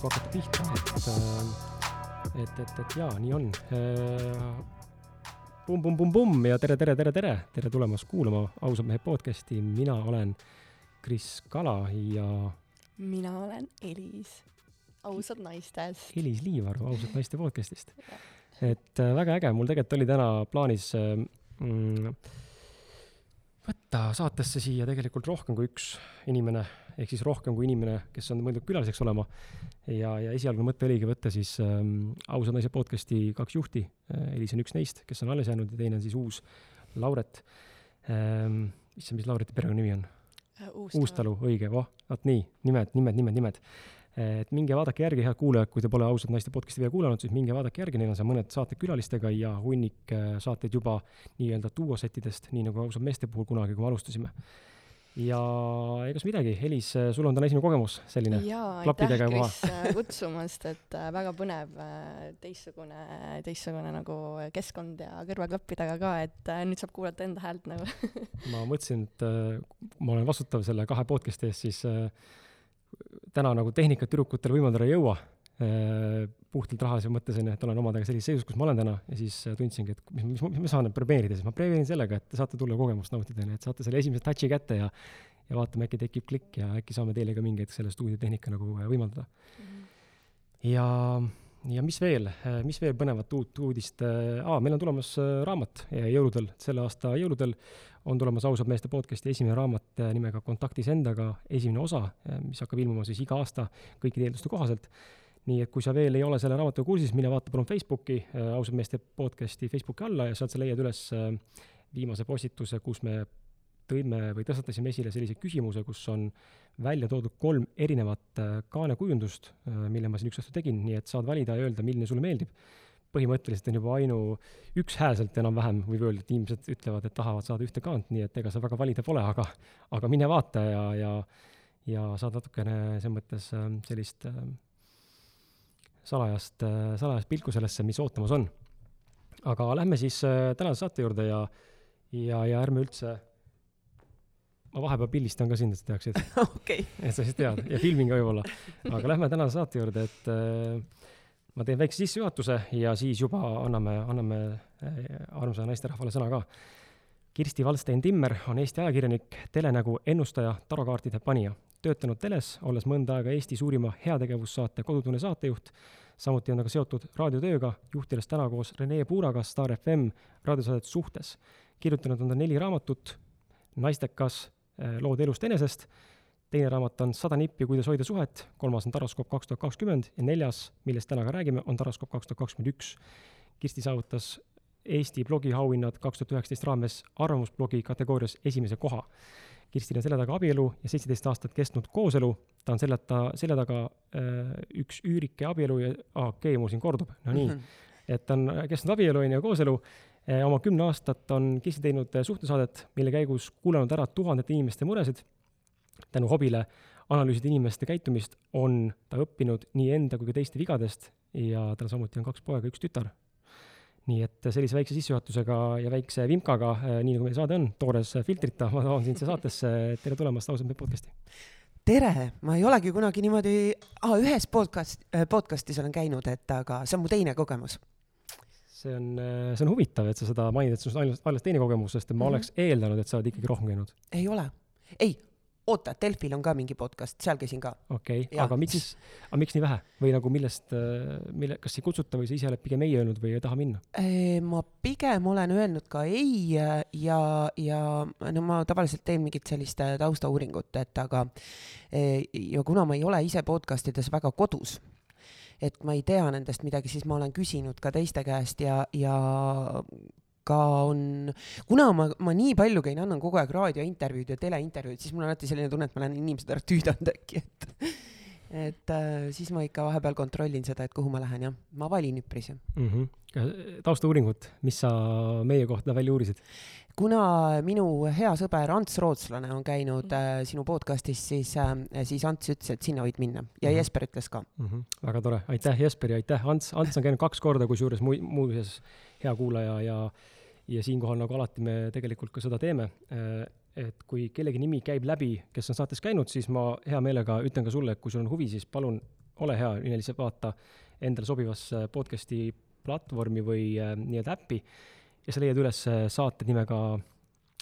kui hakata pihta, et, äh, et, et, et jaa, nii on. pumm-pumm-pumm-pumm ja tere, tere, tere, tere, tere tulemast kuulama Ausad mehed podcasti, mina olen Kris Kala ja mina olen Elis ausad naistest. Elis Liivaru Ausad naiste podcastist. et äh, väga äge, mul tegelikult oli täna plaanis äh, mm, võtta saatesse siia tegelikult rohkem kui üks inimene, ehk siis rohkem kui inimene, kes on mõeldud külaliseks olema. ja, ja esialgne mõte oligi võtta siis ähm, ausad naised podcast'i kaks juhti äh,. Elis on üks neist, kes on alles jäänud ja teine on siis uus Lauret ähm,. issand, mis Laureti perekonnanimi on? Äh, Uustalu, õige, voh, vot nii, nimed, nimed, nimed, nimed et minge vaadake järgi, head kuulajad, kui te pole ausalt naiste podcast'i veel kuulanud, siis minge vaadake järgi, neil on seal mõned saated külalistega ja hunnik äh, saateid juba nii-öelda duosettidest, nii nagu ausalt meeste puhul kunagi, kui me alustasime. ja egas midagi, Elis, äh, sul on täna esimene kogemus selline jaa, aitäh Kris äh, kutsumast, et väga põnev, teistsugune, teistsugune nagu keskkond ja kõrvaklappidega ka, et nüüd saab kuulata enda häält nagu ma mõtlesin, et ma olen vastutav selle kahe podcast'i eest, siis täna nagu tehnikat tüdrukutele võimaldada ei jõua äh, puhtalt rahalise mõttesena, et olen omadega sellises seisus, kus ma olen täna ja siis äh, tundsingi, et mis, mis, mis ma saan premeerida, siis ma premeerin sellega, et te saate tulla kogemust nautida, nii et saate selle esimese touch'i kätte ja ja vaatame, äkki tekib klikk ja äkki saame teile ka mingi hetk selle stuudiotehnika nagu äh, võimaldada mm. -hmm. ja ja mis veel, mis veel põnevat uut uudist ah,, meil on tulemas raamat jõuludel, selle aasta jõuludel on tulemas ausad meeste podcasti esimene raamat nimega Kontaktis endaga, esimene osa, mis hakkab ilmuma siis iga aasta kõikide eelduste kohaselt. nii et kui sa veel ei ole selle raamatuga kursis, mine vaata palun Facebooki, ausad meeste podcasti Facebooki alla ja sealt sa leiad üles viimase postituse, kus me tõime või tõstatasime esile sellise küsimuse, kus on välja toodud kolm erinevat kaanekujundust, mille ma siin üks õhtu tegin, nii et saad valida ja öelda, milline sulle meeldib. Põhimõtteliselt on juba ainu ükshäälselt enam-vähem, võib öelda, et inimesed ütlevad, et tahavad saada ühte kaant, nii et ega seal väga valida pole, aga, aga mine vaata ja, ja, ja saad natukene selles mõttes sellist salajast, salajast pilku sellesse, mis ootamas on. aga lähme siis tänase saate juurde ja, ja, ja ärme üldse ma vahepeal pildistan ka sind, et sa teaksid okay.. et sa siis tead ja filmin ka võib-olla. aga lähme tänase saate juurde, et äh, ma teen väikse sissejuhatuse ja siis juba anname, anname äh, armsale naisterahvale sõna ka. Kirsti Valstein-Timmer on Eesti ajakirjanik, telenägu, ennustaja, tarokaartide panija. töötanud teles, olles mõnda aega Eesti suurima heategevussaate Kodutunne saatejuht, samuti on aga seotud raadiotööga, juhtides täna koos Rene Puuraga Star FM raadiosaadet Suhtes. kirjutanud on ta neli raamatut, Naistekas Äh, lood elust enesest, teine raamat on Sada nippi, kuidas hoida suhet, kolmas on Taroskoop kaks tuhat kakskümmend ja neljas, millest täna ka räägime, on Taroskoop kaks tuhat kakskümmend üks. Kirsti saavutas Eesti blogiauhinnad kaks tuhat üheksateist raames arvamusblogi kategoorias esimese koha. Kirstil on selja taga abielu ja seitseteist aastat kestnud kooselu, ta on seljata, selja taga äh, üks üürike abielu ja aa, okei okay,, mul siin kordub, no nii mm. -hmm. et ta on kestnud abielu, on ju, kooselu Eh, oma kümme aastat on Kirsti teinud eh, suhtesaadet, mille käigus kuulanud ära tuhandete inimeste muresid. Tänu hobile analüüsida inimeste käitumist, on ta õppinud nii enda kui ka teiste vigadest ja tal samuti on kaks poega, üks tütar. nii et sellise väikse sissejuhatusega ja väikse vimkaga, eh, nii nagu meie saade on, toores filtrita, ma tahan sind siia saatesse, tere tulemast Ausalt mehed podcasti! tere, ma ei olegi kunagi niimoodi ah,, ühes podcast, podcast'is olen käinud, et aga see on mu teine kogemus see on, äh, see on huvitav, et sa seda mainid, et sul on ainult, alles teine kogemus, sest ma mm -hmm. oleks eeldanud, et sa oled ikkagi rohkem käinud. ei ole, ei, oota, Delfil on ka mingi podcast, seal käisin ka. okei okay., aga miks, aga miks nii vähe või nagu millest, äh, mille, kas ei kutsuta või sa ise oled pigem ei öelnud või ei taha minna? ma pigem olen öelnud ka ei ja, ja no ma tavaliselt teen mingit sellist taustauuringut, et aga ja kuna ma ei ole ise podcast ides väga kodus et ma ei tea nendest midagi, siis ma olen küsinud ka teiste käest ja, ja ka on, kuna ma, ma nii palju käin, annan kogu aeg raadiointervjuud ja teleintervjuud, siis mul on alati selline tunne, et ma olen inimesed ära tüüdanud äkki, et et äh, siis ma ikka vahepeal kontrollin seda, et kuhu ma lähen, jah. ma valin üpris, jah mm. -hmm. taustauuringut, mis sa meie kohta välja uurisid? kuna minu hea sõber Ants Rootslane on käinud -hmm. äh, sinu podcast'is, siis äh,, siis Ants ütles, et sinna võid minna ja mm -hmm. Jesper ütles ka mm. -hmm. väga tore, aitäh Jesper ja aitäh Ants, Ants on käinud kaks korda, kusjuures mu-, muuseas hea kuulaja ja ja siinkohal nagu alati me tegelikult ka seda teeme, äh, et kui kellegi nimi käib läbi, kes on saates käinud, siis ma hea meelega ütlen ka sulle, et kui sul on huvi, siis palun ole hea, mine lihtsalt vaata endale sobivasse podcast'i platvormi või äh, nii-öelda äppi ja sa leiad üles äh, saated nimega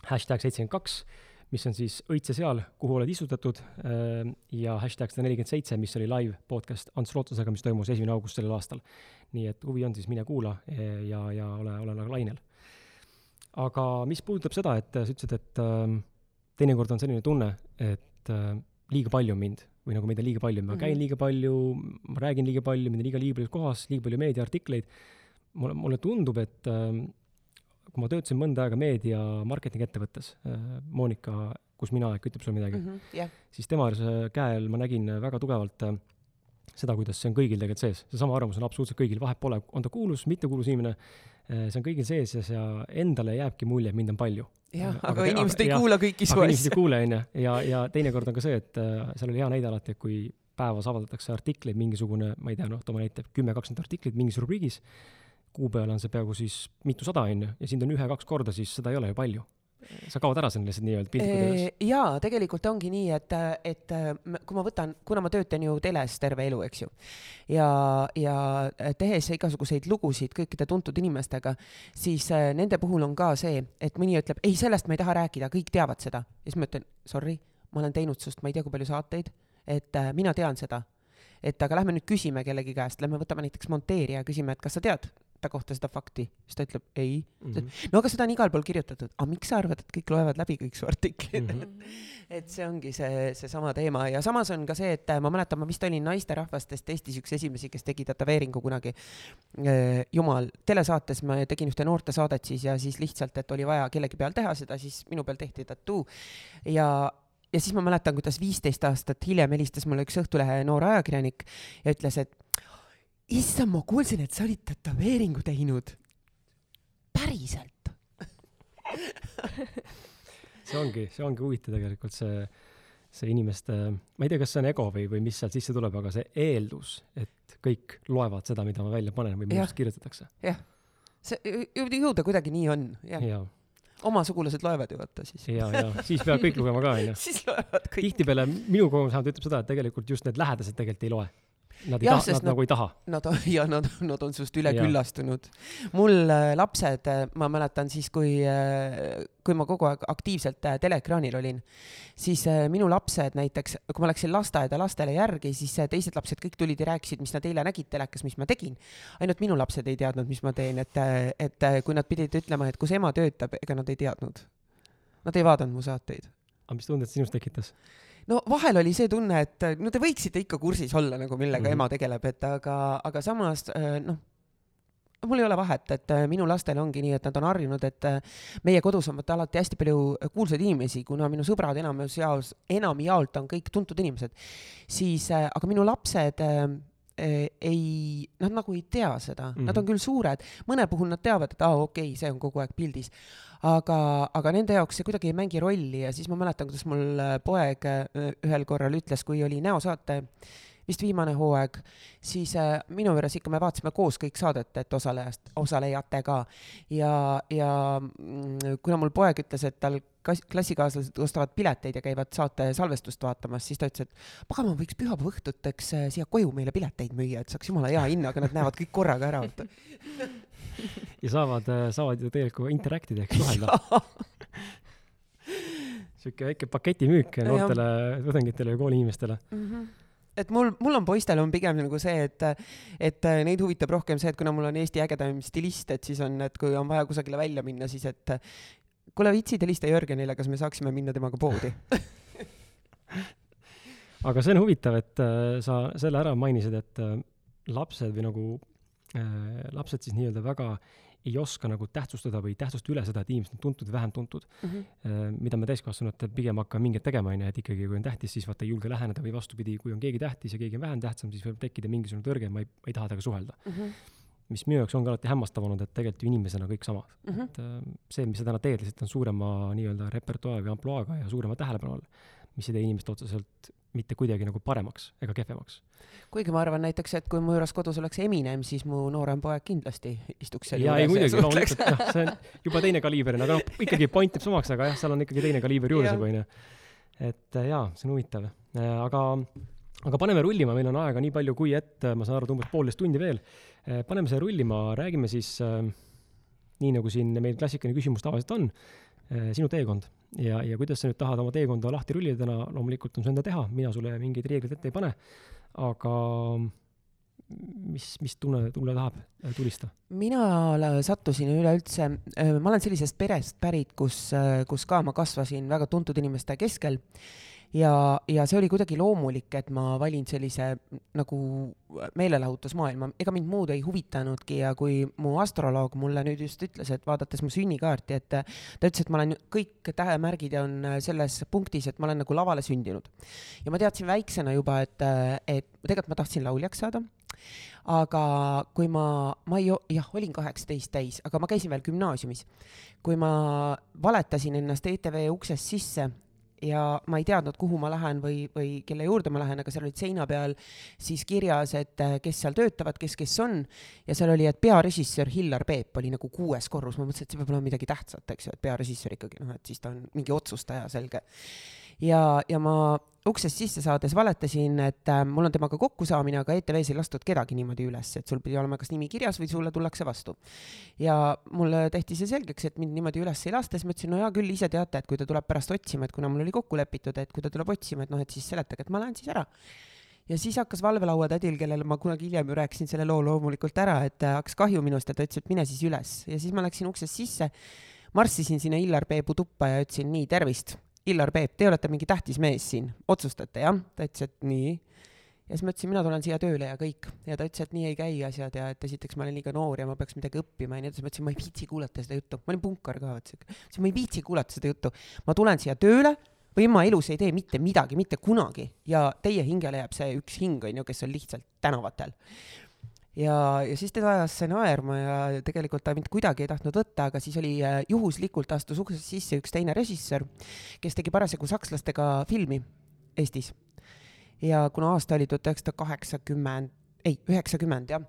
hashtag seitsekümmend kaks, mis on siis Õitse seal, kuhu oled istutatud äh, ja hashtag sada nelikümmend seitse, mis oli live podcast Ants Lootusega, mis toimus esimene august sellel aastal. Nii et huvi on, siis mine kuula eh, ja, ja ole, ole nagu lainel. aga mis puudutab seda, et sa ütlesid, et äh, teinekord on selline tunne, et äh, liiga palju on mind või nagu meid on liiga palju, ma käin mm -hmm. liiga palju, ma räägin liiga palju, mind on liiga, liiga palju kohas, liiga palju meediaartikleid. mulle, mulle tundub, et äh, kui ma töötasin mõnda aega meedia marketingi ettevõttes Monika Kusmina äkki ütleb sulle midagi mm, -hmm, yeah. siis tema käel ma nägin väga tugevalt äh, seda, kuidas see on kõigil tegelikult sees, seesama arvamus on absoluutselt kõigil, vahet pole, on ta kuulus, mittekuulus inimene, äh, see on kõigil sees ja see endale jääbki mulje, et mind on palju. Jah, aga inimesed ei kuula kõiki su asju. inimesed ei kuule, onju. ja, ja teinekord on ka see, et äh, seal oli hea näide alati, et kui päevas avaldatakse artikleid, mingisugune, ma ei tea, noh, toome näite, kümme, kakskümmend artiklit mingis rubriigis, kuu peale on see peaaegu siis mitusada, onju, ja sind on ühe-kaks korda, siis seda ei ole ju palju sa kaod ära sinna lihtsalt nii-öelda öeldes. jaa, tegelikult ongi nii, et, et kui ma võtan, kuna ma töötan ju teles terve elu, eks ju, ja, ja tehes igasuguseid lugusid kõikide tuntud inimestega, siis äh, nende puhul on ka see, et mõni ütleb, ei, sellest ma ei taha rääkida, kõik teavad seda. ja siis ma ütlen, sorry, ma olen teinud sinust ma ei tea kui palju saateid, et äh, mina tean seda. et aga lähme nüüd küsime kellegi käest, lähme võtame näiteks monteerija, küsime, et kas sa tead ta kohta seda fakti, siis ta ütleb ei mm. -hmm. no aga seda on igal pool kirjutatud, aga miks sa arvad, et kõik loevad läbi kõik su artiklid mm? -hmm. et see ongi see, seesama teema ja samas on ka see, et ma mäletan, ma vist olin naisterahvastest Eestis üks esimesi, kes tegi tätoveeringu kunagi. jumal, telesaates ma tegin ühte noortesaadet siis ja siis lihtsalt, et oli vaja kellegi peal teha seda, siis minu peal tehti tattoo ja ja siis ma mäletan, kuidas viisteist aastat hiljem helistas mulle üks Õhtulehe noor ajakirjanik ja ütles, et issand, ma kuulsin, et sa olid tätoveeringu teinud. päriselt see ongi, see ongi huvitav tegelikult see, see inimeste, ma ei tea, kas see on ego või, või mis sealt sisse tuleb, aga see eeldus, et kõik loevad seda, mida ma välja panen või minust kirjutatakse. jah, see ju ta kuidagi nii on, jah ja. oma sugulased loevad ju vaata siis. ja, ja siis peavad kõik lugema ka onju. siis loevad kõik. tihtipeale minu kogemus vähemalt ütleb seda, et tegelikult just need lähedased tegelikult ei loe Nad ei ja, taha, nad, nad nagu ei taha. Nad, ja nad, nad on sinust üleküllastunud. mul äh, lapsed, äh, ma mäletan siis, kui äh,, kui ma kogu aeg aktiivselt teleekraanil olin, siis minu lapsed näiteks, kui ma läksin lasteaeda lastele järgi, siis teised lapsed kõik tulid ja rääkisid, mis nad eile nägid telekas, mis ma tegin. ainult minu lapsed ei teadnud, mis ma teen, et, et kui nad pidid ütlema, et kus ema töötab, ega nad ei teadnud. Nad ei vaadanud mu saateid. aga mis tundet sinus tekitas? No vahel oli see tunne, et no te võiksite ikka kursis olla nagu millega mm -hmm. ema tegeleb, et aga, aga samas äh, noh, mul ei ole vahet, et äh, minu lastel ongi nii, et nad on harjunud, et äh, meie kodus on vaata alati hästi palju kuulsaid inimesi, kuna minu sõbrad enamus jaos, enamjaolt on kõik tuntud inimesed, siis aga minu lapsed ei, nad nagu ei tea seda. Mm, -hmm. nad on küll suured, mõne puhul nad teavad, et aa ah, okei okay,, see on kogu aeg pildis. Aga, aga nende jaoks see kuidagi ei mängi rolli ja siis ma mäletan, kuidas mul äh, poeg äh, ühel korral ütles, kui oli näosaate vist viimane hooaeg, siis äh, minu juures ikka me vaatasime koos kõik saadet, et osalejast, osalejatega. ja, ja mm, kuna mul poeg ütles, et tal klassikaaslased ostavad pileteid ja käivad saate salvestust vaatamas, siis ta ütles, et pagan, ma võiks pühapäeva õhtuteks siia koju meile pileteid müüa, et saaks jumala hea hinnaga nad näevad kõik korraga ära ja saavad, äh, saavad ju tegelikult interact ida ehk suhelda sihuke väike paketimüük noortele tudengitele ja kooliinimestele mm. -hmm et mul, mul on poistel on pigem nagu see, et, et neid huvitab rohkem see, et kuna mul on Eesti ägedaim stilist, et siis on, et kui on vaja kusagile välja minna, siis et kuule, vitsid, helista Jörgenile, kas me saaksime minna temaga poodi? Aga see on huvitav, et äh, sa selle ära mainisid, et äh, lapsed või nagu Äh, lapsed siis nii-öelda väga ei oska nagu tähtsustada või tähtsustada üle seda, et inimesed on tuntud ja vähem tuntud mm. -hmm. mida me täiskasvanutena pigem hakkame mingeid tegema, onju, et ikkagi kui on tähtis, siis vaata ei julge läheneda või vastupidi, kui on keegi tähtis ja keegi on vähem tähtsam, siis võib tekkida mingisugune tõrge, ma ei, ma ei taha temaga suhelda mm. -hmm. mis minu jaoks on ka alati hämmastav olnud, et tegelikult ju inimesena kõik samad mm. -hmm. et äh, see, mis sa täna teed, lihtsalt on suurema nii-öelda repertuaari või ampluaaga ja suurema tähelepanu all, mis ei tee inimest otseselt mitte kuidagi nagu paremaks ega kehvemaks. kuigi ma arvan näiteks, et kui mu juures kodus oleks Eminem, siis mu noorem poeg kindlasti istuks seal jaa, ei muidugi, loomulikult, jah, see on juba teine kaliiber, aga noh, ikkagi point jääb samaks, aga jah, seal on ikkagi teine kaliiber juures nagu onju. et äh, jaa, see on huvitav. Äh, aga aga paneme rullima, meil on aega nii palju, kui et ma saan aru, et umbes poolteist tundi veel. paneme selle rullima, räägime siis äh, nii, nagu siin meil klassikaline küsimus tavaliselt on äh,, sinu teekond. Ja, ja kuidas sa nüüd tahad oma teekonda lahti rullida, täna loomulikult on su enda teha, mina sulle mingeid reegleid ette ei pane, aga mis, mis tunne tulle tahab äh, tulista? mina sattusin üleüldse, äh, ma olen sellisest perest pärit, kus, äh, kus ka ma kasvasin väga tuntud inimeste keskel ja, ja see oli kuidagi loomulik, et ma valin sellise nagu meelelahutusmaailma, ega mind muud ei huvitanudki ja kui mu astroloog mulle nüüd just ütles, et vaadates mu sünnikaarti, et ta ütles, et ma olen, kõik tähemärgid on selles punktis, et ma olen nagu lavale sündinud. ja ma teadsin väiksena juba, et, et tegelikult ma tahtsin lauljaks saada aga kui ma, ma ei, jah, olin kaheksateist täis, aga ma käisin veel gümnaasiumis. kui ma valetasin ennast ETV uksest sisse ja ma ei teadnud, kuhu ma lähen või, või kelle juurde ma lähen, aga seal olid seina peal siis kirjas, et äh, kes seal töötavad, kes, kes on. ja seal oli, et pearežissöör Hillar Peep oli nagu kuues korrus, ma mõtlesin, et see peab olema midagi tähtsat, eks ju, et pearežissöör ikkagi noh, et siis ta on mingi otsustaja, selge ja, ja ma uksest sisse saades valetasin, et äh, mul on temaga kokkusaamine, aga ETV-s ei lastud kedagi niimoodi üles, et sul pidi olema kas nimi kirjas või sulle tullakse vastu. ja mulle tehti see selgeks, et mind niimoodi üles ei lasta, siis ma ütlesin, no hea küll, ise teate, et kui ta tuleb pärast otsima, et kuna mul oli kokku lepitud, et kui ta tuleb otsima, et noh, et siis seletage, et ma lähen siis ära. Ja siis hakkas valvelauatädil, kellele ma kunagi hiljem ju rääkisin selle loo loomulikult ära, et äh, hakkas kahju minust ja ta ütles, et mine siis üles. Ja siis ma läksin uksest sisse, marssisin sinna Illar Peebu tuppa ja ütlesin nii, tervist Illar Peep, te olete mingi tähtis mees siin, otsustate jah? ta ütles, et nii. ja siis ma ütlesin, mina tulen siia tööle ja kõik. ja ta ütles, et nii ei käi asjad ja et esiteks ma olen liiga noor ja ma peaks midagi õppima ja nii edasi. ma ütlesin, ma ei viitsi kuulata seda juttu. ma olin punkar ka, ütlesin, ma ei viitsi kuulata seda juttu. ma tulen siia tööle või ma elus ei tee mitte midagi, mitte kunagi ja teie hingele jääb see üks hing, on ju, kes on lihtsalt tänavatel ja, ja siis teda ajas see naerma ja tegelikult ta mind kuidagi ei tahtnud võtta, aga siis oli äh, juhuslikult astus uksest sisse üks teine režissöör, kes tegi parasjagu sakslastega filmi Eestis. ja kuna aasta oli tuhat üheksasada kaheksakümmend, ei, üheksakümmend jah,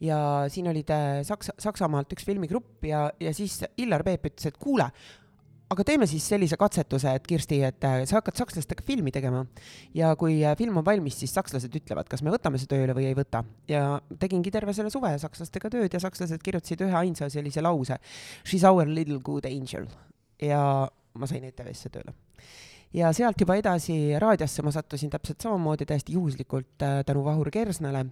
ja siin olid Saksa, Saksamaalt üks filmigrupp ja, ja siis Illar Peep ütles, et kuule, aga teeme siis sellise katsetuse, et Kirsti, et äh, sa hakkad sakslastega filmi tegema. Ja kui äh, film on valmis, siis sakslased ütlevad, kas me võtame see tööle või ei võta. ja tegingi terve selle suve sakslastega tööd ja sakslased kirjutasid ühe ainsa sellise lause. She's our little good angel. Ja ma sain ETV-sse tööle. Ja sealt juba edasi raadiosse ma sattusin täpselt samamoodi täiesti juhuslikult äh, tänu Vahur Kersnale.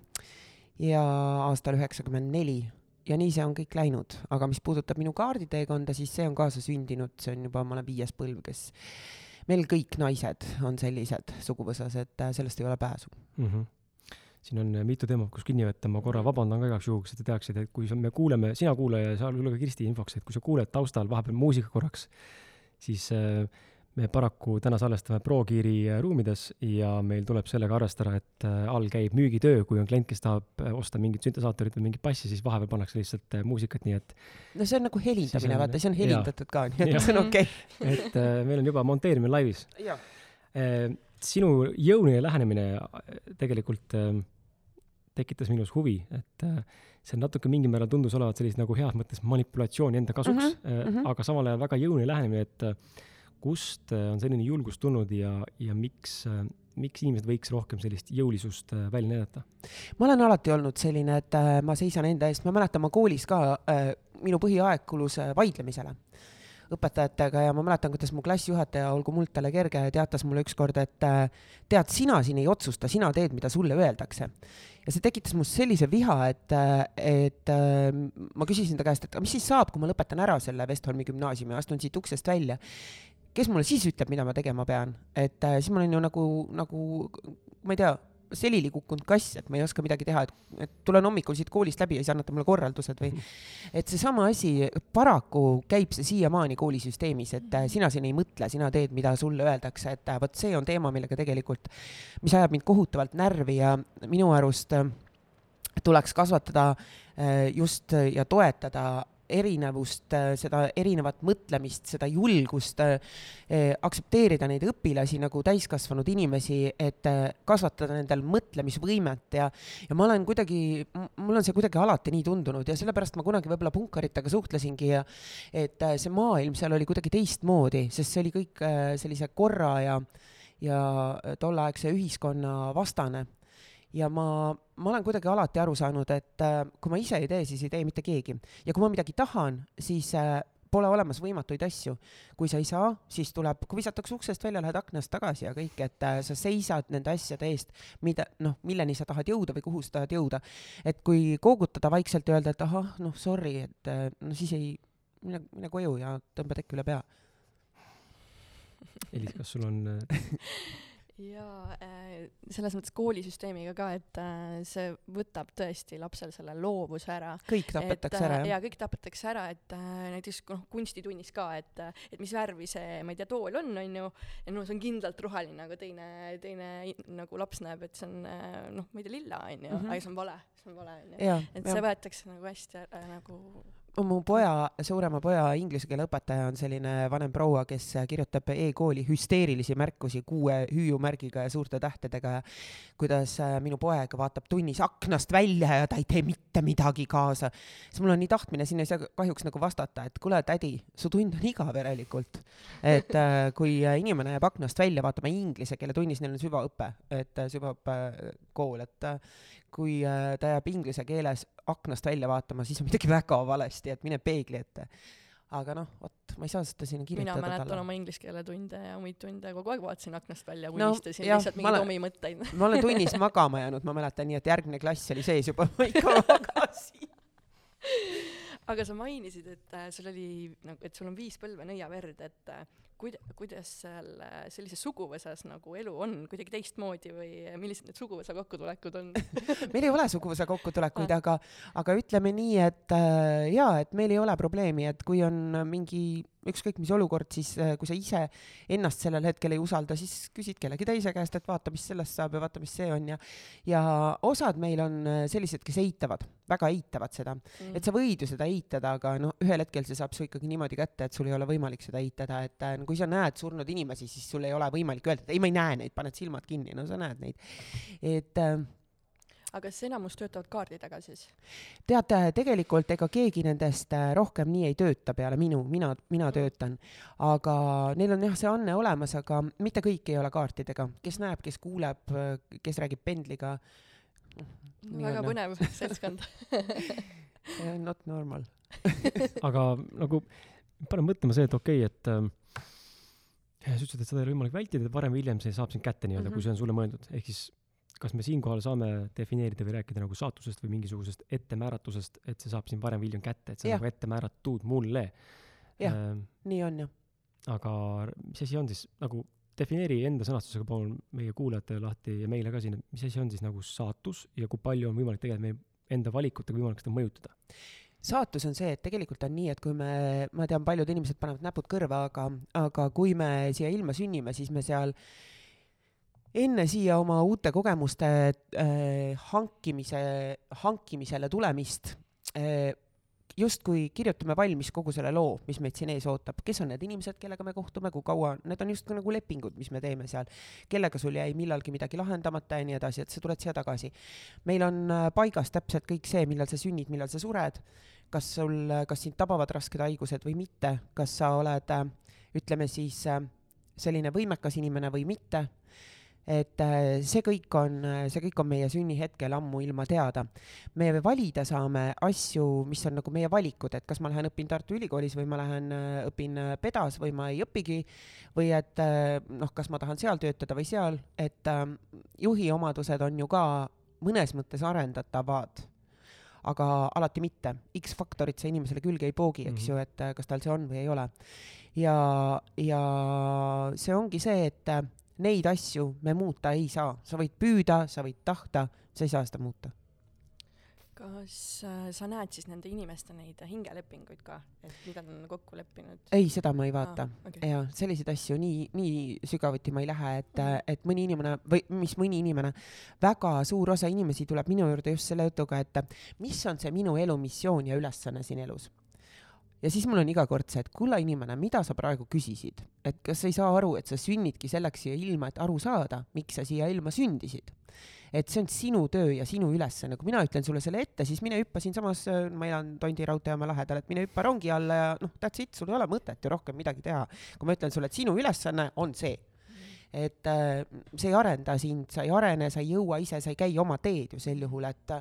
Ja aastal üheksakümmend neli ja nii see on kõik läinud, aga mis puudutab minu kaarditeekonda, siis see on kaasasündinud, see on juba, ma olen viies põlv, kes, meil kõik naised on sellised suguvõsas, et äh, sellest ei ole pääsu. Mm. -hmm siin on mitu teemat, kus kinni võtta, ma korra vabandan ka igaks juhuks, et te teaksite, et kui me kuuleme, sina kuulaja ja sealhulgas ka Kristi infoks, et kui sa kuuled taustal vahepeal muusika korraks, siis äh, me paraku täna salvestame ProGeari äh, ruumides ja meil tuleb sellega arvestada, et äh, all käib müügitöö, kui on klient, kes tahab äh, osta mingit süntesaatorit või mingit bassi, siis vahepeal pannakse lihtsalt muusikat, nii et no see on nagu helindamine, vaata, see on helindatud ka, nii et see on okei okay. et äh, meil on juba monteerimine laivis. Äh, sinu jõuline lähenemine tegelikult äh, tekitas minus huvi, et äh, see natuke mingil määral tundus olevat sellist nagu heas mõttes manipulatsiooni enda kasuks mm, -hmm, äh, mm -hmm. aga samal ajal väga jõuline lähenemine, et äh, kust äh, on selline julgus tulnud ja, ja miks, äh, miks inimesed võiks rohkem sellist jõulisust äh, välja näidata? ma olen alati olnud selline, et ma seisan enda eest, ma mäletan, ma koolis ka, minu põhiaeg kulus vaidlemisele õpetajatega ja ma mäletan, kuidas mu klassijuhataja, olgu muld talle kerge, teatas mulle ükskord, et tead, sina siin ei otsusta, sina teed, mida sulle öeldakse. ja see tekitas must sellise viha, et, et ma küsisin ta käest, et mis siis saab, kui ma lõpetan ära selle Westholmi gümnaasiumi, astun siit uksest välja kes mulle siis ütleb, mida ma tegema pean, et äh, siis ma olen ju nagu, nagu ma ei tea, selili kukkunud kass, et ma ei oska midagi teha, et, et tulen hommikul siit koolist läbi ja siis annate mulle korraldused või et seesama asi, paraku käib see siiamaani koolisüsteemis, et äh, sina siin ei mõtle, sina teed, mida sulle öeldakse, et äh, vot see on teema, millega tegelikult, mis ajab mind kohutavalt närvi ja minu arust tuleks kasvatada just ja toetada erinevust, äh, seda erinevat mõtlemist, seda julgust äh, äh, aktsepteerida neid õpilasi nagu täiskasvanud inimesi, et kasvatada nendel mõtlemisvõimet ja, ja ma olen kuidagi, mul on see kuidagi alati nii tundunud ja sellepärast ma kunagi võib-olla punkaritega suhtlesingi ja et see maailm seal oli kuidagi teistmoodi, sest see oli kõik sellise korra ja ja tolleaegse ühiskonna vastane. Ja ma, ma olen kuidagi alati aru saanud, et äh, kui ma ise ei tee, siis ei tee mitte keegi. ja kui ma midagi tahan, siis äh, pole olemas võimatuid asju. kui sa ei saa, siis tuleb, kui visatakse uksest välja, lähed aknast tagasi ja kõik, et äh, sa seisad nende asjade eest, mida noh, milleni sa tahad jõuda või kuhu sa tahad jõuda. et kui koogutada vaikselt ja öelda, et ahah, noh, sorry, et äh, no siis ei, mine, mine koju ja tõmba tekk üle pea. Elis, kas sul on äh, jaa äh,, selles mõttes koolisüsteemiga ka, et äh, see võtab tõesti lapsel selle loovuse ära. kõik tapetakse ära, jah? jaa, kõik tapetakse ära, et äh, näiteks noh, kunstitunnis ka, et, et mis värvi see, ma ei tea, tool on, on ju, ja no see on kindlalt roheline, aga teine, teine nagu laps näeb, et see on äh, noh, ma ei tea, lilla, on ju, aga see on vale, see on vale, on ju. et see võetakse nagu hästi ära, nagu mu poja, suurema poja inglise keele õpetaja on selline vanem proua, kes kirjutab e-kooli hüsteerilisi märkusi kuue hüüumärgiga ja suurte tähtedega ja kuidas äh, minu poeg vaatab tunnis aknast välja ja ta ei tee mitte midagi kaasa. siis mul on nii tahtmine, siin ei saa kahjuks nagu vastata, et kuule, tädi, su tund on igav järelikult. et äh, kui inimene jääb aknast välja vaatama inglise keele tunnis, neil on süvaõpe, et süvaõppekool, et kui äh, ta jääb inglise keeles aknast välja vaatama, siis on midagi väga valesti, et mine peegli ette. aga noh, vot, ma ei saa seda sinna kirjutada mina mäletan talle. oma inglise keele tunde ja muid tunde, kogu aeg vaatasin aknast välja, unistasin no, lihtsalt mingeid omi mõtteid ma olen tunnis magama jäänud, ma mäletan nii, et järgmine klass oli sees juba, ma ikka magasin aga sa mainisid, et äh, sul oli nagu, et sul on viis põlve nõiaverd, et äh, kuida-, kuidas seal äh, sellises suguvõsas nagu elu on kuidagi teistmoodi või millised need suguvõsa kokkutulekud on? Meil ei ole suguvõsa kokkutulekuid ah., aga, aga ütleme nii, et äh, jaa, et meil ei ole probleemi, et kui on mingi ükskõik mis olukord, siis äh, kui sa ise ennast sellel hetkel ei usalda, siis küsid kellegi teise käest, et vaata, mis sellest saab ja vaata, mis see on ja ja osad meil on äh, sellised, kes eitavad, väga eitavad seda. Mm.. et sa võid ju seda eitada, aga noh, ühel hetkel see saab su ikkagi niimoodi kätte, et sul ei ole võimalik seda eitada, et äh, no kui sa näed surnud inimesi, siis sul ei ole võimalik öelda, et ei, ma ei näe neid, paned silmad kinni, no sa näed neid. et äh, aga kas enamus töötavad kaardidega siis? tead, tegelikult ega keegi nendest äh, rohkem nii ei tööta peale minu, mina, mina mm. töötan. aga neil on jah, see anne olemas, aga mitte kõik ei ole kaartidega, kes näeb, kes kuuleb, kes räägib pendliga no,. väga põnev seltskond Not normal aga nagu paneb mõtlema see, et okei okay,, et äh, sa ütlesid, et seda ei ole võimalik vältida, et varem või hiljem see saab sind kätte nii-öelda mm, -hmm. kui see on sulle mõeldud, ehk siis kas me siinkohal saame defineerida või rääkida nagu saatusest või mingisugusest ettemääratusest, et see saab siin varem või hiljem kätte, et see on nagu ette määratud mulle. jah ähm,, nii on ju. aga mis asi on siis nagu, defineeri enda sõnastusega palun meie kuulajatele lahti ja meile ka siin, et mis asi on siis nagu saatus ja kui palju on võimalik tegelikult meie enda valikutega võimalik seda mõjutada? Saatus on see, et tegelikult on nii, et kui me, ma tean, paljud inimesed panevad näpud kõrva, aga, aga kui me siia ilma sünnime, siis me seal enne siia oma uute kogemuste äh, hankimise, hankimisele tulemist äh, justkui kirjutame valmis kogu selle loo, mis meid siin ees ootab, kes on need inimesed, kellega me kohtume, kui kaua, need on justkui nagu lepingud, mis me teeme seal, kellega sul jäi millalgi midagi lahendamata ja nii edasi, et sa tuled siia tagasi. meil on äh, paigas täpselt kõik see, millal sa sünnid, millal sa sured, kas sul, kas sind tabavad rasked haigused või mitte, kas sa oled, äh, ütleme siis, äh, selline võimekas inimene või mitte et äh, see kõik on, äh, see kõik on meie sünnihetkel ammuilma teada. me valida saame asju, mis on nagu meie valikud, et kas ma lähen õpin Tartu Ülikoolis või ma lähen äh, õpin pedas või ma ei õpigi või et noh, kas ma tahan seal töötada või seal, et juhi omadused on ju ka mõnes mõttes arendatavad aga alati mitte. X-faktorit sa inimesele külge ei poogi, eks mm -hmm. ju, et kas tal see on või ei ole. ja, ja see ongi see, et neid asju me muuta ei saa, sa võid püüda, sa võid tahta, sa ei saa seda muuta. kas äh, sa näed siis nende inimeste neid hingelepinguid ka, et mida nad on kokku leppinud? ei, seda ma ei vaata ah,. Okay. ja selliseid asju nii, nii sügavuti ma ei lähe, et -hmm. et mõni inimene või mis mõni inimene, väga suur osa inimesi tuleb minu juurde just selle jutuga, et mis on see minu elu missioon ja ülesanne siin elus ja siis mul on iga kord see, et kulla inimene, mida sa praegu küsisid, et kas sa ei saa aru, et sa sünnidki selleks siia ilma, et aru saada, miks sa siia ilma sündisid. et see on sinu töö ja sinu ülesanne, kui mina ütlen sulle selle ette, siis mine hüppa siinsamas, ma elan Tondi raudteejaama lähedal, et mine hüppa rongi alla ja noh, that's it, sul ei ole mõtet ju rohkem midagi teha. kui ma ütlen sulle, et sinu ülesanne on see et äh, see ei arenda sind, sa ei arene, sa ei jõua ise, sa ei käi oma teed ju sel juhul, et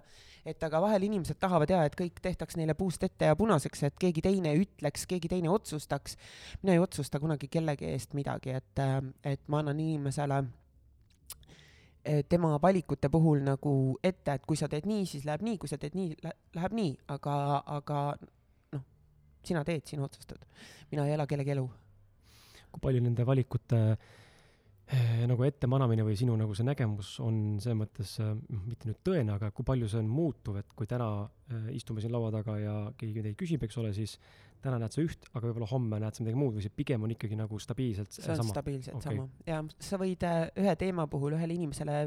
et aga vahel inimesed tahavad ja et kõik tehtaks neile puust ette ja punaseks, et keegi teine ütleks, keegi teine otsustaks. mina ei otsusta kunagi kellegi eest midagi, et, et ma annan inimesele eh, tema valikute puhul nagu ette, et kui sa teed nii, siis läheb nii, kui sa teed nii, läheb nii, aga, aga noh, sina teed, sina otsustad. mina ei ela kellegi elu. kui palju nende valikute eh, nagu ettemanamine või sinu nagu see nägemus on selles mõttes eh,, mitte nüüd tõene, aga kui palju see on muutuv, et kui täna eh, istume siin laua taga ja keegi teid küsib, eks ole, siis täna näed sa üht, aga võib-olla homme näed sa midagi muud või see pigem on ikkagi nagu stabiilselt see on sama? stabiilselt Okei. sama ja sa võid ühe teema puhul ühele inimesele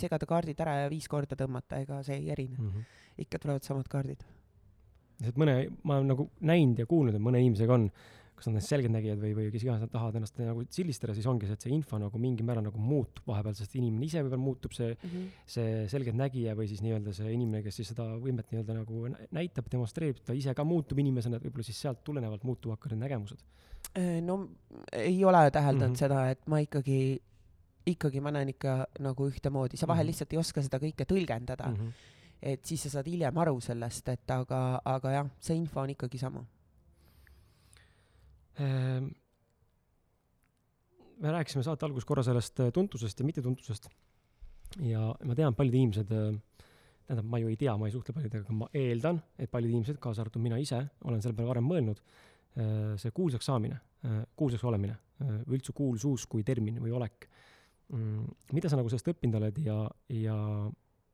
segada kaardid ära ja viis korda tõmmata, ega see ei erine mm. -hmm. ikka tulevad samad kaardid. et mõne, ma olen nagu näinud ja kuulnud, et mõne inimesega on, kas nad on selgeltnägijad või, või kes iganes nad tahavad ennast nagu sildistada, siis ongi see, et see info nagu mingil määral nagu muutub vahepeal, sest inimene ise võib-olla muutub, see, Mm -hmm. see selgeltnägija või siis nii-öelda see inimene, kes siis seda võimet nii-öelda nagu nä- näitab, demonstreerib, ta ise ka muutub inimesena, et võib-olla siis sealt tulenevalt muutuvad ka need nägemused. Äh, no ei ole täheldanud mm -hmm. seda, et ma ikkagi, ikkagi ma näen ikka nagu ühtemoodi, sa vahel Mhm. lihtsalt ei oska seda kõike tõlgendada mm, Mm -hmm. -hmm. et siis sa saad hiljem aru sellest, et aga, aga jah, see info on ikkagi sama. Ehm, me rääkisime saate alguses korra sellest äh, tuntusest ja mittetuntusest. ja ma tean, paljud inimesed, tähendab, ma ju ei tea, ma ei suhtle paljudega, aga ma eeldan, et paljud inimesed, kaasa arvatud mina ise, olen selle peale varem mõelnud, see kuulsaks saamine, kuulsaks olemine, üldse kuulsus kui termin või olek. mida sa nagu sellest õppinud oled ja, ja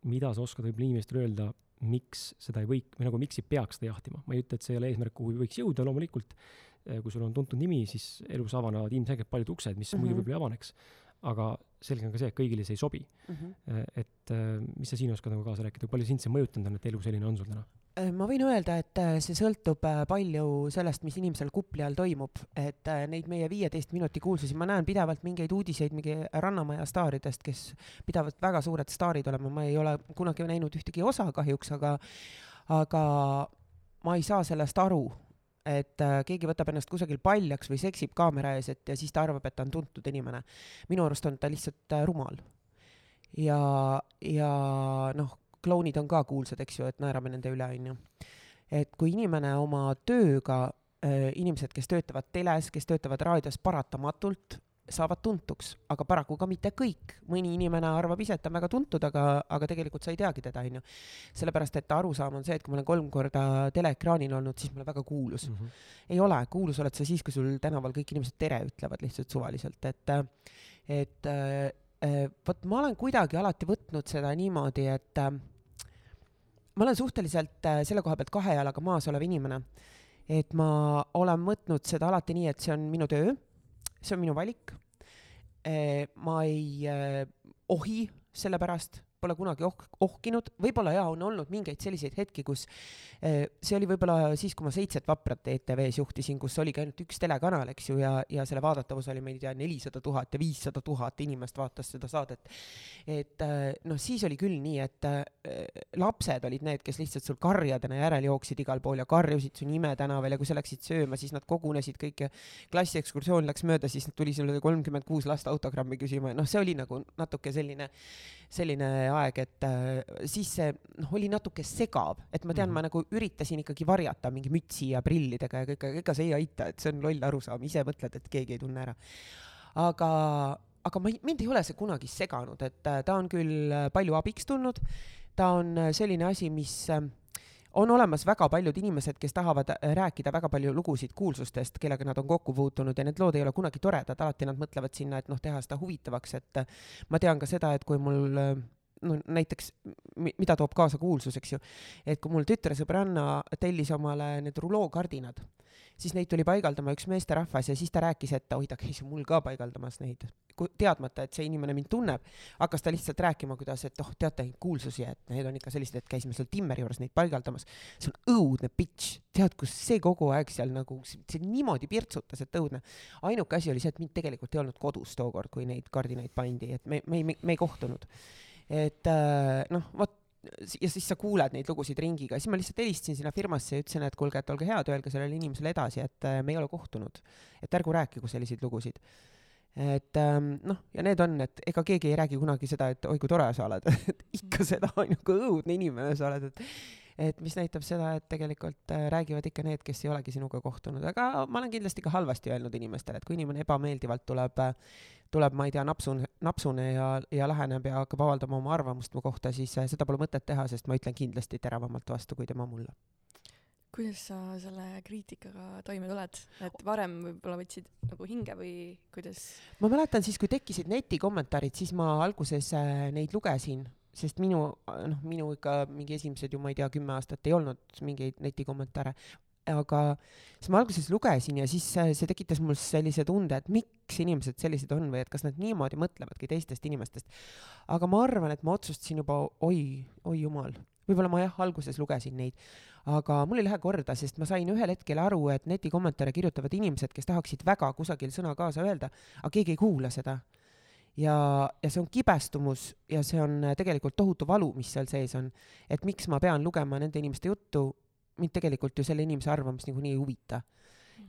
mida sa oskad võib-olla inimestele öelda, miks seda ei või, või nagu miks ei peaks seda jahtima, ma ei ütle, et see ei ole eesmärk, kuhu võiks jõuda, loomulikult eh, kui sul on tuntud nimi, siis elus avanevad ilmselgelt paljud uksed, mis mm -hmm. muidu Mhm. võib-olla ei avaneks. aga selge on ka see, et kõigile see ei sobi. Mm -hmm. et eh, mis sa siin oskad nagu kaasa rääkida, kui palju sind see mõjutanud on, et elu selline on sul täna? Ma võin öelda, et see sõltub palju sellest, mis inimesel kupli all toimub, et neid meie viieteist minuti kuulsusi, ma näen pidevalt mingeid uudiseid mingi Rannamaja staaridest, kes pidavad väga suured staarid olema, ma ei ole kunagi näinud ühtegi osa kahjuks, aga, aga ma ei saa sellest aru, et äh, keegi võtab ennast kusagil paljaks või seksib kaamera ees, et ja siis ta arvab, et ta on tuntud inimene. minu arust on ta lihtsalt äh, rumal. ja, ja noh, klounid on ka kuulsad, eks ju, et naerame nende üle, onju. et kui inimene oma tööga äh,, inimesed, kes töötavad teles, kes töötavad raadios, paratamatult saavad tuntuks, aga paraku ka mitte kõik. mõni inimene arvab ise, et ta on väga tuntud, aga, aga tegelikult sa ei teagi teda, onju. sellepärast, et arusaam on see, et kui ma olen kolm korda teleekraanil olnud, siis ma olen väga kuulus mm. -hmm. ei ole, kuulus oled sa siis, kui sul tänaval kõik inimesed tere ütlevad lihtsalt suvaliselt, et, et äh, vot ma olen kuidagi alati võtnud seda niimoodi, et ma olen suhteliselt äh, selle koha pealt kahe jalaga maas olev inimene. et ma olen võtnud seda alati nii, et see on minu töö, see on minu valik. ma ei äh, ohi selle pärast, pole kunagi oh-, ohkinud, võib-olla jaa, on olnud mingeid selliseid hetki, kus eh, see oli võib-olla siis, kui ma Seitset vaprat ETV-s juhtisin, kus oligi ainult üks telekanal, eks ju, ja, ja selle vaadatavus oli, ma ei tea, nelisada tuhat ja viissada tuhat inimest vaatas seda saadet. et eh, noh, siis oli küll nii, et eh, lapsed olid need, kes lihtsalt sul karjadena järel jooksid igal pool ja karjusid su nime tänaval ja kui sa läksid sööma, siis nad kogunesid kõik ja klassiekskursioon läks mööda, siis tuli sulle kolmkümmend kuus last autogrammi küsima ja noh, see oli nagu natuke selline, selline aeg, et äh, siis see noh, oli natuke segav, et ma tean mm, -hmm. ma nagu üritasin ikkagi varjata mingi mütsi ja prillidega ja kõik, aga ega see ei aita, et see on loll arusaam, ise mõtled, et keegi ei tunne ära. aga, aga ma ei, mind ei ole see kunagi seganud, et äh, ta on küll äh, palju abiks tulnud, ta on selline asi, mis on olemas väga paljud inimesed, kes tahavad äh, rääkida väga palju lugusid kuulsustest, kellega nad on kokku puutunud ja need lood ei ole kunagi toredad, alati nad mõtlevad sinna, et noh, teha seda huvitavaks, et ma tean ka seda, et kui mul äh, no näiteks, mida toob kaasa kuulsus, eks ju, et kui mul tütresõbranna tellis omale need rulookardinad, siis neid tuli paigaldama üks meesterahvas ja siis ta rääkis, et oi, ta käis mul ka paigaldamas neid, teadmata, et see inimene mind tunneb, hakkas ta lihtsalt rääkima, kuidas, et oh, teate, kuulsusi, et need on ikka sellised, et käisime seal Timmeri juures neid paigaldamas. see on õudne bitch, tead, kus see kogu aeg seal nagu, see niimoodi pirtsutas, et õudne. ainuke asi oli see, et mind tegelikult ei olnud kodus tookord, kui neid kardinaid pandi, et me, me, me, me ei kohtunud et noh, vot ja siis sa kuuled neid lugusid ringiga, siis ma lihtsalt helistasin sinna firmasse ja ütlesin, et kuulge, et olge head, öelge sellele inimesele edasi, et me ei ole kohtunud. et ärgu rääkigu selliseid lugusid. et ähm, noh, ja need on, et ega keegi ei räägi kunagi seda, et oi kui tore sa oled et ikka seda on ju, kui õudne inimene sa oled, et et mis näitab seda, et tegelikult äh, räägivad ikka need, kes ei olegi sinuga kohtunud, aga ma olen kindlasti ka halvasti öelnud inimestele, et kui inimene ebameeldivalt tuleb äh, tuleb, ma ei tea, napsune, napsune ja, ja läheneb ja hakkab avaldama oma arvamust mu kohta, siis äh, seda pole mõtet teha, sest ma ütlen kindlasti teravamalt vastu kui tema mulle kuidas sa selle kriitikaga toime tuled, et varem võib-olla võtsid nagu hinge või kuidas? ma mäletan siis, kui tekkisid netikommentaarid, siis ma alguses neid lugesin, sest minu, noh, minu ikka mingi esimesed ju ma ei tea, kümme aastat ei olnud mingeid netikommentaare, aga siis ma alguses lugesin ja siis see, tekitas mul sellise tunde, et miks inimesed sellised on või et kas nad niimoodi mõtlevadki teistest inimestest. aga ma arvan, et ma otsustasin juba, oi, oi jumal, võib-olla ma jah, alguses lugesin neid, aga mul ei lähe korda, sest ma sain ühel hetkel aru, et netikommentaare kirjutavad inimesed, kes tahaksid väga kusagil sõna kaasa öelda, aga keegi ei kuula seda. Ja, ja see on kibestumus ja see on tegelikult tohutu valu, mis seal sees on. et miks ma pean lugema nende inimeste juttu, mind tegelikult ju selle inimese arvamus niikuinii ei huvita.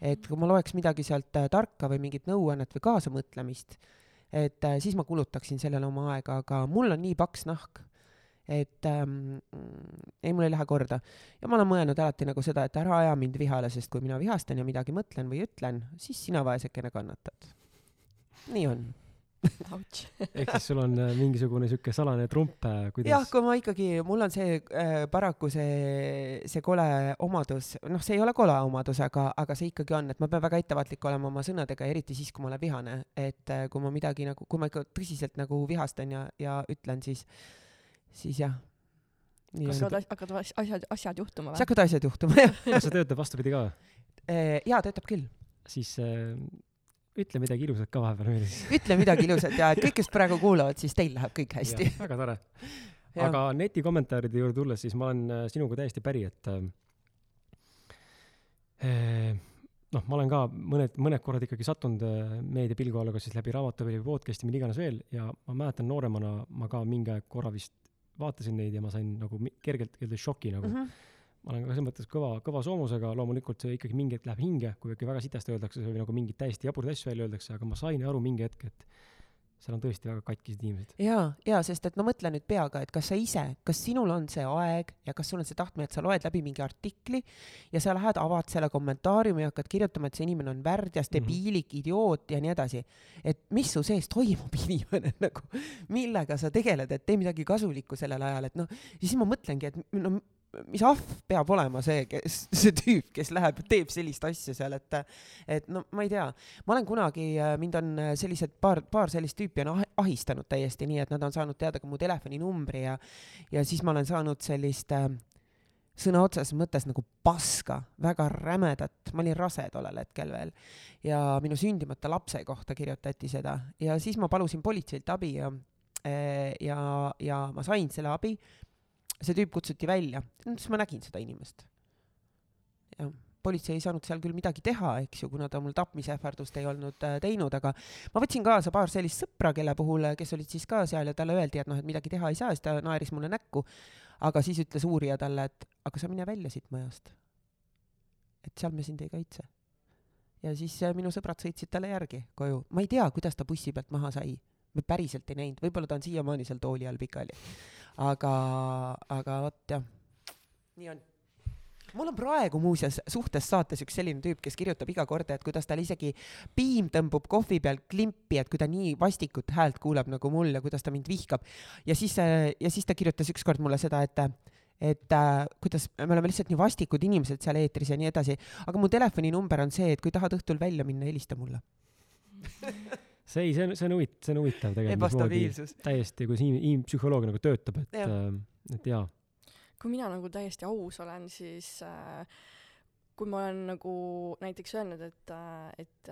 et kui ma loeks midagi sealt äh, tarka või mingit nõuannet või kaasamõtlemist, et äh, siis ma kulutaksin sellele oma aega, aga mul on nii paks nahk et ähm, ei, mul ei lähe korda. ja ma olen mõelnud alati nagu seda, et ära aja mind vihale, sest kui mina vihastan ja midagi mõtlen või ütlen, siis sina vaesekene kannatad. nii on ehk siis sul on äh, mingisugune sihuke salane trump, äh, kuidas? jah, kui ma ikkagi, mul on see äh, paraku see, see kole omadus, noh, see ei ole kole omadus, aga, aga see ikkagi on, et ma pean väga ettevaatlik olema oma sõnadega, eriti siis, kui ma olen vihane, et äh, kui ma midagi nagu, kui ma ikka tõsiselt nagu vihastan ja, ja ütlen, siis siis jah. kas hakkavad, hakkavad asjad, asjad juhtuma või? siis hakkavad asjad juhtuma, jah. kas see töötab vastupidi ka? Eh, jaa, töötab küll. siis äh, ütle midagi ilusat ka vahepeal meile siis. ütle midagi ilusat ja et kõik, kes praegu kuulavad, siis teil läheb kõik hästi. väga tore. aga netikommentaaride juurde tulles, siis ma olen äh, sinuga täiesti päri, et äh, noh, ma olen ka mõned, mõned korrad ikkagi sattunud meediapilgu alla, kas siis läbi raamatu või podcast'i, mida iganes veel, ja ma mäletan nooremana ma ka mingi aeg korra vist vaatasin neid ja ma sain nagu kergelt kergelt šoki nagu mm. -hmm. Ma olen ka selles mõttes kõva, kõva soomusega, loomulikult see ikkagi mingi hetk läheb hinge, kui ikka väga sitasti öeldakse või nagu mingeid täiesti jaburaid asju välja öeldakse, aga ma sain aru mingi hetk, et seal on tõesti väga katkised inimesed. ja, ja sest et no mõtle nüüd peaga, et kas sa ise, kas sinul on see aeg ja kas sul on see tahtmine, et sa loed läbi mingi artikli ja sa lähed, avad selle kommentaariumi ja hakkad kirjutama, et see inimene on värdjas, mhm. debiilik mm, -hmm. idioot ja nii edasi. et mis su sees toimub, inimene nagu, millega sa tegeled, et tee midagi kasulikku sellel ajal, et noh, siis ma mõtlengi, et no mis ahv peab olema see, kes, see tüüp, kes läheb, teeb sellist asja seal, et, et no ma ei tea, ma olen kunagi, mind on sellised paar, paar sellist tüüpi on ah-, ahistanud täiesti nii, et nad on saanud teada ka mu telefoninumbri ja, ja siis ma olen saanud sellist äh, sõna otseses mõttes nagu paska, väga rämedat, ma olin rase tollel hetkel veel. Ja minu sündimata lapse kohta kirjutati seda. Ja siis ma palusin politseilt abi ja, ja, ja ma sain selle abi see tüüp kutsuti välja, siis ma nägin seda inimest. jah, politsei ei saanud seal küll midagi teha, eks ju, kuna ta mul tapmisähvardust ei olnud äh, teinud, aga ma võtsin kaasa paar sellist sõpra, kelle puhul, kes olid siis ka seal ja talle öeldi, et noh, et midagi teha ei saa, siis ta naeris mulle näkku. aga siis ütles uurija talle, et aga sa mine välja siit majast. et seal me sind ei kaitse. ja siis äh, minu sõbrad sõitsid talle järgi koju. ma ei tea, kuidas ta bussi pealt maha sai. me päriselt ei näinud, võib-olla ta on siiamaani seal tooli all pikali aga, aga vot jah, nii on. Mul on praegu muuseas suhtes saates üks selline tüüp, kes kirjutab iga kord, et kuidas tal isegi piim tõmbub kohvi peal klimpi, et kui ta nii vastikut häält kuuleb nagu mul ja kuidas ta mind vihkab. ja siis, ja siis ta kirjutas ükskord mulle seda, et et äh, kuidas me oleme lihtsalt nii vastikud inimesed seal eetris ja nii edasi, aga mu telefoninumber on see, et kui tahad õhtul välja minna, helista mulle see ei, see on, see on huvitav, see on huvitav tegelikult. ebastabiilsus. täiesti, kuidas inimpsühholoog nagu töötab, et, äh, et jaa. kui mina nagu täiesti aus olen, siis äh, kui ma olen nagu näiteks öelnud, et, et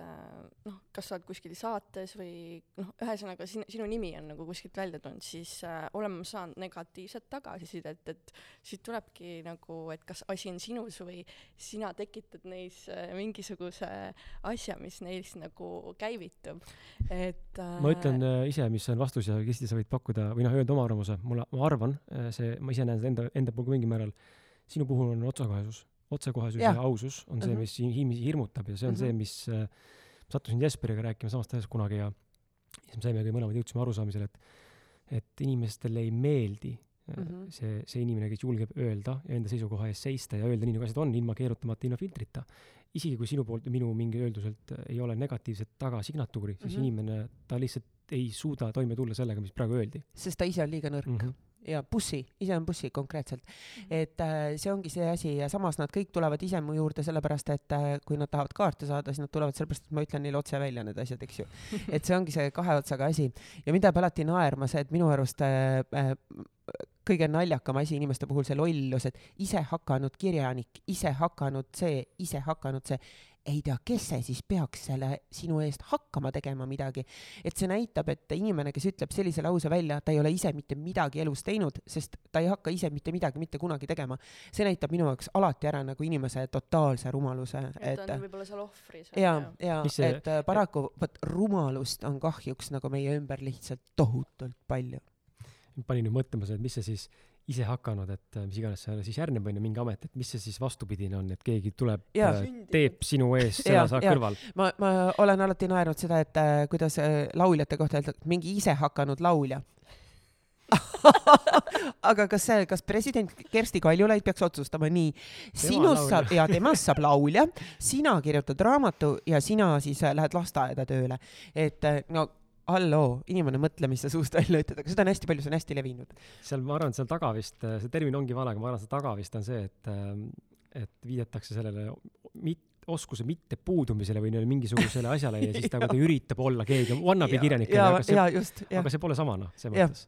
noh, kas sa oled kuskil saates või noh, ühesõnaga sinu, sinu nimi on nagu kuskilt välja tulnud, siis äh, olen ma saanud negatiivset tagasisidet, et siit tulebki nagu, et kas asi on sinus või sina tekitad neis mingisuguse asja, mis neis nagu käivitub, et äh, ma ütlen äh, ise, mis on vastus ja Kristi, sa võid pakkuda või noh, öelda oma arvamuse, mulle, ma arvan, äh, see, ma ise näen seda enda, enda puhul mingil määral, sinu puhul on otsekohesus otsekohesus ja, ja ausus on see, mhm. mis inimesi hirmutab ja see on uh -huh. see, mis äh, sattusin Jesperiga rääkima samast asjast kunagi ja siis me saime ka mõlemad jõudsime arusaamisele, et, et inimestele ei meeldi mm -hmm. see, see inimene, kes julgeb öelda ja enda seisukoha eest seista ja öelda nii, nagu asjad on, ilma keerutamata, ilma filtrita. isegi kui sinu poolt minu mingi öelduselt ei ole negatiivset tagasignatuuri, siis mm -hmm. inimene, ta lihtsalt ei suuda toime tulla sellega, mis praegu öeldi. sest ta ise on liiga nõrk mm. -hmm ja bussi, ise on bussi konkreetselt. Mhm. et äh, see ongi see asi ja samas nad kõik tulevad ise mu juurde sellepärast, et äh, kui nad tahavad kaarte saada, siis nad tulevad sellepärast, et ma ütlen neile otse välja need asjad, eks ju. et see ongi see kahe otsaga asi ja mind jääb alati naerma see, et minu arust äh, äh, kõige naljakam asi inimeste puhul see lollus, et ise hakanud kirjanik, ise hakanud see, ise hakanud see ei tea, kes see siis peaks selle sinu eest hakkama tegema midagi. et see näitab, et inimene, kes ütleb sellise lause välja, ta ei ole ise mitte midagi elus teinud, sest ta ei hakka ise mitte midagi mitte kunagi tegema. see näitab minu jaoks alati ära nagu inimese totaalse rumaluse. et ta on võib-olla seal ohvris. ja, ja see... et äh, paraku vot rumalust on kahjuks nagu meie ümber lihtsalt tohutult palju. panin nüüd mõtlema seda, et mis see siis ise hakanud, et äh, mis iganes seal siis järgneb, on ju, mingi amet, et mis see siis vastupidine on, et keegi tuleb, äh, teeb sinu ees seda sa kõrval. ma, ma olen alati naernud seda, et äh, kuidas äh, lauljate kohta öeldakse, mingi ise hakanud laulja. Aga kas see, kas president Kersti Kaljulaid peaks otsustama nii, sinust saab ja temast saab laulja, sina kirjutad raamatu ja sina siis äh, lähed lasteaeda tööle, et no halloo, inimene mõtle, mis sa suust välja ütled, aga seda on hästi palju, see on hästi levinud. seal, ma arvan, et seal taga vist, see termin ongi vale, aga ma arvan, seal taga vist on see, et, ähm, et viidatakse sellele mit-, oskuse mitte puudumisele või mingisugusele asjale ja siis ta kuidagi üritab olla keegi, wannabe kirjanik. aga, see, aga see pole sama, noh, see mõttes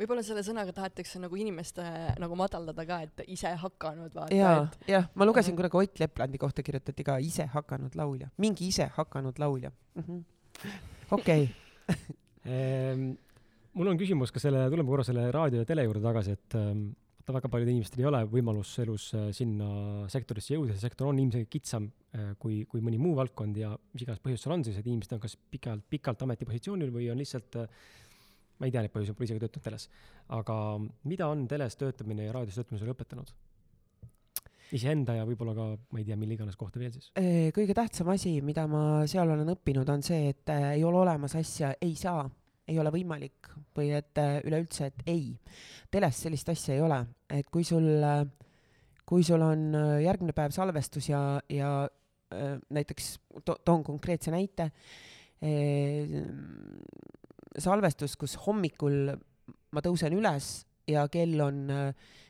võib-olla selle sõnaga tahetakse nagu inimeste nagu madaldada ka, et ise hakanud vaata. ja et..., jah, ma lugesin kunagi Ott Leplandi kohta kirjutati ka ise hakanud laulja, mingi ise hakanud laulja mm. -hmm okei ehm, mul on küsimus ka selle, tuleme korra selle raadio ja tele juurde tagasi, et ähm, vaata, väga paljudel inimestel ei ole võimalus elus äh, sinna sektorisse jõuda, see sektor on ilmselgelt kitsam äh, kui, kui mõni muu valdkond ja mis iganes põhjus seal on siis, et inimesed on kas pikalt, pikalt ametipositsioonil või on lihtsalt äh, ma ei tea neid põhjusi, pole isegi töötanud teles. aga mida on teles töötamine ja raadios töötamine sulle õpetanud? Iseenda ja võib-olla ka, ma ei tea, mille iganes kohta veel siis? kõige tähtsam asi, mida ma seal olen õppinud, on see, et äh, ei ole olemas asja ei saa, ei ole võimalik või et äh, üleüldse, et ei. teles sellist asja ei ole, et kui sul, äh, kui sul on järgmine päev salvestus ja, ja näiteks to, toon konkreetse näite, salvestus, kus hommikul ma tõusen üles ja kell on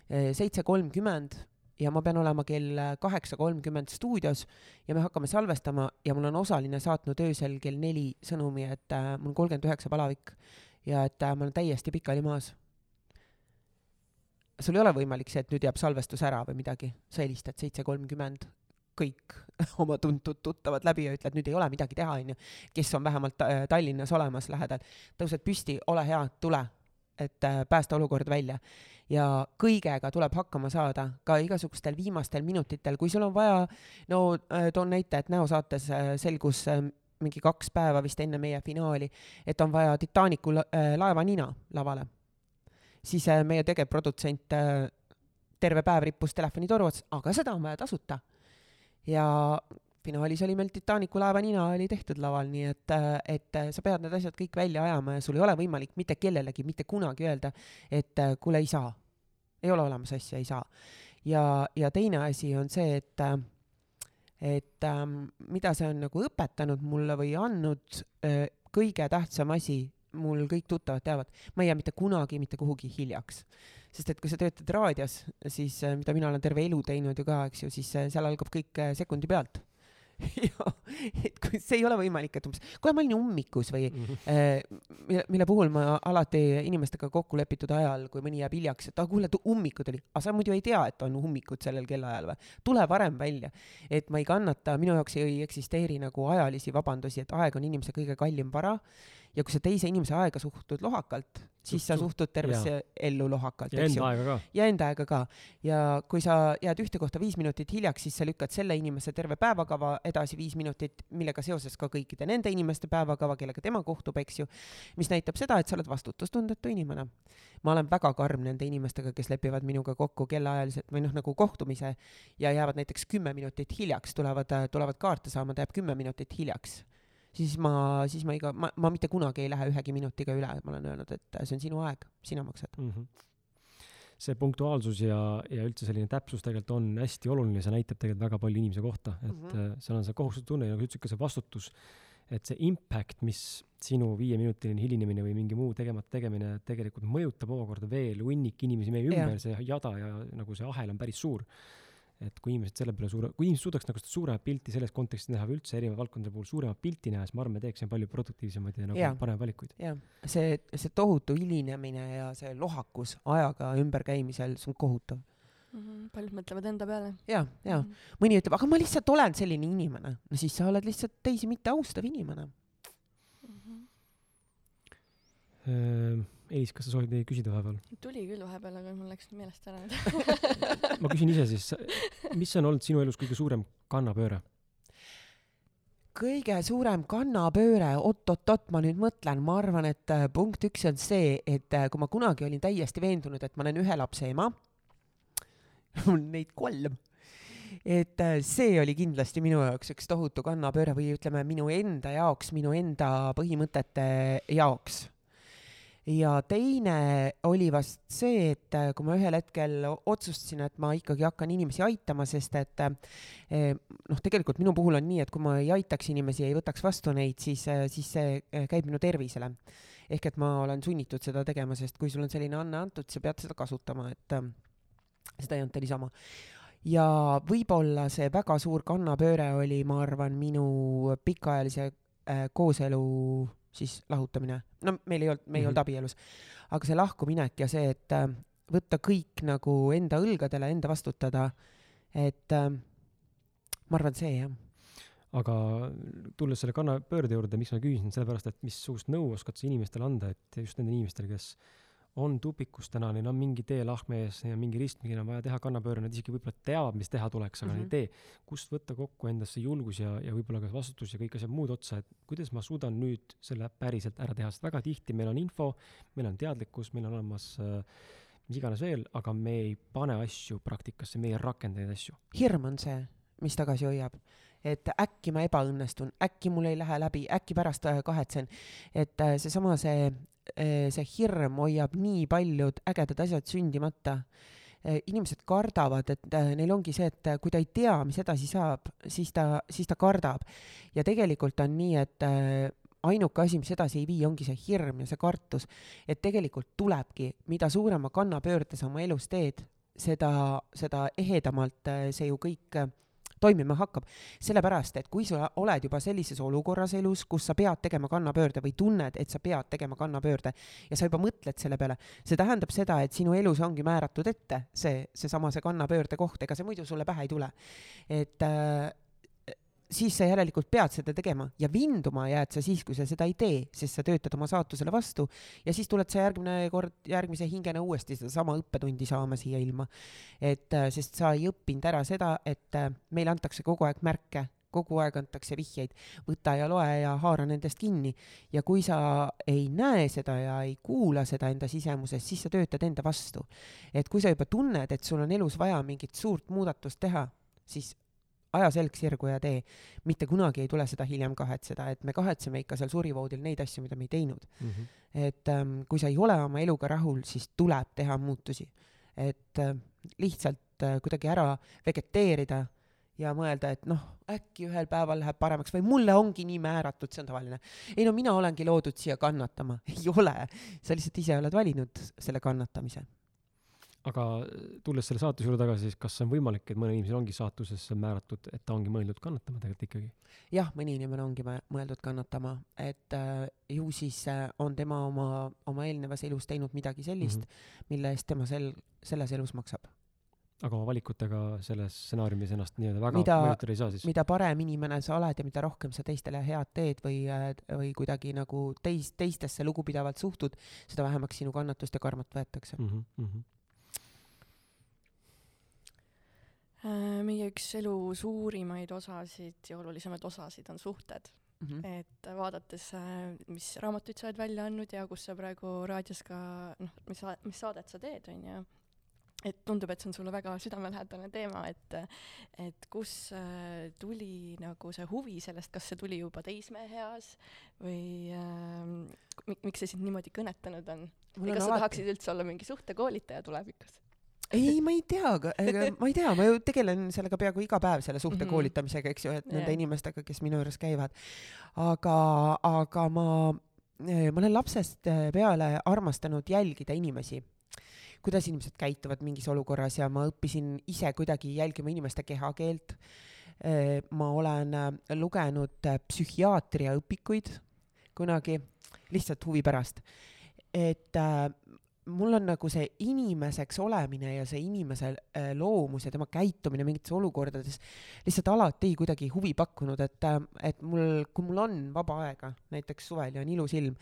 seitse kolmkümmend ja ma pean olema kell kaheksa kolmkümmend stuudios ja me hakkame salvestama ja mul on osaline saatnud öösel kell neli sõnumi, et äh, mul on kolmkümmend üheksa palavik ja et äh, ma olen täiesti pikali maas. sul ei ole võimalik see, et nüüd jääb salvestus ära või midagi, sa helistad seitse kolmkümmend, kõik oma tuntud tuttavad läbi ja ütled, nüüd ei ole midagi teha, onju, kes on vähemalt äh, Tallinnas olemas lähedal, tõused püsti, ole hea, tule, et äh, päästa olukord välja ja kõigega tuleb hakkama saada, ka igasugustel viimastel minutitel, kui sul on vaja, no äh, toon näite, et näosaates äh, selgus mingi kaks päeva vist enne meie finaali, et on vaja Titanicu laeva nina lavale. siis meie tegevprodutsent terve päev rippus telefonitoru otsas, aga seda on vaja tasuta. ja finaalis oli meil Titanicu laeva nina oli tehtud laval, nii et, et sa pead need asjad kõik välja ajama ja sul ei ole võimalik mitte kellelegi mitte kunagi öelda, et kuule, ei saa. ei ole olemas asja, ei saa. ja, ja teine asi on see, et, et ähm, mida see on nagu õpetanud mulle või andnud äh,, kõige tähtsam asi, mul kõik tuttavad teavad, ma ei jää mitte kunagi mitte kuhugi hiljaks sest et kui sa töötad raadios, siis mida mina olen terve elu teinud ju ka, eks ju, siis seal algab kõik sekundi pealt et kui see ei ole võimalik, et umbes, kuule, ma olin ummikus või mm -hmm. äh, mille, mille puhul ma alati inimestega kokku lepitud ajal, kui mõni jääb hiljaks, et ah kuule, ummikud oli, aga sa muidu ei tea, et on ummikud sellel kellaajal või? tule varem välja. et ma ei kannata, minu jaoks ei eksisteeri nagu ajalisi vabandusi, et aeg on inimese kõige kallim vara ja kui sa teise inimese aega suhtud lohakalt, siis sa suhtud tervesse ja. ellu lohakalt, eks ju. ja enda aega ka. ja kui sa jääd ühte kohta viis minutit hiljaks, siis sa lükkad selle inimese terve päevakava edasi viis minutit, millega seoses ka kõikide nende inimeste päevakava, kellega tema kohtub, eks ju, mis näitab seda, et sa oled vastutustundetu inimene. ma olen väga karm nende inimestega, kes lepivad minuga kokku kellaajaliselt või noh, nagu kohtumise ja jäävad näiteks kümme minutit hiljaks, tulevad, tulevad kaarte saama, ta jääb kümme minutit hiljaks siis ma, siis ma iga, ma, ma mitte kunagi ei lähe ühegi minutiga üle, ma olen öelnud, et see on sinu aeg, sina maksad mm. -hmm. see punktuaalsus ja, ja üldse selline täpsus tegelikult on hästi oluline, see näitab tegelikult väga palju inimese kohta, et mm -hmm. seal on see kohustustunne ja nagu ütlesid, ka see vastutus, et see impact, mis sinu viieminutiline hilinemine või mingi muu tegemata tegemine tegelikult mõjutab omakorda veel hunnik inimesi meie ümber, see jada ja nagu see ahel on päris suur et kui inimesed selle peale suure, kui inimesed suudaks nagu seda suuremat pilti selles kontekstis näha või üldse erinevate valdkondade puhul suuremat pilti näha, siis ma arvan, me teeksime palju produktiivsemaid ja nagu ja. paremaid valikuid. jah, see, see tohutu hilinemine ja see lohakus ajaga ümberkäimisel, see on kohutav mm. -hmm. paljud mõtlevad enda peale. ja, ja mm -hmm. mõni ütleb, aga ma lihtsalt olen selline inimene. no siis sa oled lihtsalt teisi mitte austav inimene mm. -hmm. Ehm Elis, kas sa soovid midagi küsida vahepeal? tuli küll vahepeal, aga mul läks meelest ära nüüd ma küsin ise siis, mis on olnud sinu elus kõige suurem kannapööre? kõige suurem kannapööre, oot-oot-oot, ma nüüd mõtlen, ma arvan, et äh, punkt üks on see, et äh, kui ma kunagi olin täiesti veendunud, et ma olen ühe lapse ema, mul on neid kolm, et äh, see oli kindlasti minu jaoks üks tohutu kannapööre või ütleme, minu enda jaoks, minu enda põhimõtete jaoks ja teine oli vast see, et äh, kui ma ühel hetkel otsustasin, et ma ikkagi hakkan inimesi aitama, sest et äh, noh, tegelikult minu puhul on nii, et kui ma ei aitaks inimesi, ei võtaks vastu neid, siis, äh, siis see käib minu tervisele. ehk et ma olen sunnitud seda tegema, sest kui sul on selline anne antud, sa pead seda kasutama, et seda ei anta niisama ja võib-olla see väga suur kannapööre oli, ma arvan, minu pikaajalise kooselu siis lahutamine, no meil ei olnud, me ei mm -hmm. olnud abielus, aga see lahkuminek ja see, et äh, võtta kõik nagu enda õlgadele, enda vastutada, et äh, ma arvan, see jah. aga tulles selle kannapöörde juurde, miks ma küsisin, sellepärast et missugust nõu oskad sa inimestele anda, et just nendele inimestele, kes on tupikus täna, neil on mingi teelahkme ees ja mingi ristmikil on vaja teha kannapööre, nad isegi võib-olla teavad, mis teha tuleks, aga mm -hmm. nad ei tee. kust võtta kokku endasse julgus ja, ja võib-olla ka vastutus ja kõik asjad muud otsa, et kuidas ma suudan nüüd selle päriselt ära teha, sest väga tihti meil on info, meil on teadlikkus, meil on olemas äh, mis iganes veel, aga me ei pane asju praktikasse, me ei rakenda neid asju. hirm on see, mis tagasi hoiab et äkki ma ebaõnnestun, äkki mul ei lähe läbi, äkki pärast äh, kahetsen. et äh, seesama, see see hirm hoiab nii paljud ägedad asjad sündimata. Eh, inimesed kardavad, et eh, neil ongi see, et kui ta ei tea, mis edasi saab, siis ta, siis ta kardab. ja tegelikult on nii, et ainuke asi, mis edasi ei vii, ongi see hirm ja see kartus. et tegelikult tulebki, mida suurema kannapöörde sa oma elus teed, seda, seda ehedamalt see ju kõik toimima hakkab. sellepärast, et kui sa oled juba sellises olukorras elus, kus sa pead tegema kannapöörde või tunned, et sa pead tegema kannapöörde ja sa juba mõtled selle peale, see tähendab seda, et sinu elus ongi määratud ette see, seesama see kannapöörde koht, ega see muidu sulle pähe ei tule. et äh, siis sa järelikult pead seda tegema ja vinduma jääd sa siis, kui sa seda ei tee, sest sa töötad oma saatusele vastu ja siis tuled sa järgmine kord, järgmise hingena uuesti sedasama õppetundi saama siia ilma. et äh, sest sa ei õppinud ära seda, et äh, meile antakse kogu aeg märke, kogu aeg antakse vihjeid, võta ja loe ja haara nendest kinni. ja kui sa ei näe seda ja ei kuula seda enda sisemuses, siis sa töötad enda vastu. et kui sa juba tunned, et sul on elus vaja mingit suurt muudatust teha, siis aja selg sirgu ja tee. mitte kunagi ei tule seda hiljem kahetseda, et me kahetseme ikka seal surivoodil neid asju, mida me ei teinud mm. -hmm. et ähm, kui sa ei ole oma eluga rahul, siis tuleb teha muutusi. et äh, lihtsalt äh, kuidagi ära vegeteerida ja mõelda, et noh, äkki ühel päeval läheb paremaks või mulle ongi nii määratud, see on tavaline. ei no mina olengi loodud siia kannatama. ei ole, sa lihtsalt ise oled valinud selle kannatamise aga tulles selle saatuse juurde tagasi, siis kas on võimalik, et mõnel inimesel ongi saatusesse määratud, et ta ongi mõeldud kannatama tegelikult ikkagi? jah, mõni inimene ongi mõeldud kannatama, et äh, ju siis äh, on tema oma, oma eelnevas elus teinud midagi sellist mm, -hmm. mille eest tema sel, selles elus maksab. aga oma valikutega selles stsenaariumis ennast nii-öelda väga mida, mõjutada ei saa siis? mida parem inimene sa oled ja mida rohkem sa teistele head teed või, äh, või kuidagi nagu teis-, teistesse lugupidavalt suhtud, seda vähemaks sinu kannatust ja karmat võetakse mm. -hmm. Äh, meie üks elu suurimaid osasid ja olulisemaid osasid on suhted mm. -hmm. et vaadates, äh, mis raamatuid sa oled välja andnud ja kus sa praegu raadios ka noh, mis, mis saadet sa teed, on ju, et tundub, et see on sulle väga südamelähedane teema, et et kus äh, tuli nagu see huvi sellest, kas see tuli juba teismeeas või äh, miks see sind niimoodi kõnetanud on? või kas sa alati... tahaksid üldse olla mingi suhtekoolitaja tulevikus? Ei, ma ei tea, ma ei tea, ma ju tegelen sellega peaaegu iga päev, selle suhte mm -hmm. koolitamisega, eks ju, et yeah. nende inimestega, kes minu juures käivad. aga, aga ma, ma olen lapsest peale armastanud jälgida inimesi kuidas inimesed käituvad mingis olukorras ja ma õppisin ise kuidagi jälgima inimeste kehakeelt. ma olen lugenud psühhiaatria õpikuid kunagi lihtsalt huvi pärast. et mul on nagu see inimeseks olemine ja see inimese äh, loomus ja tema käitumine mingites olukordades lihtsalt alati kuidagi huvi pakkunud, et, äh, et mul, kui mul on vaba aega, näiteks suvel ja on ilus ilm,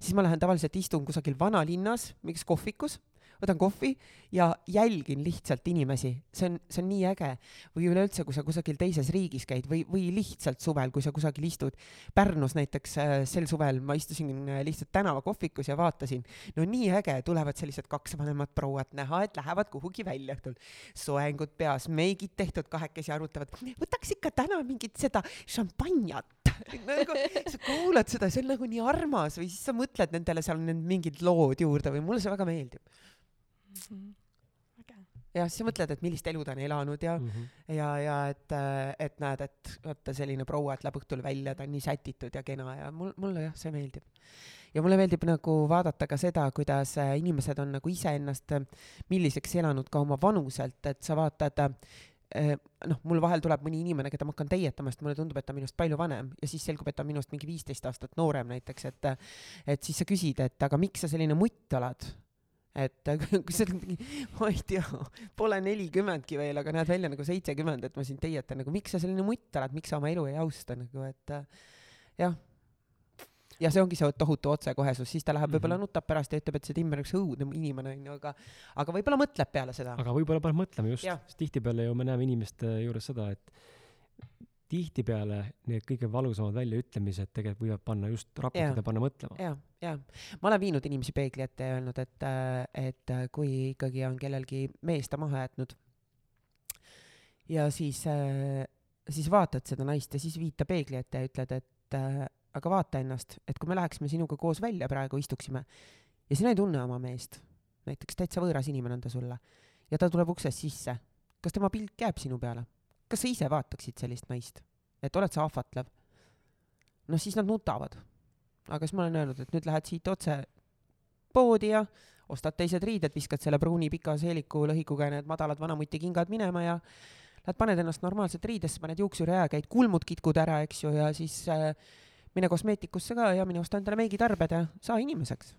siis ma lähen tavaliselt istun kusagil vanalinnas mingis kohvikus võtan kohvi ja jälgin lihtsalt inimesi, see on, see on nii äge. või üleüldse, kui sa kusagil teises riigis käid või, või lihtsalt suvel, kui sa kusagil istud. Pärnus näiteks äh, sel suvel ma istusin äh, lihtsalt tänavakohvikus ja vaatasin, no nii äge, tulevad sellised kaks vanemat prouat, näha, et lähevad kuhugi välja õhtul. soengud peas, meigid tehtud, kahekesi arutavad, võtaks ikka täna mingit seda šampanjat nagu sa kuulad seda, see on nagu nii armas või siis sa mõtled nendele seal need mingid lood juurde või mulle see väga meeldib jah, siis sa mõtled, et millist elu ta on elanud ja mm, -hmm. ja, ja et, et näed, et vaata selline proua, et läheb õhtul välja, ta on nii sätitud ja kena ja mul, mulle jah, see meeldib. ja mulle meeldib nagu vaadata ka seda, kuidas inimesed on nagu iseennast milliseks elanud ka oma vanuselt, et sa vaatad noh, mul vahel tuleb mõni inimene, keda ma hakkan teietama, sest mulle tundub, et ta on minust palju vanem ja siis selgub, et ta on minust mingi viisteist aastat noorem näiteks, et et siis sa küsid, et aga miks sa selline mutt oled et kui sa oled mingi, ma ei tea, pole nelikümmendki veel, aga näed välja nagu seitsekümmend, et ma sind teietan, nagu miks sa selline mutt oled, miks sa oma elu ei austa nagu, et jah. ja see ongi see tohutu otsekohesus, siis ta läheb mm -hmm. võib-olla nutab pärast ja ütleb, et see Timmer on üks õudne inimene onju, aga, aga võib-olla mõtleb peale seda. aga võib-olla paneb mõtlema just, sest tihtipeale ju me näeme inimeste juures seda, et tihtipeale need kõige valusamad väljaütlemised tegelikult võivad panna just raputada, panna mõtlema. ja, ja ma olen viinud inimesi peegli ette ja öelnud, et, et kui ikkagi on kellelgi mees ta maha jätnud ja siis, siis vaatad seda naist ja siis viid ta peegli ette ja ütled, et aga vaata ennast, et kui me läheksime sinuga koos välja praegu, istuksime ja sina ei tunne oma meest, näiteks täitsa võõras inimene on ta sulle ja ta tuleb uksest sisse, kas tema pilk jääb sinu peale? Kas sa ise vaataksid sellist naist, et oled sa ahvatlev? noh, siis nad nutavad. aga siis ma olen öelnud, et nüüd lähed siit otse poodi ja ostad teised riided, viskad selle pruuni pika seeliku lõhikuga need madalad vanamuti kingad minema ja lähed, paned ennast normaalselt riidesse, paned juuksuri ära, käid kulmud kitkud ära, eks ju, ja siis äh, mine kosmeetikusse ka ja mine osta endale meigitarbed ja saa inimeseks.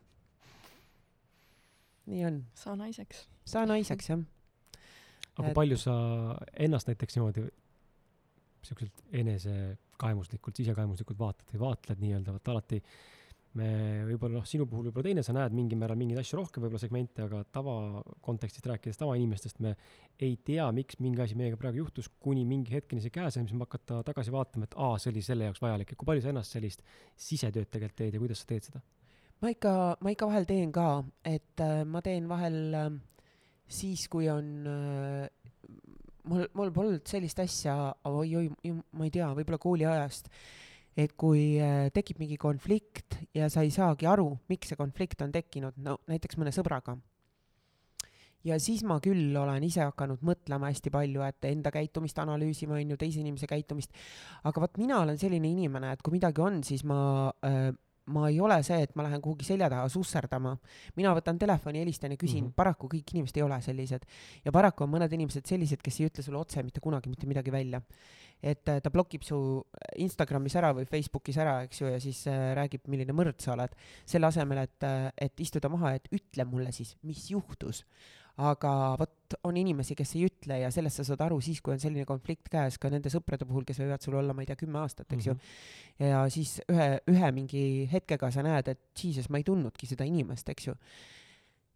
nii on. saa naiseks. saa naiseks, jah aga et... palju sa ennast näiteks niimoodi siukselt enesekaemuslikult, sisekaemuslikult vaatad või vaatled nii-öelda, vaata alati me võib-olla noh, sinu puhul võib-olla teine, sa näed mingil määral mingeid asju rohkem, võib-olla segmente, aga tavakontekstist rääkides, tavainimestest me ei tea, miks mingi asi meiega praegu juhtus, kuni mingi hetkeni see käes on, siis me hakata tagasi vaatama, et aa, see oli selle jaoks vajalik, et kui palju sa ennast sellist sisetööd tegelikult teed ja kuidas sa teed seda? ma ikka, ma ikka vahel teen ka, et äh, ma teen vahel äh, siis, kui on äh, mul, mul polnud sellist asja oi-oi, ma ei tea, võib-olla kooliajast, et kui äh, tekib mingi konflikt ja sa ei saagi aru, miks see konflikt on tekkinud, no näiteks mõne sõbraga. ja siis ma küll olen ise hakanud mõtlema hästi palju, et enda käitumist analüüsima, on ju, teise inimese käitumist. aga vot mina olen selline inimene, et kui midagi on, siis ma äh, ma ei ole see, et ma lähen kuhugi selja taha susserdama. mina võtan telefoni, helistan ja küsin mm, -hmm. paraku kõik inimesed ei ole sellised. ja paraku on mõned inimesed sellised, kes ei ütle sulle otse mitte kunagi mitte midagi välja. et äh, ta blokib su Instagramis ära või Facebookis ära, eks ju, ja siis äh, räägib, milline mõrd sa oled. selle asemel, et, äh, et istuda maha, et ütle mulle siis, mis juhtus aga vot on inimesi, kes ei ütle ja sellest sa saad aru siis, kui on selline konflikt käes ka nende sõprade puhul, kes võivad sul olla, ma ei tea, kümme aastat, eks mm -hmm. ju. Mhm. ja siis ühe, ühe mingi hetkega sa näed, et jesus, ma ei tundnudki seda inimest, eks ju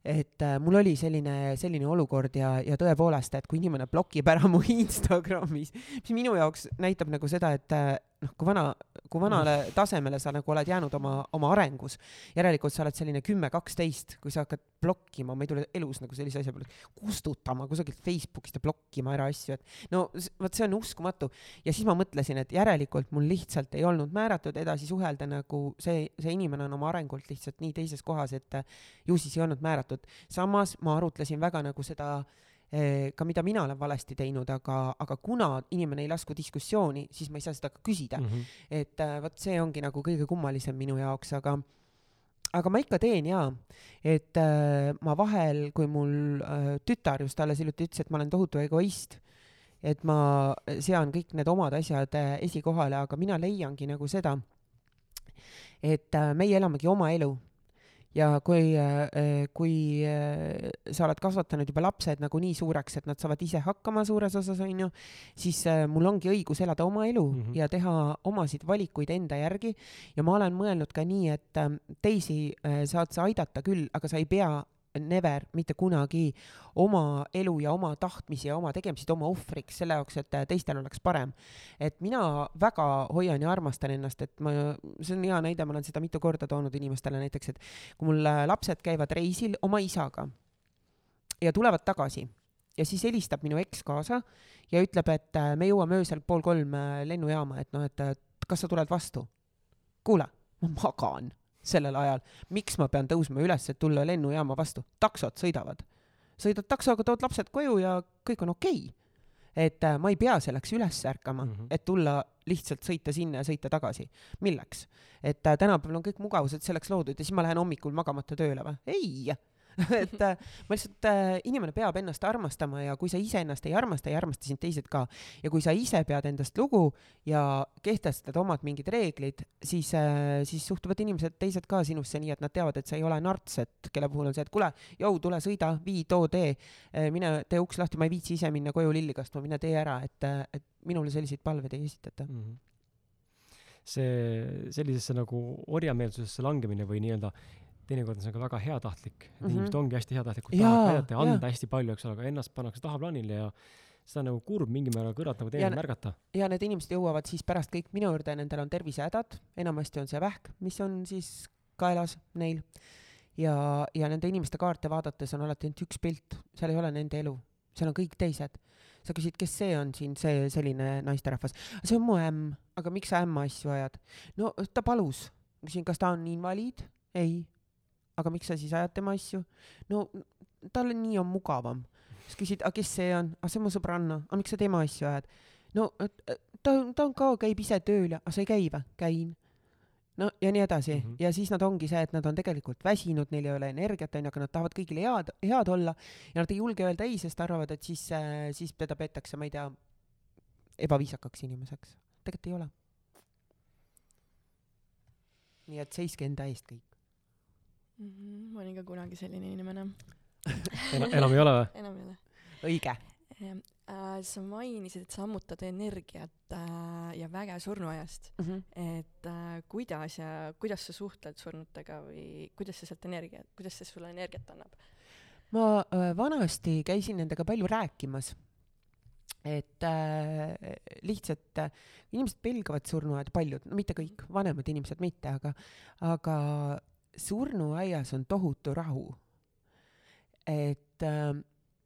et äh, mul oli selline, selline olukord ja, ja tõepoolest, et kui inimene blokib ära mu Instagramis, mis minu jaoks näitab nagu seda, et, noh, kui vana, kui vanale tasemele sa nagu oled jäänud oma, oma arengus. järelikult sa oled selline kümme, kaksteist, kui sa hakkad blokkima, ma ei tule elus nagu sellise asja peale, kustutama kusagilt Facebookist ja blokkima ära asju, et no vot see on uskumatu. ja siis ma mõtlesin, et järelikult mul lihtsalt ei olnud määratud edasi suhelda nagu see, see inimene on oma arengult lihtsalt nii teises kohas, et ju siis ei olnud määratud. samas ma arutlesin väga nagu seda äh, ka mida mina olen valesti teinud, aga, aga kuna inimene ei lasku diskussiooni, siis ma ei saa seda ka küsida mm. -hmm. et äh, vot see ongi nagu kõige kummalisem minu jaoks, aga aga ma ikka teen jaa, et äh, ma vahel, kui mul äh, tütar just alles hiljuti ütles, et ma olen tohutu egoist, et ma sean kõik need omad asjad äh, esikohale, aga mina leiangi nagu seda, et äh, meie elamegi oma elu ja kui, äh, kui äh, sa oled kasvatanud juba lapsed nagu nii suureks, et nad saavad ise hakkama suures osas, onju, siis äh, mul ongi õigus elada oma elu mm -hmm. ja teha omasid valikuid enda järgi. ja ma olen mõelnud ka nii, et teisi saad sa aidata küll, aga sa ei pea never, mitte kunagi oma elu ja oma tahtmisi ja oma tegemisi oma ohvriks selle jaoks, et teistel oleks parem. et mina väga hoian ja armastan ennast, et ma, see on hea näide, ma olen seda mitu korda toonud inimestele näiteks, et kui mul lapsed käivad reisil oma isaga ja tulevad tagasi ja siis helistab minu eks kaasa ja ütleb, et me jõuame öösel pool kolm lennujaama, et noh, et kas sa tuled vastu. kuule, ma magan sellel ajal. miks ma pean tõusma üles, et tulla lennujaama vastu? taksod sõidavad. sõidad taksoga, tood lapsed koju ja kõik on okei okay. et äh, ma ei pea selleks üles ärkama mm, -hmm. et tulla lihtsalt sõita sinna ja sõita tagasi. milleks? et äh, tänapäeval on kõik mugavused selleks loodud ja siis ma lähen hommikul magamata tööle või? ei et äh, ma lihtsalt äh,, inimene peab ennast armastama ja kui sa iseennast ei armasta, ei armasta sind teised ka. ja kui sa ise pead endast lugu ja kehtestad omad mingid reeglid, siis äh,, siis suhtuvad inimesed, teised ka sinusse nii, et nad teavad, et sa ei ole narts, et kelle puhul on see, et kuule, jõu, tule sõida, vii, too tee, äh, mine tee uks lahti, ma ei viitsi ise minna koju lilli kastma, mine tee ära, et, äh, et minule selliseid palveid ei esitata mm. -hmm see sellisesse nagu orjameelsusesse langemine või nii-öelda teinekord on see ka väga heatahtlik, et mm -hmm. inimesed ongi hästi heatahtlikud, tahavad aidata ja anda ja. hästi palju, eks ole, aga ennast pannakse tahaplaanile ja seda on nagu kurb mingil määral kõrvalt nagu teinekord märgata. ja need inimesed jõuavad siis pärast kõik minu juurde, nendel on tervisehädad, enamasti on see vähk, mis on siis kaelas neil. ja, ja nende inimeste kaarte vaadates on alati ainult üks pilt, seal ei ole nende elu, seal on kõik teised. sa küsid, kes see on siin, see selline naisterahvas, see on mu ämm, aga miks sa ämma asju ajad? no ta palus, küsin, kas ta on invaliid? ei aga miks sa siis ajad tema asju? no talle nii on mugavam. siis küsid, aga kes see on? aga see on mu sõbranna. aga miks sa tema asju ajad? no ta, ta on ka, käib ise tööl ja, aga sa ei käi või? käin. no ja nii edasi mm. -hmm. ja siis nad ongi see, et nad on tegelikult väsinud, neil ei ole energiat, onju, aga nad tahavad kõigile head, head olla ja nad ei julge öelda ei, sest arvavad, et siis, siis teda peetakse, ma ei tea, ebaviisakaks inimeseks. tegelikult ei ole. nii et seiske enda eest kõik mm. -hmm. ma olin ka kunagi selline inimene Ena, enam ei ole või? enam ei ole. õige. Äh, sa mainisid, et sa ammutad energiat äh, ja väge surnuaiast mm. -hmm. et äh, kuidas ja kuidas sa suhtled surnutega või kuidas sa sealt energiat, kuidas see sulle energiat annab? ma äh, vanasti käisin nendega palju rääkimas et äh, lihtsalt äh, inimesed pelgavad surnuaeda, paljud, no mitte kõik, vanemad inimesed mitte, aga, aga surnuaias on tohutu rahu. et äh,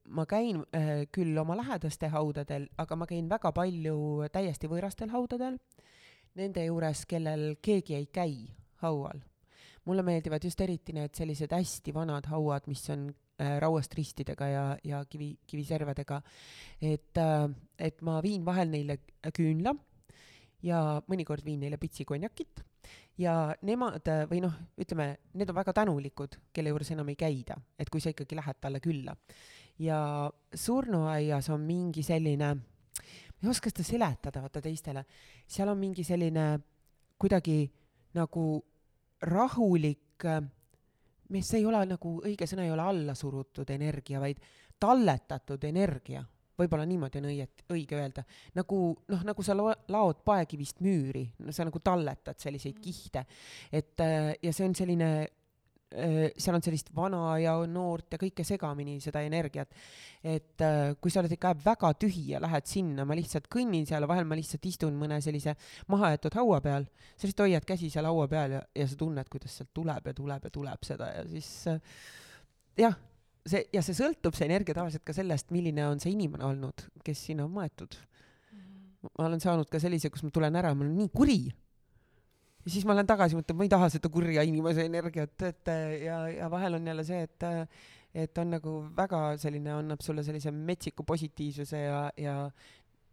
ma käin äh, küll oma lähedaste haudadel, aga ma käin väga palju täiesti võõrastel haudadel, nende juures, kellel keegi ei käi haual. mulle meeldivad just eriti need sellised hästi vanad hauad, mis on äh, rauast ristidega ja, ja kivi, kiviservadega. et äh,, et ma viin vahel neile küünla ja mõnikord viin neile pitsi konjakit ja nemad või noh, ütleme, need on väga tänulikud, kelle juures enam ei käida, et kui sa ikkagi lähed talle külla. ja surnuaias on mingi selline, ma ei oska seda seletada vaata teistele, seal on mingi selline kuidagi nagu rahulik, mis ei ole nagu, õige sõna ei ole alla surutud energia, vaid talletatud energia võib-olla niimoodi on õiet-, õige öelda, nagu noh, nagu sa lo-, laod paekivist müüri, no sa nagu talletad selliseid kihte, et äh, ja see on selline äh, seal on sellist vana ja noort ja kõike segamini, seda energiat. et äh, kui sa oled ikka väga tühi ja lähed sinna, ma lihtsalt kõnnin seal vahel ma lihtsalt istun mõne sellise mahajäetud haua peal, sa lihtsalt hoiad käsi seal haua peal ja, ja sa tunned, kuidas sealt tuleb ja tuleb ja tuleb seda ja siis jah, see ja see sõltub, see energia tavaliselt ka sellest, milline on see inimene olnud, kes sinna on maetud. ma olen saanud ka sellise, kus ma tulen ära, ma olen nii kuri ja siis ma lähen tagasi, mõtlen, ma ei taha seda kurja inimese energiat, et ja, ja vahel on jälle see, et et on nagu väga selline, annab sulle sellise metsiku positiivsuse ja, ja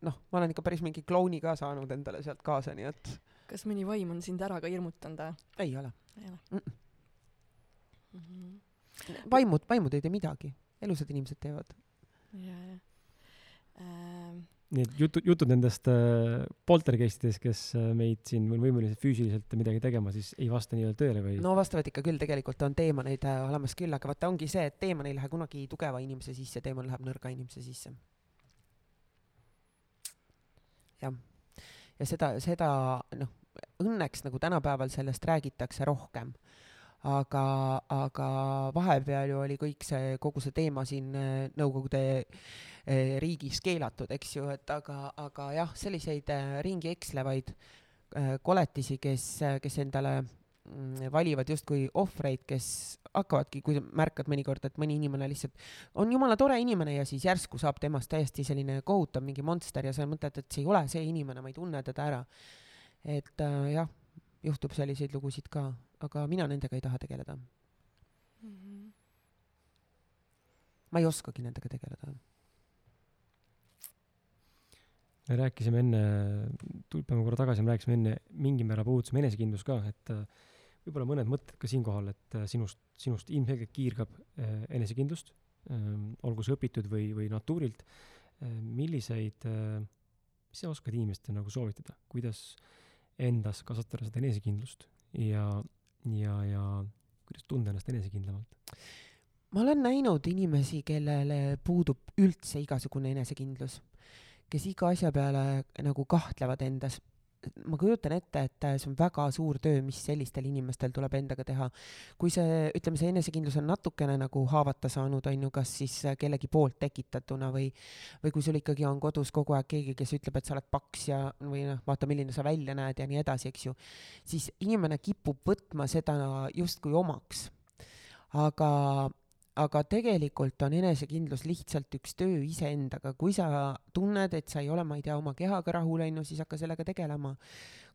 noh, ma olen ikka päris mingi klouni ka saanud endale sealt kaasa, nii et. kas mõni vaim on sind ära ka hirmutanud ei ole. ei ole mm? -mm. Mm -hmm. Vaimud, vaimud ei tee midagi, elusad inimesed teevad. ja, ja ähm nii et jutud, jutud nendest äh, poltergeistidest, kes äh, meid siin on võimelised füüsiliselt midagi tegema, siis ei vasta nii-öelda tõele või? no vastavad ikka küll, tegelikult on teemaneid äh, olemas küll, aga vaata, ongi see, et teeman ei lähe kunagi tugeva inimese sisse, teeman läheb nõrga inimese sisse. jah, ja seda, seda noh, õnneks nagu tänapäeval sellest räägitakse rohkem aga, aga vahepeal ju oli kõik see, kogu see teema siin äh, Nõukogude äh, riigis keelatud, eks ju, et aga, aga jah, selliseid äh, ringi ekslevaid koletisi, kes, kes endale mm, valivad justkui ohvreid, kes hakkavadki, kui märkad mõnikord, et mõni inimene lihtsalt on jumala tore inimene ja siis järsku saab temast täiesti selline kohutav mingi monster ja sa mõtled, et see ei ole see inimene, ma ei tunne teda ära. et äh, jah, juhtub selliseid lugusid ka, aga mina nendega ei taha tegeleda mm. -hmm. ma ei oskagi nendega tegeleda. me rääkisime enne, tuleme korra tagasi, me rääkisime enne, mingil määral puudutasime enesekindlust ka, et äh, võib-olla mõned mõtted ka siinkohal, et äh, sinust, sinust ilmselgelt kiirgab äh, enesekindlust, ähm, olgu see õpitud või, või natuurilt. milliseid, mis sa oskad inimestele nagu soovitada, kuidas endas kasvatada seda enesekindlust ja, ja, ja kuidas tunda ennast enesekindlamalt? ma olen näinud inimesi, kellele puudub üldse igasugune enesekindlus, kes iga asja peale nagu kahtlevad endas ma kujutan ette, et see on väga suur töö, mis sellistel inimestel tuleb endaga teha. kui see, ütleme, see enesekindlus on natukene nagu haavata saanud, on ju, kas siis kellegi poolt tekitatuna või, või kui sul ikkagi on kodus kogu aeg keegi, kes ütleb, et sa oled paks ja, või noh, vaata, milline sa välja näed ja nii edasi, eks ju, siis inimene kipub võtma seda justkui omaks. aga aga tegelikult on enesekindlus lihtsalt üks töö iseendaga, kui sa tunned, et sa ei ole, ma ei tea, oma kehaga rahul, on ju, siis hakka sellega tegelema.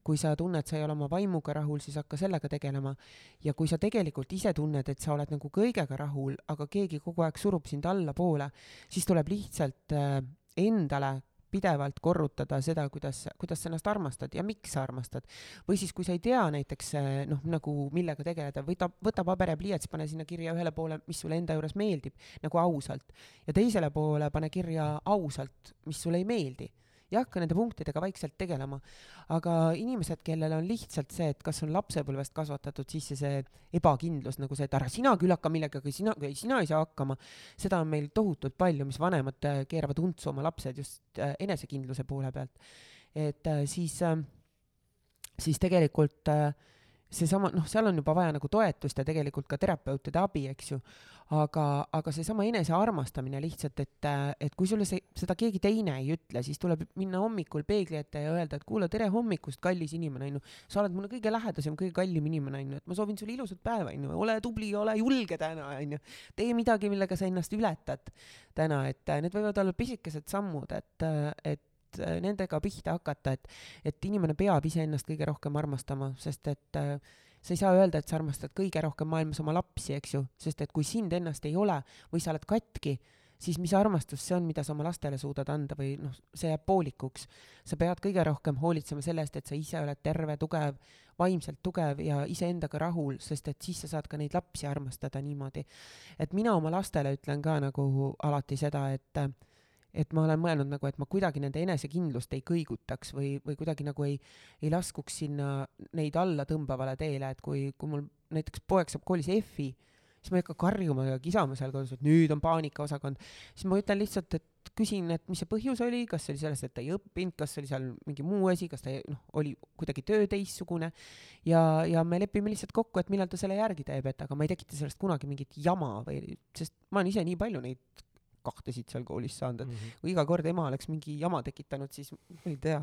kui sa tunned, sa ei ole oma vaimuga rahul, siis hakka sellega tegelema. ja kui sa tegelikult ise tunned, et sa oled nagu kõigega rahul, aga keegi kogu aeg surub sind allapoole, siis tuleb lihtsalt äh, endale pidevalt korrutada seda, kuidas, kuidas sa ennast armastad ja miks sa armastad. või siis, kui sa ei tea näiteks noh, nagu millega tegeleda, võta, võta paber ja pliiats, pane sinna kirja ühele poole, mis sulle enda juures meeldib, nagu ausalt, ja teisele poole pane kirja ausalt, mis sulle ei meeldi ja hakka nende punktidega vaikselt tegelema. aga inimesed, kellel on lihtsalt see, et kas on lapsepõlvest kasvatatud sisse see ebakindlus nagu see, et ära sina küll hakka millegagi, sina, sina ei saa hakkama, seda on meil tohutult palju, mis vanemad äh, keeravad untsu oma lapsed just äh, enesekindluse poole pealt. et äh, siis, siis tegelikult seesama, noh, seal on juba vaja nagu toetust ja tegelikult ka terapeutide abi, eks ju aga, aga seesama enesearmastamine lihtsalt, et, et kui sulle see, seda keegi teine ei ütle, siis tuleb minna hommikul peegli ette ja öelda, et kuule, tere hommikust, kallis inimene, onju. sa oled mulle kõige lähedasem, kõige kallim inimene, onju, et ma soovin sulle ilusat päeva, onju, ole tubli, ole julge täna, onju. tee midagi, millega sa ennast ületad täna, et need võivad olla pisikesed sammud, et, et nendega pihta hakata, et, et inimene peab iseennast kõige rohkem armastama, sest et äh, sa ei saa öelda, et sa armastad kõige rohkem maailmas oma lapsi, eks ju, sest et kui sind ennast ei ole või sa oled katki, siis mis armastus see on, mida sa oma lastele suudad anda või noh, see jääb poolikuks. sa pead kõige rohkem hoolitsema selle eest, et sa ise oled terve, tugev, vaimselt tugev ja iseendaga rahul, sest et siis sa saad ka neid lapsi armastada niimoodi. et mina oma lastele ütlen ka nagu alati seda, et et ma olen mõelnud nagu, et ma kuidagi nende enesekindlust ei kõigutaks või, või kuidagi nagu ei, ei laskuks sinna neid alla tõmbavale teele, et kui, kui mul näiteks poeg saab koolis F-i, siis ma ei hakka karjuma ja kisama seal kodus, et nüüd on paanikaosakond. siis ma ütlen lihtsalt, et küsin, et mis see põhjus oli, kas see oli selles, et ta ei õppinud, kas oli seal mingi muu asi, kas ta noh, oli kuidagi töö teistsugune ja, ja me lepime lihtsalt kokku, et millal ta selle järgi teeb, et aga ma ei tekita sellest kunagi mingit jama või, sest ma olen ise nii palju neid kahtesid seal koolis saanud, et mm -hmm. kui iga kord ema oleks mingi jama tekitanud, siis ma ei tea.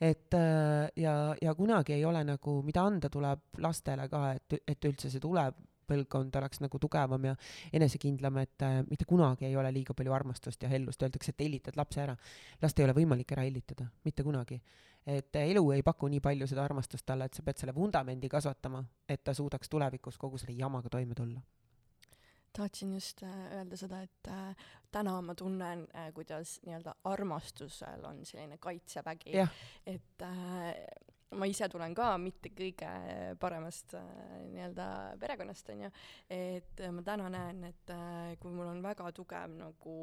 et äh, ja, ja kunagi ei ole nagu, mida anda tuleb lastele ka, et, et üldse see tuleb põlvkond oleks nagu tugevam ja enesekindlam, et äh, mitte kunagi ei ole liiga palju armastust ja hellust, öeldakse, et hellitad lapse ära. last ei ole võimalik ära hellitada, mitte kunagi. et äh, elu ei paku nii palju seda armastust talle, et sa pead selle vundamendi kasvatama, et ta suudaks tulevikus kogu selle jamaga toime tulla tahtsin just äh, öelda seda, et äh, täna ma tunnen äh,, kuidas nii-öelda armastusel on selline kaitsevägi, et ma ise tulen ka mitte kõige paremast nii-öelda perekonnast, onju, et ma täna näen, et kui mul on väga tugev nagu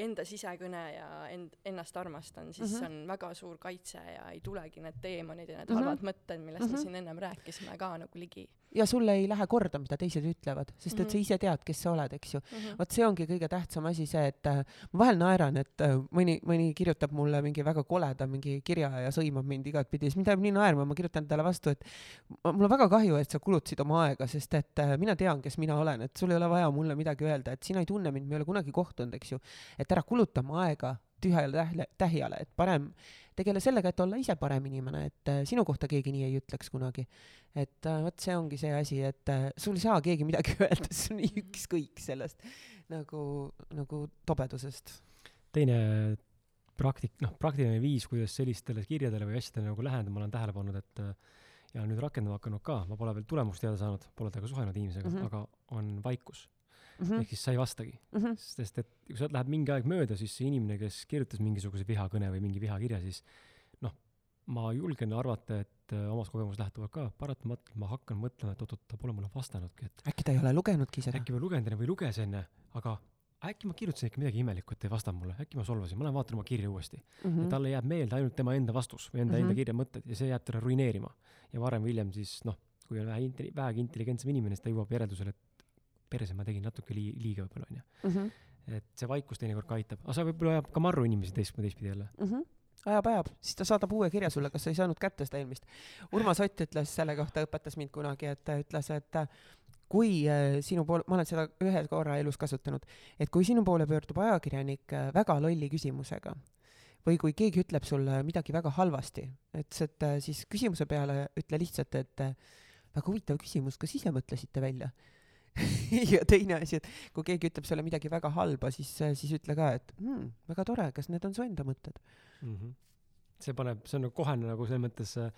enda sisekõne ja end, ennast armastan, siis mm -hmm. on väga suur kaitse ja ei tulegi need teemonid ja need mm -hmm. halvad mõtted, millest mm -hmm. me siin ennem rääkisime, ka nagu ligi ja sulle ei lähe korda, mida teised ütlevad, sest et sa ise tead, kes sa oled, eks ju. Mm -hmm.. vot see ongi kõige tähtsam asi, see, et äh, ma vahel naeran, et äh, mõni, mõni kirjutab mulle mingi väga koleda mingi kirja ja sõimab mind igatpidi, siis mind ajab nii naerma, ma kirjutan talle vastu, et mul on väga kahju, et sa kulutasid oma aega, sest et äh, mina tean, kes mina olen, et sul ei ole vaja mulle midagi öelda, et sina ei tunne mind, me ei ole kunagi kohtunud, eks ju. et ära kuluta oma aega tühjale tähle, tähjale, et parem tegele sellega, et olla ise parem inimene, et äh, sinu kohta keegi nii ei ütleks kunagi. et äh, vot see ongi see asi, et äh, sul ei saa keegi midagi öelda, sul on nii ükskõik sellest nagu, nagu tobedusest. teine praktik-, noh, praktiline viis, kuidas sellistele kirjadele või asjadele nagu läheneda, ma olen tähele pannud, et ja nüüd rakendama hakanud ka, ma pole veel tulemust teada saanud, pole temaga suhelnud inimesega mm, -hmm. aga on vaikus mm -hmm. ehk siis sa ei vastagi mm. -hmm. sest et kui sealt läheb mingi aeg mööda, siis see inimene, kes kirjutas mingisuguse vihakõne või mingi vihakirja, siis noh, ma julgen arvata, et äh, omast kogemusest lähtuvalt ka paratamatult ma hakkan mõtlema, et oot-oot, ta pole mulle vastanudki, et äkki ta ei ole lugenudki seda? äkki ma lugenud enne või luges enne, aga äkki ma kirjutasin ikka midagi imelikku, et ei vastanud mulle, äkki ma solvasin, ma lähen vaatan oma kirja uuesti mm. -hmm. ja talle jääb meelde ainult tema enda vastus või enda mm, -hmm. enda kirja mõtted ja see jääb talle ruineerima. ja varem või hiljem siis noh, kui on vähe vähegi intelligentsem inimene, siis ta jõuab järeldusele, et perse ma tegin natuke lii-, liiga võib-olla onju mm. -hmm. et see vaikus teinekord ka aitab, aga see võib-olla ajab ka marru inimesi teist, teistpidi jälle mm. -hmm ajab, ajab, siis ta saadab uue kirja sulle, kas sa ei saanud kätte seda eelmist. Urmas Ott ütles selle kohta, õpetas mind kunagi, et ta ütles, et kui äh, sinu poole, ma olen seda ühe korra elus kasutanud, et kui sinu poole pöördub ajakirjanik äh, väga lolli küsimusega või kui keegi ütleb sulle midagi väga halvasti, ütles, et äh, siis küsimuse peale ütle lihtsalt, et väga huvitav küsimus, kas ise mõtlesite välja ja teine asi, et kui keegi ütleb sulle midagi väga halba, siis, siis ütle ka, et hmm, väga tore, kas need on su enda mõtted mm. -hmm. see paneb, see on nagu kohene nagu selles mõttes äh,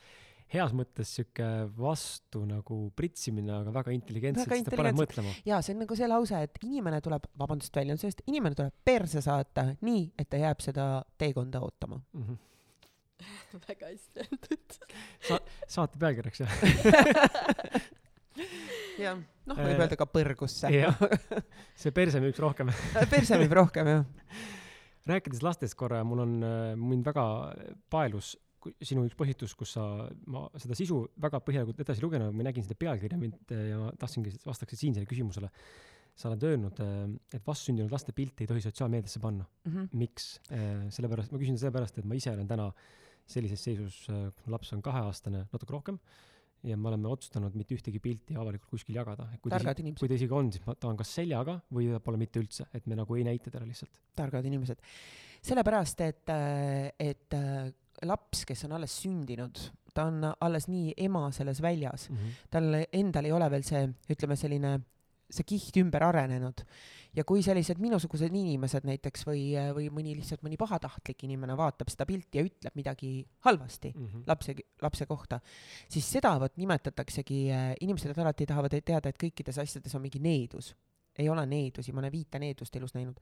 heas mõttes sihuke vastu nagu pritsimine, aga väga intelligentselt, seda paneb mõtlema. jaa, see on nagu see lause, et inimene tuleb, vabandust väljend sellest, inimene tuleb perse saata nii, et ta jääb seda teekonda ootama mm. -hmm. väga hästi öeldud Sa-, saate pealkirjaks, jah jah, noh, võib öelda ka põrgusse. see perse müüks rohkem perse müüb rohkem, jah. rääkides lastest korra, mul on, äh, mind väga paelus sinu üks postitus, kus sa, ma seda sisu väga põhjalikult edasi lugenud, ma nägin seda pealkirja mind äh, ja ma tahtsingi, vastaksid siin sellele küsimusele. sa oled öelnud, äh, et vastsündinud laste pilti ei tohi sotsiaalmeediasse panna mm. -hmm. miks? sellepärast, ma küsin sellepärast, et ma ise olen täna sellises seisus, laps on kaheaastane, natuke rohkem ja me oleme otsustanud mitte ühtegi pilti avalikult kuskil jagada. kui ta isegi, on, siis ta on kas seljaga või ta pole mitte üldse, et me nagu ei näita teda lihtsalt. targad inimesed. sellepärast, et, et laps, kes on alles sündinud, ta on alles nii ema selles väljas mm, -hmm. tal endal ei ole veel see, ütleme selline see kiht ümber arenenud ja kui sellised minusugused inimesed näiteks või, või mõni lihtsalt mõni pahatahtlik inimene vaatab seda pilti ja ütleb midagi halvasti mm -hmm. lapse, lapse kohta, siis seda vot nimetataksegi, inimesed alati tahavad teada, et kõikides asjades on mingi needus. ei ole needusi, ma olen viite needust elus näinud.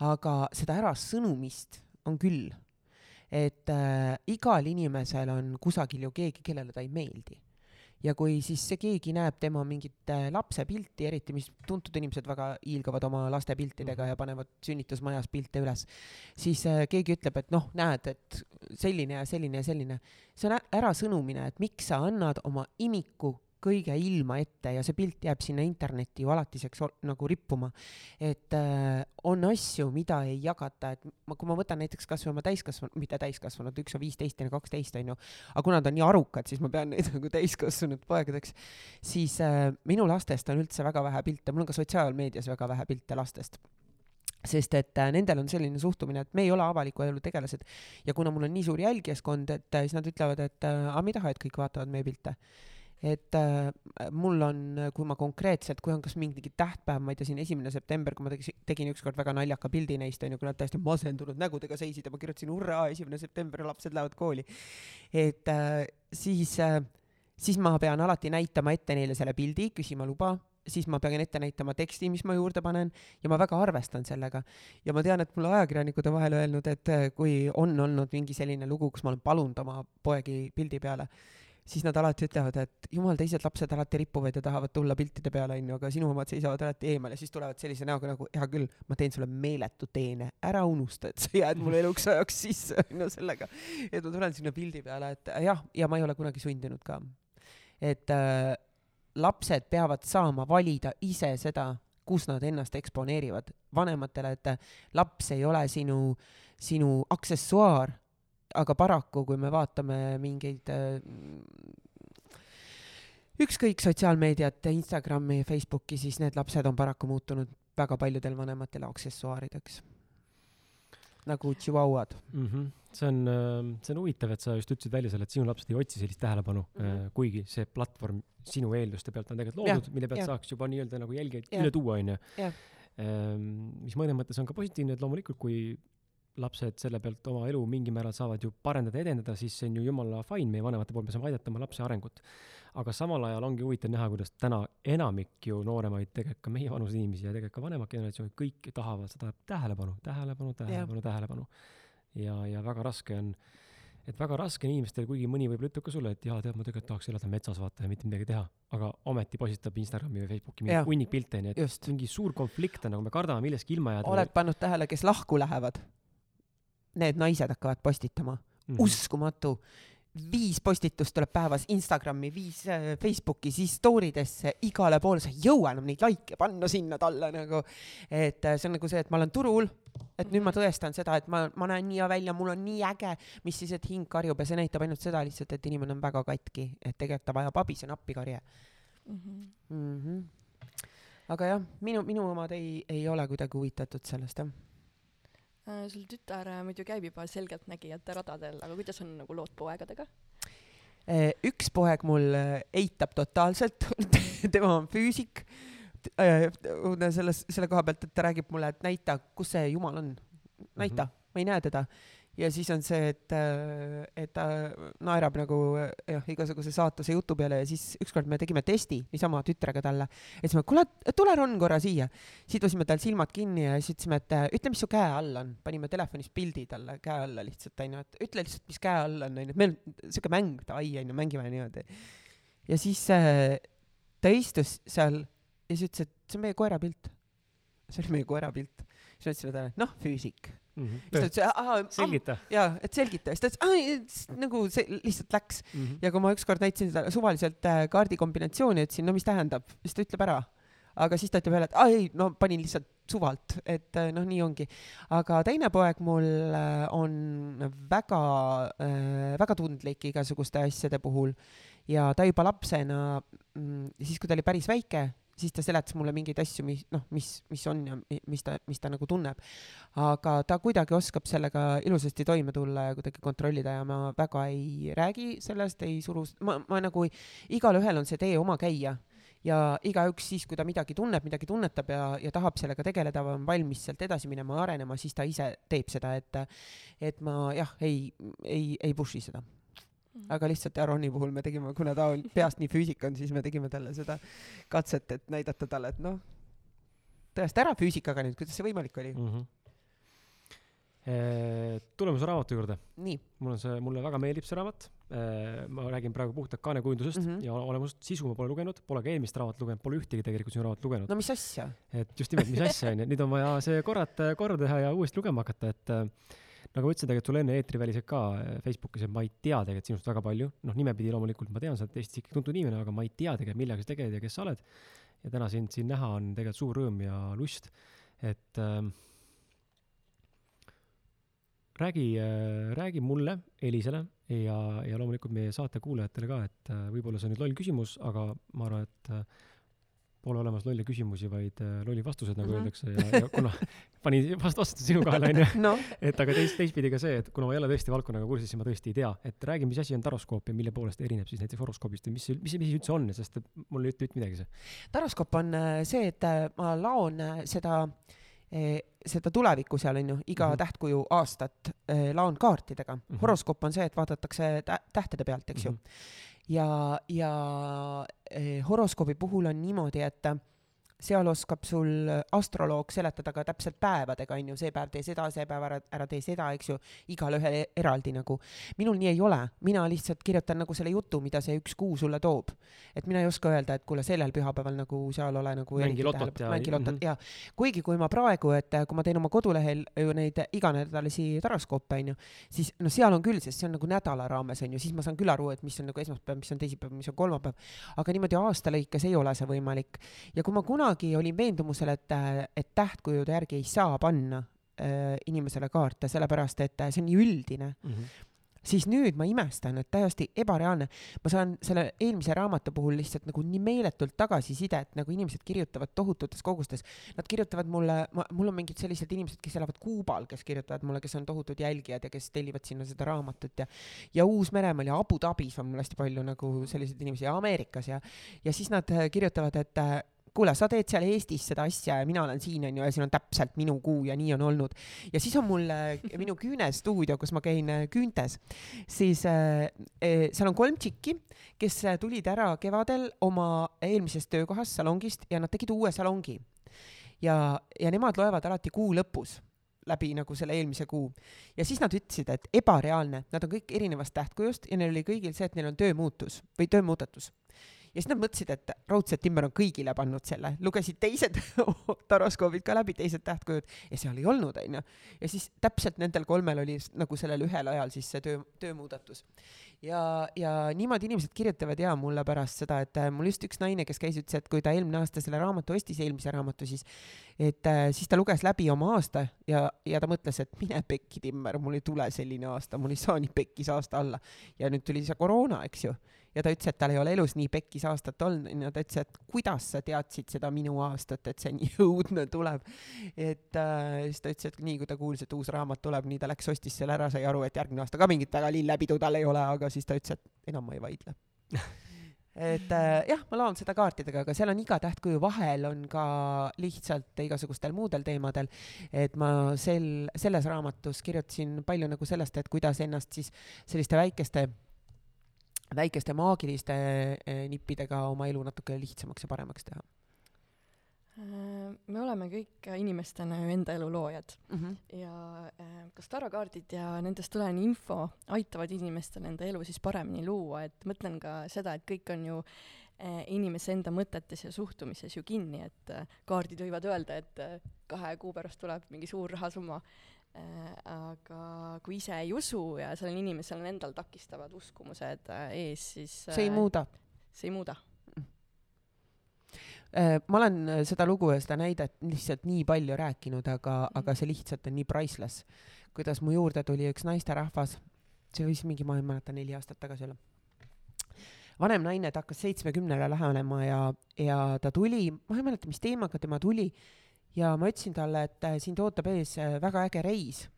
aga seda ärasõnumist on küll. et äh, igal inimesel on kusagil ju keegi, kellele ta ei meeldi ja kui siis see keegi näeb tema mingit äh, lapse pilti, eriti mis tuntud inimesed väga hiilgavad oma laste piltidega ja panevad sünnitusmajas pilte üles, siis äh, keegi ütleb, et noh, näed, et selline ja selline ja selline. see on ärasõnumine, et miks sa annad oma imiku kõige ilma ette ja see pilt jääb sinna internetti ju alatiseks nagu rippuma. et äh, on asju, mida ei jagata, et ma, kui ma võtan näiteks kasvõi oma täiskasvanud, mitte täiskasvanud, üks on viisteist, teine kaksteist onju, aga kuna nad on nii arukad, siis ma pean neid nagu täiskasvanud poegadeks, siis äh, minu lastest on üldse väga vähe pilte, mul on ka sotsiaalmeedias väga vähe pilte lastest sest et äh, nendel on selline suhtumine, et me ei ole avaliku elu tegelased ja kuna mul on nii suur jälgijaskond, et äh, siis nad ütlevad, et äh, aga me ei taha, et kõik vaatavad meie pilte. Et äh, mul on, kui ma konkreetselt, kui on kas mingi tähtpäev, ma ei tea, siin esimene september, kui ma tegin, tegin ükskord väga naljaka pildi neist, onju, kui nad täiesti masendunud nägudega seisid ja ma kirjutasin hurraa, esimene september ja lapsed lähevad kooli. et äh, siis äh, siis ma pean alati näitama ette neile selle pildi, küsima luba, siis ma pean ette näitama teksti, mis ma juurde panen ja ma väga arvestan sellega. ja ma tean, et mulle ajakirjanikud on vahel öelnud, et äh, kui on olnud mingi selline lugu, kus ma olen palunud oma poegi pildi peale, siis nad alati ütlevad, et jumal, teised lapsed alati ripuvad ja tahavad tulla piltide peale, onju, aga sinu omad seisavad alati eemal ja siis tulevad sellise näoga nagu, hea küll, ma teen sulle meeletu teene, ära unusta, et sa jääd mulle eluks ajaks sisse, onju, sellega, et ma tulen sinna pildi peale, et jah, ja ma ei ole kunagi sundinud ka. et äh, lapsed peavad saama valida ise seda, kus nad ennast eksponeerivad vanematele, et äh, laps ei ole sinu, sinu aksessuaar, aga paraku, kui me vaatame mingeid äh, ükskõik sotsiaalmeediat, Instagrami, Facebooki, siis need lapsed on paraku muutunud väga paljudel vanematel aksessuaarideks. nagu tšivauad mm. -hmm. see on, see on huvitav, et sa just ütlesid välja selle, et sinu lapsed ei otsi sellist tähelepanu mm. -hmm. kuigi see platvorm sinu eelduste pealt on tegelikult loodud, mille pealt jah. saaks juba nii-öelda nagu jälgijaid üle tuua, onju. Jah. mis mõnes mõttes on ka positiivne, et loomulikult, kui lapsed selle pealt oma elu mingil määral saavad ju parendada, edendada, siis see on ju jumala fine meie vanemate poolt, me saame aidata oma lapse arengut. aga samal ajal ongi huvitav näha, kuidas täna enamik ju nooremaid, tegelikult ka meievanuseid inimesi ja tegelikult ka vanemad generatsioonid, kõik tahavad seda tähelepanu, tähelepanu, tähelepanu, tähelepanu. ja, ja väga raske on, et väga raske on inimestel, kuigi mõni võib-olla ütleb ka sulle, et jaa, tead, ma tegelikult tahaks elada metsas vaata ja mitte midagi teha, aga ometi postitab Instagrami või Facebooki mingi hunnik pilte, nii et just. mingi suur konflikt on, nagu me kardame millestki ilma jääda. oled pannud tähele, kes lahku lähevad? Need naised hakkavad postitama Mhm. uskumatu. viis postitust tuleb päevas Instagrami, viis äh, Facebooki, siis story desse, igale poole, sa ei jõua enam neid likee panna sinna talle nagu. et äh, see on nagu see, et ma olen turul, et nüüd ma tõestan seda, et ma, ma näen nii hea välja, mul on nii äge, mis siis, et hing karjub ja see näitab ainult seda lihtsalt, et inimene on väga katki, et tegelikult ta vajab abi, see on appikarje Mhm. mm. -hmm. aga jah, minu, minu omad ei, ei ole kuidagi huvitatud sellest jah. Äh, sul tütar äh, muidu käib juba selgeltnägijate radadel, aga kuidas on nagu lood poegadega? Eh, üks poeg mul eitab totaalselt tema on füüsik. selles, selle koha pealt, et ta räägib mulle, et näita, kus see jumal on. näita mm, -hmm. ma ei näe teda. Ja siis on see, et, äh, et ta naerab nagu jah, igasuguse saatuse jutu peale ja siis ükskord me tegime testi niisama tütrega talle. ja siis me, kuule, tule Ron korra siia. sidusime tal silmad kinni ja siis ütlesime, et äh, ütle, mis su käe all on. panime telefonis pildi talle käe alla lihtsalt onju, et ütle lihtsalt, mis käe all on onju, meil on siuke mäng, davai onju, mängime niimoodi. ja siis äh, ta istus seal ja siis ütles, et see on meie koera pilt. see oli meie koera pilt. siis ma ütlesin talle, noh, füüsik. Mm. siis ta -hmm. ütles, aa, selgita jaa, et selgita. siis ta ütles, aa, nagu see lihtsalt läks. mm. -hmm. ja kui ma ükskord näitasin talle suvaliselt äh, kaardikombinatsiooni, ütlesin, no mis tähendab, siis ta ütleb ära. aga siis ta ütleb jälle, et aa ei, no panin lihtsalt suvalt, et äh, noh, nii ongi. aga teine poeg mul äh, on väga äh,, väga tundlik igasuguste asjade puhul ja ta juba lapsena, siis kui ta oli päris väike, siis ta seletas mulle mingeid asju, mis noh, mis, mis on ja mi- mis ta, mis ta nagu tunneb. aga ta kuidagi oskab sellega ilusasti toime tulla ja kuidagi kontrollida ja ma väga ei räägi sellest, ei suru, ma, ma nagu, igalühel on see tee oma käia ja igaüks siis, kui ta midagi tunneb, midagi tunnetab ja, ja tahab sellega tegeleda või on valmis sealt edasi minema, arenema, siis ta ise teeb seda, et, et ma jah, ei, ei, ei push'i seda aga lihtsalt Aroni puhul me tegime, kuna ta on peast nii füüsik on, siis me tegime talle seda katset, et näidata talle, et noh, tõesta ära füüsikaga nüüd, kuidas see võimalik oli mm. -hmm. tuleme su raamatu juurde. nii mul on see, mulle väga meeldib see raamat. ma räägin praegu puhtalt kaanekujundusest mm. -hmm. ja olemust, sisu ma pole lugenud, pole ka eelmist raamatut lugenud, pole ühtegi tegelikult sinu raamatut lugenud. no mis asja et just nimelt, mis asja onju, nüüd on vaja see korrata, korda teha ja uuesti lugema hakata, et äh, nagu ma ütlesin tegelikult sulle enne eetriväliselt ka äh, Facebookis, et ma ei tea tegelikult sinust väga palju, noh, nimepidi loomulikult ma tean, sa oled Eestis ikkagi tuntud inimene, aga ma ei tea tegelikult, millega sa tegeled ja kes sa oled. ja täna sind siin näha on tegelikult suur rõõm ja lust, et äh, räägi äh,, räägi mulle, Elisele ja, ja loomulikult meie saate kuulajatele ka, et äh, võib-olla see on nüüd loll küsimus, aga ma arvan, et äh, pole olemas lolle küsimusi, vaid äh, lollid vastused, nagu Mhm. öeldakse ja, ja kuna panin vast vastutada sinu kaela, onju. noh, et aga teist, teistpidi ka see, et kuna ma ei ole tõesti valdkonnaga kursis, siis ma tõesti ei tea, et räägi, mis asi on taroskoop ja mille poolest erineb siis näiteks horoskoobist või mis, mis mis üldse on, sest et mul ei ütle mitte midagi see. taroskoop on äh, see, et äh, ma laon seda, seda tulevikku seal onju, iga Mhm. mm -hmm. tähtkuju aastat laon kaartidega mm. Mhm. -hmm. horoskoop on see, et vaadatakse tä- tähtede pealt, eks ju Mhm. mm. -hmm. ja, ja eh, horoskoobi puhul on niimoodi, et seal oskab sul astroloog seletada ka täpselt päevadega, onju, see päev tee seda, see päev ära, ära tee seda, eks ju, igale ühele eraldi nagu. minul nii ei ole, mina lihtsalt kirjutan nagu selle jutu, mida see üks kuu sulle toob. et mina ei oska öelda, et kuule, sellel pühapäeval nagu seal ole nagu Mängi lotot ja- mängi lotot mhm. ja kuigi kui ma praegu, et äh, kui ma teen oma kodulehel ju neid iganädalasi taroskoope onju, siis no seal on küll, sest see on nagu nädala raames onju, siis ma saan küll aru, et mis on nagu esmaspäev, mis on teisipäev, mis on kolmapäev, aga niimoodi aasta lõikes ei ole see võimalik. ja kui ma kunagi olin veendumusel, et, et tähtkujude järgi ei saa panna äh, inimesele kaarte, sellepärast et äh, see on nii üldine, Mm -hmm. siis nüüd ma imestan, et täiesti ebareaalne. ma saan selle eelmise raamatu puhul lihtsalt nagu nii meeletult tagasisidet, nagu inimesed kirjutavad tohututes kogustes. Nad kirjutavad mulle, mul on mingid sellised inimesed, kes elavad Kuubal, kes kirjutavad mulle, kes on tohutud jälgijad ja kes tellivad sinna seda raamatut ja ja Uus-Meremaal ja Abu Dhabis on mul hästi palju nagu selliseid inimesi ja Ameerikas ja ja siis nad äh, kirjutavad, et äh, kuule, sa teed seal Eestis seda asja ja mina olen siin onju ja siin on täpselt minu kuu ja nii on olnud. ja siis on mul äh, minu küünestuudio, kus ma käin äh, küüntes, siis äh, äh, seal on kolm tšikki, kes tulid ära kevadel oma eelmisest töökohast salongist ja nad tegid uue salongi. ja, ja nemad loevad alati kuu lõpus läbi nagu selle eelmise kuu ja siis nad ütlesid, et ebareaalne, nad on kõik erinevast tähtkujust ja neil oli kõigil see, et neil on töömuutus või töömuudatus ja siis nad mõtlesid, et raudselt Timmer on kõigile pannud selle, lugesid teised taroskoobid ka läbi, teised tähtkujud ja seal ei olnud, onju. ja siis täpselt nendel kolmel oli nagu sellel ühel ajal siis see töö, töömuudatus. ja, ja niimoodi inimesed kirjutavad ja mulle pärast seda, et äh, mul just üks naine, kes käis, ütles, et kui ta eelmine aasta selle raamatu ostis, eelmise raamatu siis, et äh, siis ta luges läbi oma aasta ja, ja ta mõtles, et mine pekki, Timmer, mul ei tule selline aasta, mul ei saa nii pekkis aasta alla. ja nüüd tuli see koroona, eks ju ja ta ütles, et tal ei ole elus nii pekkis aastat olnud, onju, ta ütles, et kuidas sa teadsid seda minu aastat, et see nii õudne tuleb. et äh, siis ta ütles, et nii kui ta kuulis, et uus raamat tuleb, nii ta läks, ostis selle ära, sai aru, et järgmine aasta ka mingit väga lillepidu tal ei ole, aga siis ta ütles, et enam ma ei vaidle. et äh, jah, ma laon seda kaartidega, aga seal on iga tähtkuju vahel on ka lihtsalt igasugustel muudel teemadel. et ma sel, selles raamatus kirjutasin palju nagu sellest, et kuidas ennast siis selliste väikeste väikeste maagiliste eh, nippidega oma elu natuke lihtsamaks ja paremaks teha me oleme kõik inimestena ju enda elu loojad mm. -hmm. ja äh, kas tarokaardid ja nendest tulenev info aitavad inimestel enda elu siis paremini luua, et mõtlen ka seda, et kõik on ju inimese enda mõtetes ja suhtumises ju kinni, et kaardid võivad öelda, et kahe kuu pärast tuleb mingi suur rahasumma aga kui ise ei usu ja sellel inimesel on endal takistavad uskumused äh, ees, siis see ei muuda. see ei muuda. Äh, ma olen äh, seda lugu ja seda näidet lihtsalt nii palju rääkinud, aga, aga see lihtsalt on nii priceless. kuidas mu juurde tuli üks naisterahvas, see võis mingi, ma ei mäleta, neli aastat tagasi olla. vanem naine, ta hakkas seitsmekümnele lähenema ja, ja ta tuli, ma ei mäleta, mis teemaga tema tuli ja ma ütlesin talle, et äh, sind ootab ees äh, väga äge reis.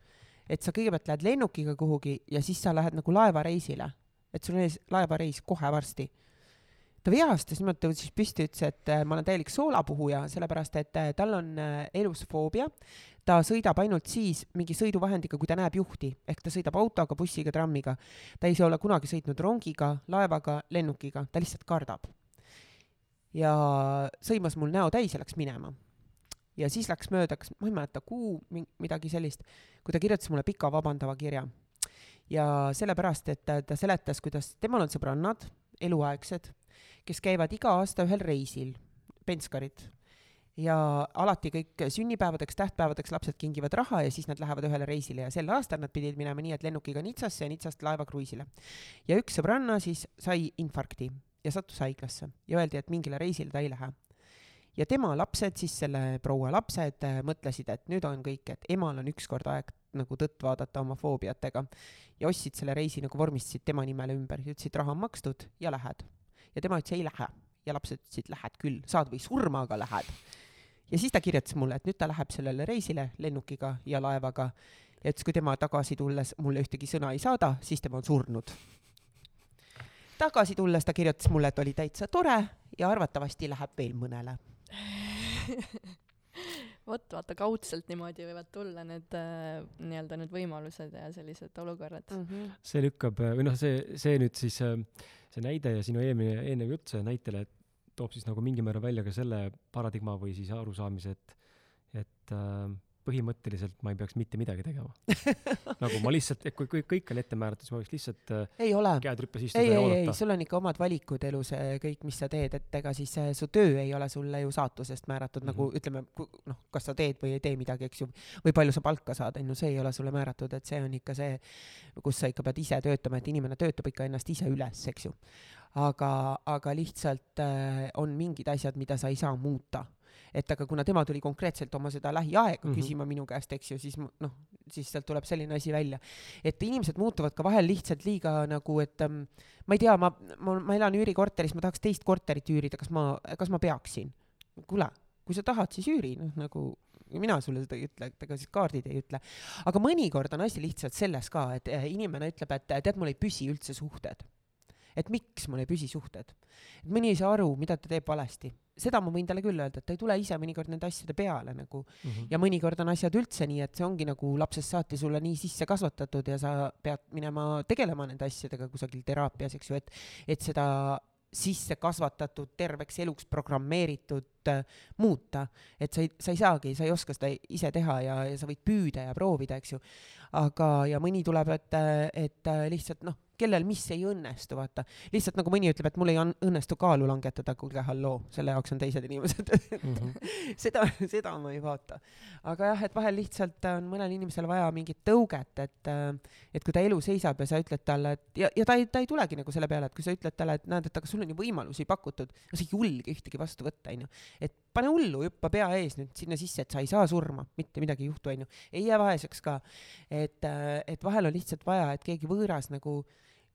et sa kõigepealt lähed lennukiga kuhugi ja siis sa lähed nagu laevareisile, et sul on ees laevareis kohe varsti ta vihastas niimoodi, tõusis püsti, ütles, et äh, ma olen täielik soolapuhuja, sellepärast et tal on elus foobia. ta sõidab ainult siis mingi sõiduvahendiga, kui ta näeb juhti, ehk ta sõidab autoga, bussiga, trammiga. ta ei ole kunagi sõitnud rongiga, laevaga, lennukiga, ta lihtsalt kardab. ja sõimas mul näo täis ja läks minema. Ja siis läks mööda, kas ma ei mäleta, kuu, midagi sellist, kui ta kirjutas mulle pika vabandava kirja. ja sellepärast, et ta, ta seletas, kuidas temal on sõbrannad, eluaegsed kes käivad iga aasta ühel reisil, penskarid, ja alati kõik sünnipäevadeks, tähtpäevadeks lapsed kingivad raha ja siis nad lähevad ühele reisile ja sel aastal nad pidid minema nii, et lennukiga Nitsasse ja Nitsast laevakruiisile. ja üks sõbranna siis sai infarkti ja sattus haiglasse ja öeldi, et mingile reisile ta ei lähe. Ja tema lapsed, siis selle proua lapsed äh, mõtlesid, et nüüd on kõik, et emal on ükskord aeg nagu tõtt vaadata oma foobiatega. Ja ostsid selle reisi nagu vormistasid tema nimele ümber, ütlesid, raha on makstud ja lähed. ja tema ütles ei lähe. Ja lapsed ütlesid, lähed küll, saad või surma, aga lähed. Ja siis ta kirjutas mulle, et nüüd ta läheb sellele reisile lennukiga ja laevaga. Ja ütles, kui tema tagasi tulles mulle ühtegi sõna ei saada, siis tema on surnud. tagasi tulles ta kirjutas mulle, et oli täitsa tore ja arvatavasti läheb veel mõnele vot vaata kaudselt niimoodi võivad tulla need äh, nii-öelda need võimalused ja sellised olukorrad mm. -hmm. see lükkab või noh, see, see nüüd siis äh, see näide ja sinu eelmine, eelnev jutt see näitele, et toob siis nagu mingil määral välja ka selle paradigma või siis arusaamise, et, et äh, põhimõtteliselt ma ei peaks mitte midagi tegema nagu ma lihtsalt, kui kõik, kõik on ette määratud, siis ma võiks lihtsalt äh, ei ole. käed rüppes istuda ei, ja ei, oodata. ei, sul on ikka omad valikud elus, kõik, mis sa teed, et ega siis äh, su töö ei ole sulle ju saatusest määratud mm, -hmm. nagu mhm. ütleme, noh, kas sa teed või ei tee midagi, eks ju, või palju sa palka saad, on ju, see ei ole sulle määratud, et see on ikka see, kus sa ikka pead ise töötama, et inimene töötab ikka ennast ise üles, eks ju aga, aga lihtsalt äh, on mingid asjad, mida sa ei saa muuta. Et aga kuna tema tuli konkreetselt oma seda lähiaega mm -hmm. küsima minu käest, eks ju, siis noh, siis sealt tuleb selline asi välja. et inimesed muutuvad ka vahel lihtsalt liiga nagu, et ähm, ma ei tea, ma, ma, ma elan üürikorteris, ma tahaks teist korterit üürida, kas ma, kas ma peaksin? kuule, kui sa tahad, siis üüri, noh nagu mina sulle seda ei ütle, et ega siis kaardid ei ütle. aga mõnikord on asi lihtsalt selles ka, et äh, inimene ütleb, et tead, mul ei püsi üldse suhted et miks mul ei püsi suhted. et mõni ei saa aru, mida ta teeb valesti. Seda ma võin talle küll öelda, et ta ei tule ise mõnikord nende asjade peale nagu mm. -hmm. ja mõnikord on asjad üldse nii, et see ongi nagu lapsest saati sulle nii sisse kasvatatud ja sa pead minema tegelema nende asjadega kusagil teraapias, eks ju, et, et seda sisse kasvatatud, terveks eluks programmeeritud äh, muuta. et sa ei, sa ei saagi, sa ei oska seda ise teha ja, ja sa võid püüda ja proovida, eks ju. aga, ja mõni tuleb, et, et lihtsalt noh, kellel mis ei õnnestu, vaata. lihtsalt nagu mõni ütleb, et mul ei õnnestu kaalu langetada, kuulge, halloo, selle jaoks on teised inimesed mm. -hmm. seda, seda ma ei vaata. aga jah, et vahel lihtsalt on mõnel inimesel vaja mingit tõuget, et, et kui ta elu seisab ja sa ütled talle, et ja, ja ta ei, ta ei tulegi nagu selle peale, et kui sa ütled talle, et näed, et aga sul on ju võimalusi pakutud, no sa ei julge ühtegi vastu võtta, onju. et pane hullu, hüppa pea ees nüüd sinna sisse, et sa ei saa surma, mitte midagi ei juhtu, onju. ei jää vaeseks ka. et, et vahel on lihtsalt vaja, et keegi võõras nagu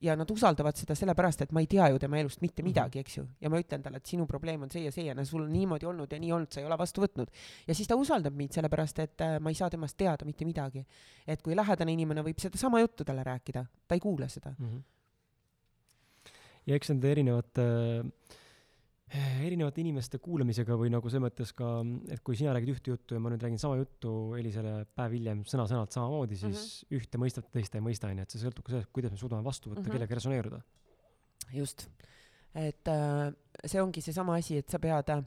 ja nad usaldavad seda sellepärast, et ma ei tea ju tema elust mitte mhm. midagi, eks ju, ja ma ütlen talle, et sinu probleem on see ja see ja sul on niimoodi olnud ja nii olnud, sa ei ole vastu võtnud. ja siis ta usaldab mind sellepärast, et äh, ma ei saa temast teada mitte midagi. et kui lähedane inimene võib sedasama juttu talle rääkida, ta ei kuule seda mm. -hmm. ja eks nende erinevate äh erinevate inimeste kuulamisega või nagu selles mõttes ka, et kui sina räägid ühte juttu ja ma nüüd räägin sama juttu Elisele päev hiljem sõna-sõnalt samamoodi, siis mm -hmm. ühte mõistab, teist ei mõista, onju, et see sõltub ka sellest, kuidas me suudame vastu võtta mm, -hmm. kellega resoneeruda. just, et äh, see ongi seesama asi, et sa pead äh,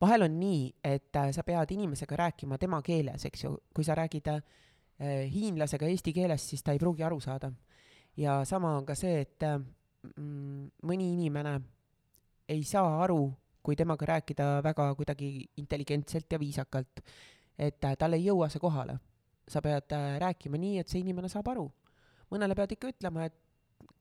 vahel on nii, et äh, sa pead inimesega rääkima tema keeles, eks ju, kui sa räägid äh, hiinlasega eesti keeles, siis ta ei pruugi aru saada. ja sama on ka see, et äh, mm, mõni inimene ei saa aru, kui temaga rääkida väga kuidagi intelligentselt ja viisakalt, et äh, tal ei jõua see kohale. sa pead äh, rääkima nii, et see inimene saab aru. mõnele pead ikka ütlema, et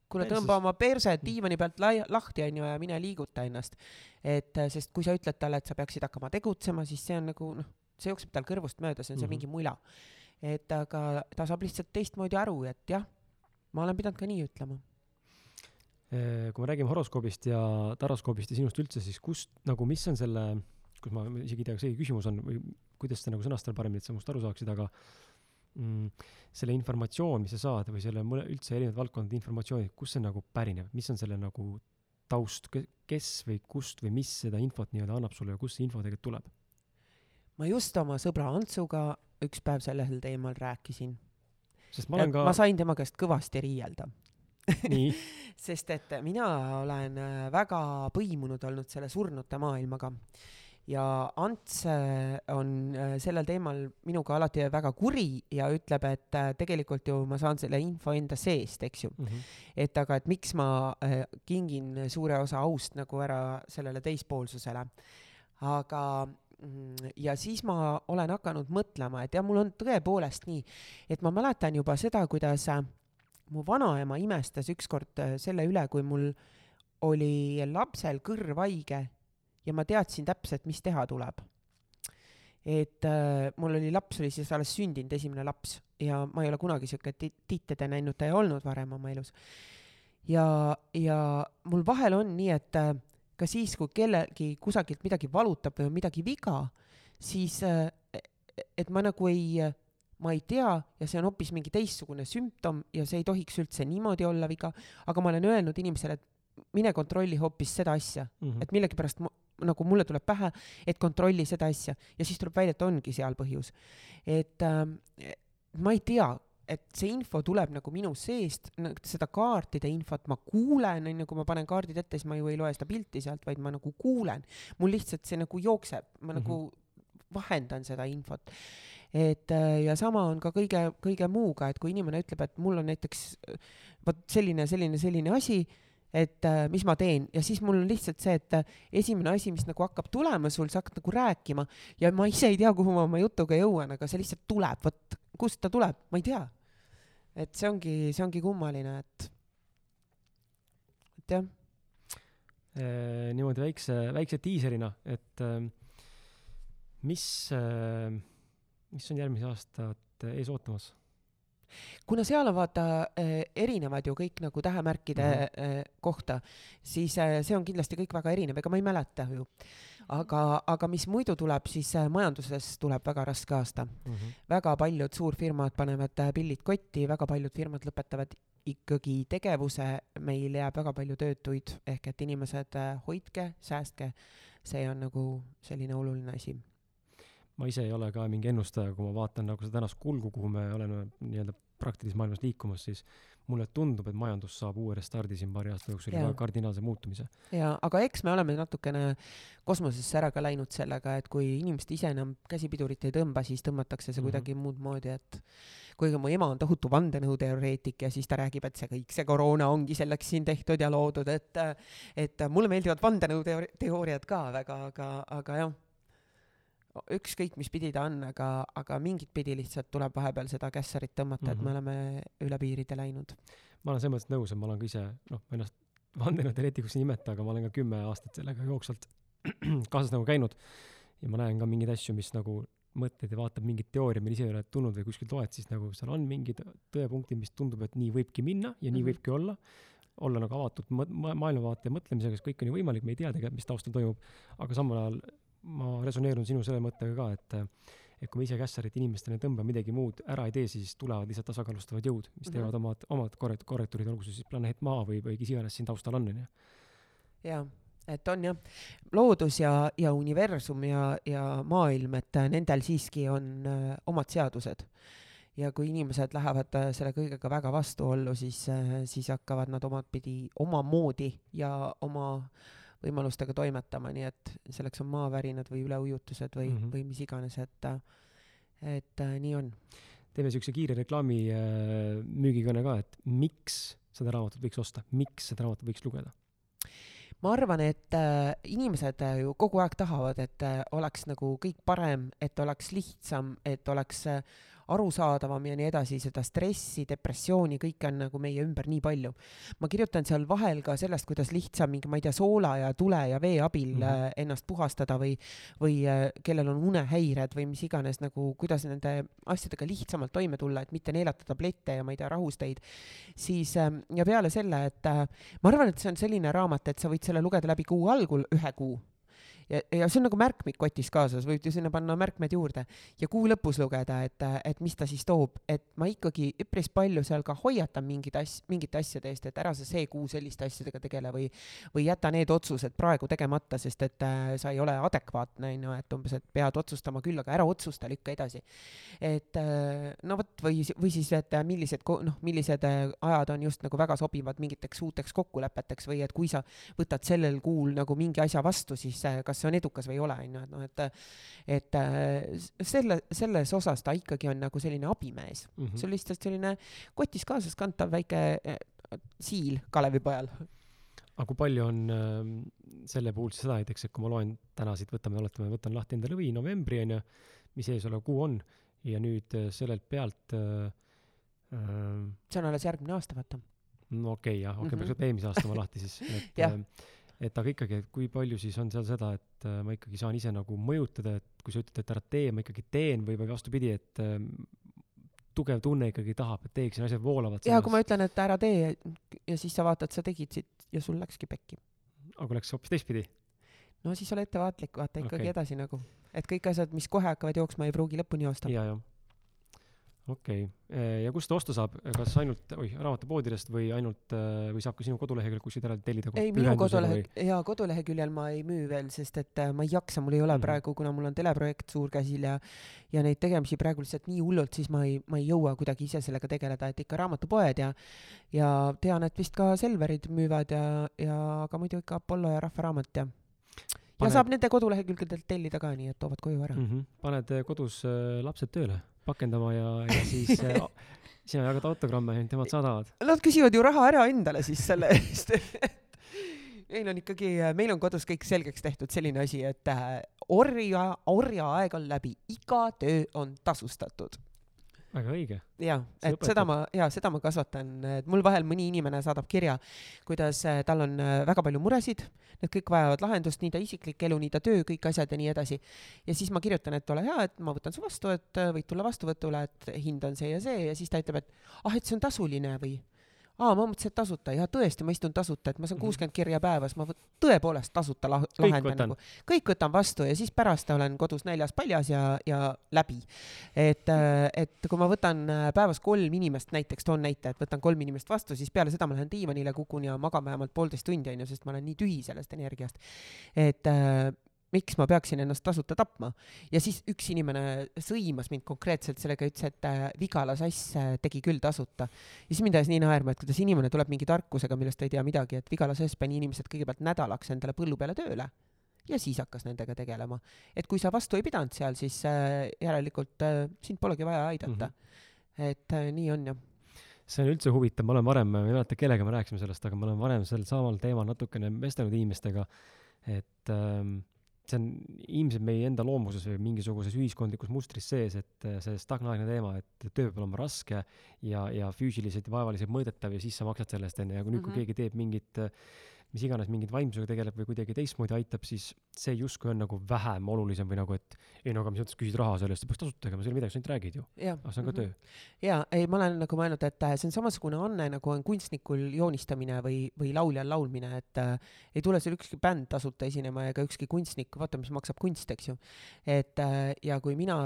kuule, tõmba oma perse diivani pealt lai-, lahti, onju, ja mine liiguta ennast. et äh, sest kui sa ütled talle, et sa peaksid hakkama tegutsema, siis see on nagu noh, see jookseb tal kõrvust mööda, see on see mm -hmm. mingi mula. et aga ta saab lihtsalt teistmoodi aru, et jah, ma olen pidanud ka nii ütlema kui me räägime horoskoobist ja taroskoobist ja sinust üldse, siis kust nagu, mis on selle, kus ma isegi ei tea, kas õige küsimus on või kuidas seda nagu sõnastada paremini, et sa minust aru saaksid, aga mm, selle informatsioon, mis sa saad või selle mõne, üldse erinevate valdkondade informatsiooni, kust see nagu pärineb, mis on selle nagu taust, kes või kust või mis seda infot nii-öelda annab sulle ja kust see info tegelikult tuleb? ma just oma sõbra Antsuga üks päev sellel teemal rääkisin. sest ma olen ka ma sain tema käest kõvasti riielda sest et mina olen äh, väga põimunud olnud selle surnute maailmaga ja Ants äh, on äh, sellel teemal minuga alati väga kuri ja ütleb, et tegelikult ju ma saan selle info enda seest, eks ju mm. -hmm. et aga, et miks ma kingin suure osa aust nagu ära sellele teispoolsusele. aga mm, ja siis ma olen hakanud mõtlema, et jah, mul on tõepoolest nii, et ma mäletan juba seda, kuidas äh, mu vanaema imestas ükskord äh, selle üle, kui mul oli lapsel kõrv haige ja ma teadsin täpselt, mis teha tuleb. et äh, mul oli laps, oli siis alles sündinud, esimene laps ja ma ei ole kunagi sihuke tiitede näinud olnud varem oma elus. ja, ja mul vahel on nii, et äh, ka siis, kui kellelgi kusagilt midagi valutab või on midagi viga, siis äh, et ma nagu ei äh, ma ei tea ja see on hoopis mingi teistsugune sümptom ja see ei tohiks üldse niimoodi olla viga, aga ma olen öelnud inimesele, et mine kontrolli hoopis seda asja mm, -hmm. et millegipärast nagu mulle tuleb pähe, et kontrolli seda asja ja siis tuleb välja, et ongi seal põhjus. et äh, ma ei tea, et see info tuleb nagu minu seest, seda kaartide infot ma kuulen, onju, kui ma panen kaardid ette, siis ma ju ei loe seda pilti sealt, vaid ma nagu kuulen. mul lihtsalt see nagu jookseb, ma mm -hmm. nagu vahendan seda infot. et äh, ja sama on ka kõige, kõige muuga, et kui inimene ütleb, et mul on näiteks vot selline, selline, selline asi et äh, mis ma teen ja siis mul on lihtsalt see, et äh, esimene asi, mis nagu hakkab tulema sul, sa hakkad nagu rääkima ja ma ise ei tea, kuhu ma oma jutuga jõuan, aga see lihtsalt tuleb, vot kust ta tuleb, ma ei tea. et see ongi, see ongi kummaline, et, et jah niimoodi väikse, väikse diiserina, et äh, mis äh,, mis on järgmise aastat ees ootamas? kuna seal on vaata äh, erinevad ju kõik nagu tähemärkide mm -hmm. kohta, siis see on kindlasti kõik väga erinev, ega ma ei mäleta ju. aga, aga mis muidu tuleb, siis majanduses tuleb väga raske aasta mm. -hmm. väga paljud suurfirmad panevad pillid kotti, väga paljud firmad lõpetavad ikkagi tegevuse, meil jääb väga palju töötuid, ehk et inimesed, hoidke, säästke, see on nagu selline oluline asi ma ise ei ole ka mingi ennustaja, kui ma vaatan nagu seda tänast kulgu, kuhu me oleme nii-öelda praktilises maailmas liikumas, siis mulle tundub, et majandus saab uue restardi siin paari aasta jooksul ja kardinaalse muutumise. jaa, aga eks me oleme natukene kosmosesse ära ka läinud sellega, et kui inimesed ise enam käsipidurit ei tõmba, siis tõmmatakse see mm -hmm. kuidagi muud moodi, et kuigi mu ema on tohutu vandenõuteoreetik ja siis ta räägib, et see kõik, see koroona ongi selleks siin tehtud ja loodud, et et mulle meeldivad vandenõuteooriad ka väga, aga, aga jah ükskõik mis pidi ta on, aga, aga mingit pidi lihtsalt tuleb vahepeal seda kässarit tõmmata mm, -hmm. et me mhm. oleme üle piiride läinud. ma olen selles mõttes nõus, et ma olen ka ise, noh, ma ennast vandenõuteoreetikuks ei nimeta, aga ma olen ka kümme aastat sellega jooksvalt kaasas nagu käinud ja ma näen ka mingeid asju, mis nagu mõtled ja vaatad mingit teooria, mille ise ei ole tulnud või kuskilt loed, siis nagu seal on mingid tõepunktid, mis tundub, et nii võibki minna ja nii mm -hmm. võibki olla olla nagu avatud ma maailmavaate ja mõtlemisega, sest kõik on ju võimalik, me ei tea tegelikult, mis taustal toimub, aga samal ajal ma resoneerun sinu selle mõttega ka, et et kui me ise kässarit inimestele ei tõmba, midagi muud ära ei tee, siis tulevad lihtsalt tasakaalustavad jõud, mis teevad mm -hmm. omad, omad korrekt-, korrektuurid, olgu see siis planeet Maa või, või kes iganes siin taustal on, onju. jaa, et on jah, loodus ja, ja universum ja, ja maailm, et nendel siiski on öö, omad seadused. ja kui inimesed lähevad öö, selle kõigega väga vastuollu, siis, siis hakkavad nad omadpidi omamoodi ja oma öö, võimalustega toimetama, nii et selleks on maavärinad või üleujutused või mm, -hmm. või mis iganes, et, et äh, nii on. teeme siukse kiire reklaami äh, müügikõne ka, et miks seda raamatut võiks osta, miks seda raamatut võiks lugeda? ma arvan, et äh, inimesed äh, ju kogu aeg tahavad, et äh, oleks nagu kõik parem, et oleks lihtsam, et oleks äh, arusaadavam ja nii edasi, seda stressi, depressiooni, kõike on nagu meie ümber nii palju. ma kirjutan seal vahel ka sellest, kuidas lihtsam mingi, ma ei tea, soola ja tule ja vee abil mm -hmm. ennast puhastada või, või äh, kellel on unehäired või mis iganes nagu, kuidas nende asjadega lihtsamalt toime tulla, et mitte neelata tablette ja ma ei tea, rahusteid. siis ähm, ja peale selle, et äh, ma arvan, et see on selline raamat, et sa võid selle lugeda läbi kuu algul, ühe kuu ja, ja see on nagu märkmik kotis kaasas, võid ju sinna panna märkmed juurde ja kuu lõpus lugeda, et, et mis ta siis toob, et ma ikkagi üpris palju seal ka hoiatan mingeid as-, mingite asjade eest, et ära sa see kuu selliste asjadega tegele või, või jäta need otsused praegu tegemata, sest et äh, sa ei ole adekvaatne, on ju, et umbes, et pead otsustama küll, aga ära otsusta, lükka edasi. et äh, no vot, või, või siis, et äh, millised, noh, millised äh, ajad on just nagu väga sobivad mingiteks uuteks kokkulepeteks või et kui sa võtad sellel kuul nagu mingi asja vastu, siis äh, kas kas see on edukas või ei ole, on ju, et noh, et et äh, selle, selles osas ta ikkagi on nagu selline abimees mm. -hmm. see on lihtsalt selline kotis kaasas kantav väike äh, siil Kalevipojal aga kui palju on äh, selle puhul siis seda näiteks, et kui ma loen täna siit, võtame, oletame, võtan lahti enda lõvi, novembri on ju, mis eesolev kuu on, ja nüüd äh, sellelt pealt äh, äh, see on alles järgmine aasta, vaata. no okei okay,, jah, okei okay, Mhm. peaks võtma eelmise aasta oma lahti siis, et Jah. äh, et aga ikkagi, et kui palju siis on seal seda, et äh, ma ikkagi saan ise nagu mõjutada, et kui sa ütled, et ära tee, ma ikkagi teen või, või vastupidi, et äh, tugev tunne ikkagi tahab, et teeksin, asjad voolavad ja kui ma ütlen, et ära tee ja siis sa vaatad, sa tegid siit ja sul läkski pekki. aga läks hoopis teistpidi, no siis ole ettevaatlik, vaata ikkagi okay. edasi nagu, et kõik asjad, mis kohe hakkavad jooksma, ei pruugi lõpuni joosta. ja, jah. Okei okay., ja kust ta osta saab, kas ainult, oih, raamatupoodidest või ainult, äh, või saab ka sinu koduleheküljel kuskilt ära tellida? ei, minu kodulehe, jaa, koduleheküljel ma ei müü veel, sest et äh, ma ei jaksa, mul ei ole mm. praegu, kuna mul on teleprojekt suur käsil ja ja neid tegemisi praegu lihtsalt nii hullult, siis ma ei, ma ei jõua kuidagi ise sellega tegeleda, et ikka raamatupoed ja ja tean, et vist ka Selverid müüvad ja, ja aga muidu ikka Apollo ja Rahva Raamat ja ja Paned- saab nende kodulehekülgedelt tellida ka, nii et toovad koju ära mm. -hmm. paned äh, kodus äh, lapsed tööle pakendama ja, ja siis äh, sina jagad autogramme ja nemad saadavad. Nad küsivad ju raha ära endale siis selle eest meil on ikkagi, meil on kodus kõik selgeks tehtud selline asi, et äh, orja, orjaaeg on läbi, iga töö on tasustatud. Väga õige. jaa, et seda õpetab. ma, jaa, seda ma kasvatan, et mul vahel mõni inimene saadab kirja, kuidas äh, tal on äh, väga palju muresid, need kõik vajavad lahendust, nii ta isiklik elu, nii ta töö, kõik asjad ja nii edasi. ja siis ma kirjutan, et ole hea, et ma võtan su vastu, et äh, võid tulla vastuvõtule, et hind on see ja see ja siis ta ütleb, et ah, et see on tasuline või aa, ma mõtlesin, et tasuta ja tõesti, ma istun tasuta, et ma saan Mhm. kuuskümmend kirja päevas, ma tõepoolest tasuta lah- lahendan nagu. kõik võtan vastu ja siis pärast olen kodus näljas paljas ja, ja läbi. et, äh, et kui ma võtan äh, päevas kolm inimest, näiteks toon näite, et võtan kolm inimest vastu, siis peale seda ma lähen diivanile, kukun ja magan vähemalt poolteist tundi, onju, sest ma olen nii tühi sellest energiast. et äh, miks ma peaksin ennast tasuta tapma. ja siis üks inimene sõimas mind konkreetselt sellega, ütles, et äh, Vigala sass äh, tegi küll tasuta. ja siis mind ajas nii naerma, et kuidas inimene tuleb mingi tarkusega, millest ta ei tea midagi, et Vigala sass pani inimesed kõigepealt nädalaks endale põllu peale tööle ja siis hakkas nendega tegelema. et kui sa vastu ei pidanud seal, siis äh, järelikult äh, sind polegi vaja aidata mm. -hmm. et äh, nii on jah. see on üldse huvitav, ma olen varem, ma ei mäleta, kellega me rääkisime sellest, aga ma olen varem sel samal teemal natukene vestelnud inimestega, et ähm, see on ilmselt meie enda loomuses või mingisuguses ühiskondlikus mustris sees, et äh, see stagnaagne teema, et töö peab olema raske ja, ja füüsiliselt ja vaevaliselt mõõdetav ja siis sa maksad selle eest onju ja kui nüüd mm, -hmm. Mhm. kui keegi teeb mingit äh, mis iganes mingit vaimsusega tegeleb või kuidagi teistmoodi aitab, siis see justkui on nagu vähem olulisem või nagu, et ei no aga mis mõttes küsid raha selle eest, sa peaks tasuta tegema, see ei ole midagi, sa ainult räägid ju. aga see on ka töö. jaa, ei, ma olen nagu mõelnud, et äh, see on samasugune anne, nagu on kunstnikul joonistamine või, või lauljal laulmine, et äh, ei tule seal ükski bänd tasuta esinema ega ükski kunstnik, vaata, mis maksab kunst, eks ju. et äh, ja kui mina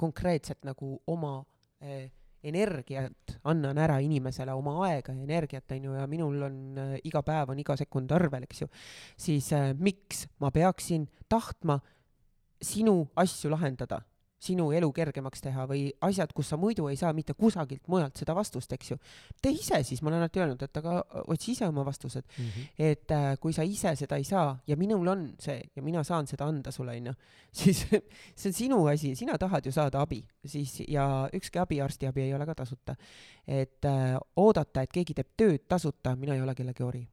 konkreetselt nagu oma äh, energiat annan ära inimesele, oma aega ja energiat, on ju, ja minul on äh, iga päev on iga sekund arvel, eks ju, siis äh, miks ma peaksin tahtma sinu asju lahendada, sinu elu kergemaks teha või asjad, kus sa muidu ei saa mitte kusagilt mujalt seda vastust, eks ju. tee ise siis, ma olen alati öelnud, et aga otsi ise oma vastused, Mm -hmm. et äh, kui sa ise seda ei saa ja minul on see ja mina saan seda anda sulle, onju, siis see on sinu asi, sina tahad ju saada abi, siis ja ükski abi, arstiabi ei ole ka tasuta. et äh, oodata, et keegi teeb tööd tasuta, mina ei ole kellegi ori.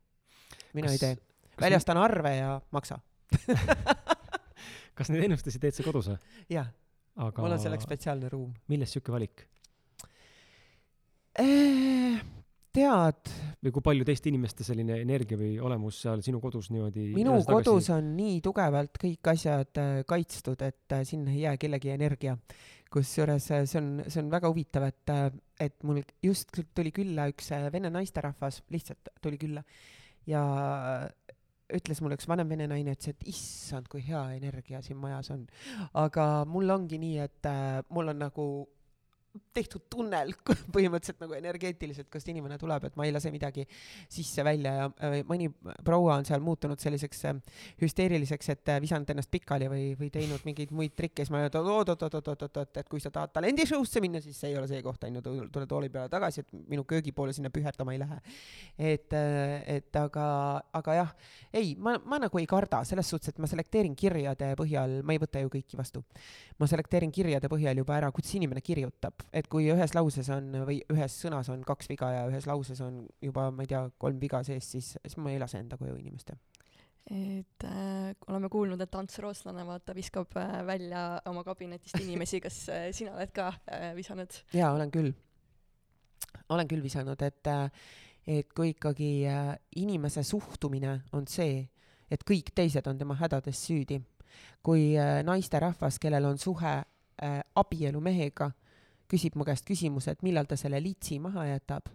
mina Kas- ei tee. väljastan arve ja maksa. kas neid ennustusi teed sa kodus või? jah, aga mul on selleks spetsiaalne ruum. millest sihuke valik? Äh, tead, või kui palju teiste inimeste selline energia või olemus seal sinu kodus niimoodi minu kodus on nii tugevalt kõik asjad äh, kaitstud, et äh, sinna ei jää kellegi energia. kusjuures äh, see on, see on väga huvitav, et et mul just tuli külla üks vene naisterahvas, lihtsalt tuli külla ja ütles mulle üks vanem vene naine, ütles, et issand, kui hea energia siin majas on. aga mul ongi nii, et äh, mul on nagu tehtud tunnel põhimõtteliselt nagu energeetiliselt, kust inimene tuleb, et ma ei lase midagi sisse-välja ja äh, mõni proua on seal muutunud selliseks äh, hüsteeriliseks, et äh, visanud ennast pikali või, või teinud mingeid muid trikke, siis ma ütlen, et oot-oot-oot-oot-oot, et kui sa tahad talendishow'sse minna, siis see ei ole see koht, on ju, tule tooli peale tagasi, et minu köögi poole sinna püherdama ei lähe. et, et aga, aga jah, ei, ma, ma nagu ei karda, selles suhtes, et ma selekteerin kirjade põhjal, ma ei võta ju kõiki vastu. ma selekteerin kirjade põhjal juba ära, kuidas inimene kirjutab, et kui ühes lauses on või ühes sõnas on kaks viga ja ühes lauses on juba, ma ei tea, kolm viga sees, siis, siis ma ei lase enda koju inimest jah et äh, oleme kuulnud, et Ants Rootslane vaata viskab äh, välja oma kabinetist inimesi, kas äh, sina oled ka äh, visanud? jaa, olen küll. olen küll visanud, et äh, et kui ikkagi äh, inimese suhtumine on see, et kõik teised on tema hädades süüdi, kui äh, naisterahvas, kellel on suhe äh, abielumehega, küsib mu käest küsimuse, et millal ta selle litsi maha jätab,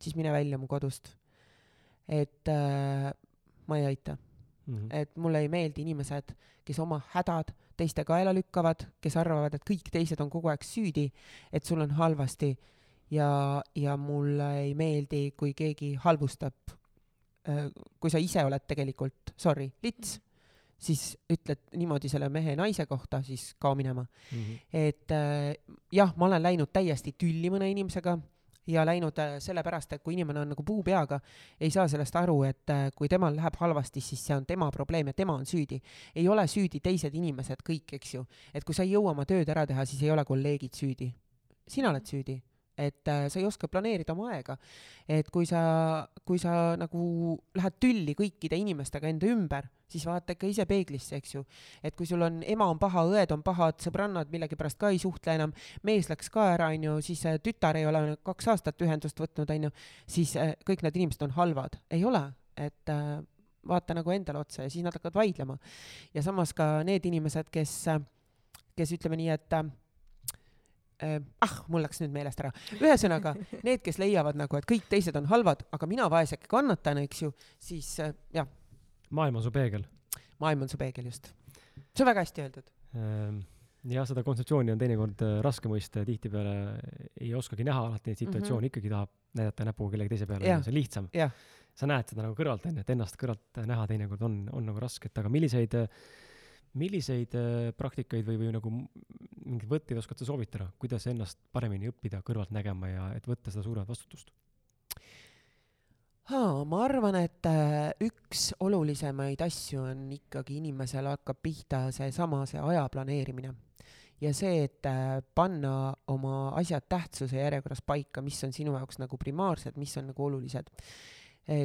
siis mine välja mu kodust. et äh, ma ei aita mm. -hmm. et mulle ei meeldi inimesed, kes oma hädad teiste kaela lükkavad, kes arvavad, et kõik teised on kogu aeg süüdi, et sul on halvasti ja, ja mulle ei meeldi, kui keegi halvustab, äh, kui sa ise oled tegelikult, sorry, lits, siis ütled niimoodi selle mehe naise kohta, siis kao minema mm. -hmm. et äh, jah, ma olen läinud täiesti tülli mõne inimesega ja läinud äh, sellepärast, et kui inimene on nagu puu peaga, ei saa sellest aru, et äh, kui temal läheb halvasti, siis see on tema probleem ja tema on süüdi. ei ole süüdi teised inimesed kõik, eks ju. et kui sa ei jõua oma tööd ära teha, siis ei ole kolleegid süüdi. sina oled süüdi et äh, sa ei oska planeerida oma aega. et kui sa, kui sa nagu lähed tülli kõikide inimestega enda ümber, siis vaata ikka ise peeglisse, eks ju. et kui sul on, ema on paha, õed on pahad, sõbrannad millegipärast ka ei suhtle enam, mees läks ka ära, onju, siis äh, tütar ei ole kaks aastat ühendust võtnud, onju, siis äh, kõik need inimesed on halvad. ei ole, et vaata nagu endale otsa ja siis nad hakkavad vaidlema. ja samas ka need inimesed, kes, kes ütleme nii, et äh, äh, ah, mul läks nüüd meelest ära. ühesõnaga, need, kes leiavad nagu, et kõik teised on halvad, aga mina vaeseke kannatan, eks ju, siis äh, jah. maailm on su peegel. maailm on su peegel, just. see on väga hästi öeldud ähm jah, seda kontseptsiooni on teinekord äh, raske mõista ja tihtipeale ei oskagi näha alati neid situatsioone mm, -hmm. ikkagi tahab näidata näpuga kellegi teise peale, see on lihtsam. sa näed seda nagu kõrvalt, onju, et ennast kõrvalt näha teinekord on, on nagu raske, et aga milliseid äh, milliseid äh, praktikaid või, või nagu mingeid võtteid oskad sa soovitada, kuidas ennast paremini õppida kõrvalt nägema ja et võtta seda suuremat vastutust? ma arvan, et äh, üks olulisemaid asju on ikkagi inimesel hakkab pihta seesama, see aja planeerimine ja see, et äh, panna oma asjad tähtsuse järjekorras paika, mis on sinu jaoks nagu primaarsed, mis on nagu olulised.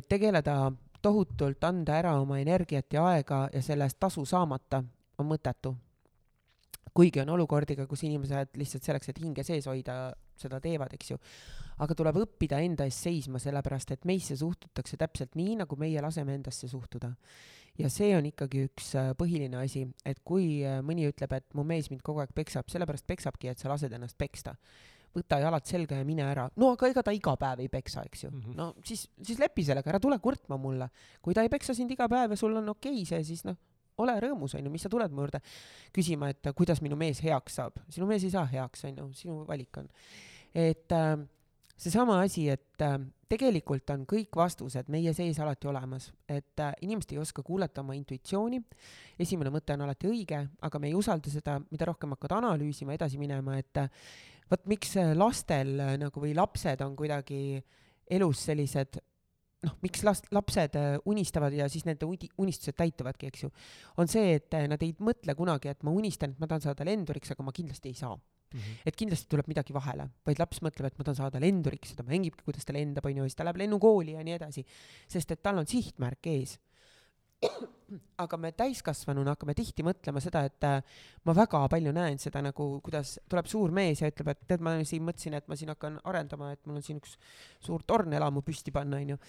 tegeleda tohutult, anda ära oma energiat ja aega ja selle eest tasu saamata on mõttetu. Kuigi on olukordi ka, kus inimesed lihtsalt selleks, et hinge sees hoida, seda teevad, eks ju. aga tuleb õppida enda eest seisma, sellepärast et meisse suhtutakse täpselt nii, nagu meie laseme endasse suhtuda. ja see on ikkagi üks äh, põhiline asi, et kui äh, mõni ütleb, et mu mees mind kogu aeg peksab, sellepärast peksabki, et sa lased ennast peksta võta jalad selga ja mine ära. no aga ega ta iga päev ei peksa, eks ju mm. -hmm. no siis, siis lepi sellega, ära tule kurtma mulle. kui ta ei peksa sind iga päev ja sul on okei okay see, siis noh, ole rõõmus, onju, mis sa tuled mu juurde küsima, et kuidas minu mees heaks saab. sinu mees ei saa heaks, onju, sinu valik on. et äh, seesama asi, et äh, tegelikult on kõik vastused meie sees alati olemas, et äh, inimesed ei oska kuulata oma intuitsiooni. esimene mõte on alati õige, aga me ei usalda seda, mida rohkem hakkad analüüsima, edasi minema, et äh, vot miks lastel äh, nagu või lapsed on kuidagi elus sellised noh, miks last, lapsed äh, unistavad ja siis nende uni-, unistused täituvadki, eks ju, on see, et äh, nad ei mõtle kunagi, et ma unistan, et ma tahan saada lenduriks, aga ma kindlasti ei saa mm. -hmm. et kindlasti tuleb midagi vahele, vaid laps mõtleb, et ma tahan saada lenduriks ja ta mängibki, kuidas ta lendab, onju, ja siis ta läheb lennukooli ja nii edasi. sest et tal on sihtmärk ees aga me täiskasvanuna hakkame tihti mõtlema seda, et äh, ma väga palju näen seda nagu, kuidas tuleb suur mees ja ütleb, et tead, ma siin mõtlesin, et ma siin hakkan arendama, et mul on siin üks suur tornelamu püsti panna, onju.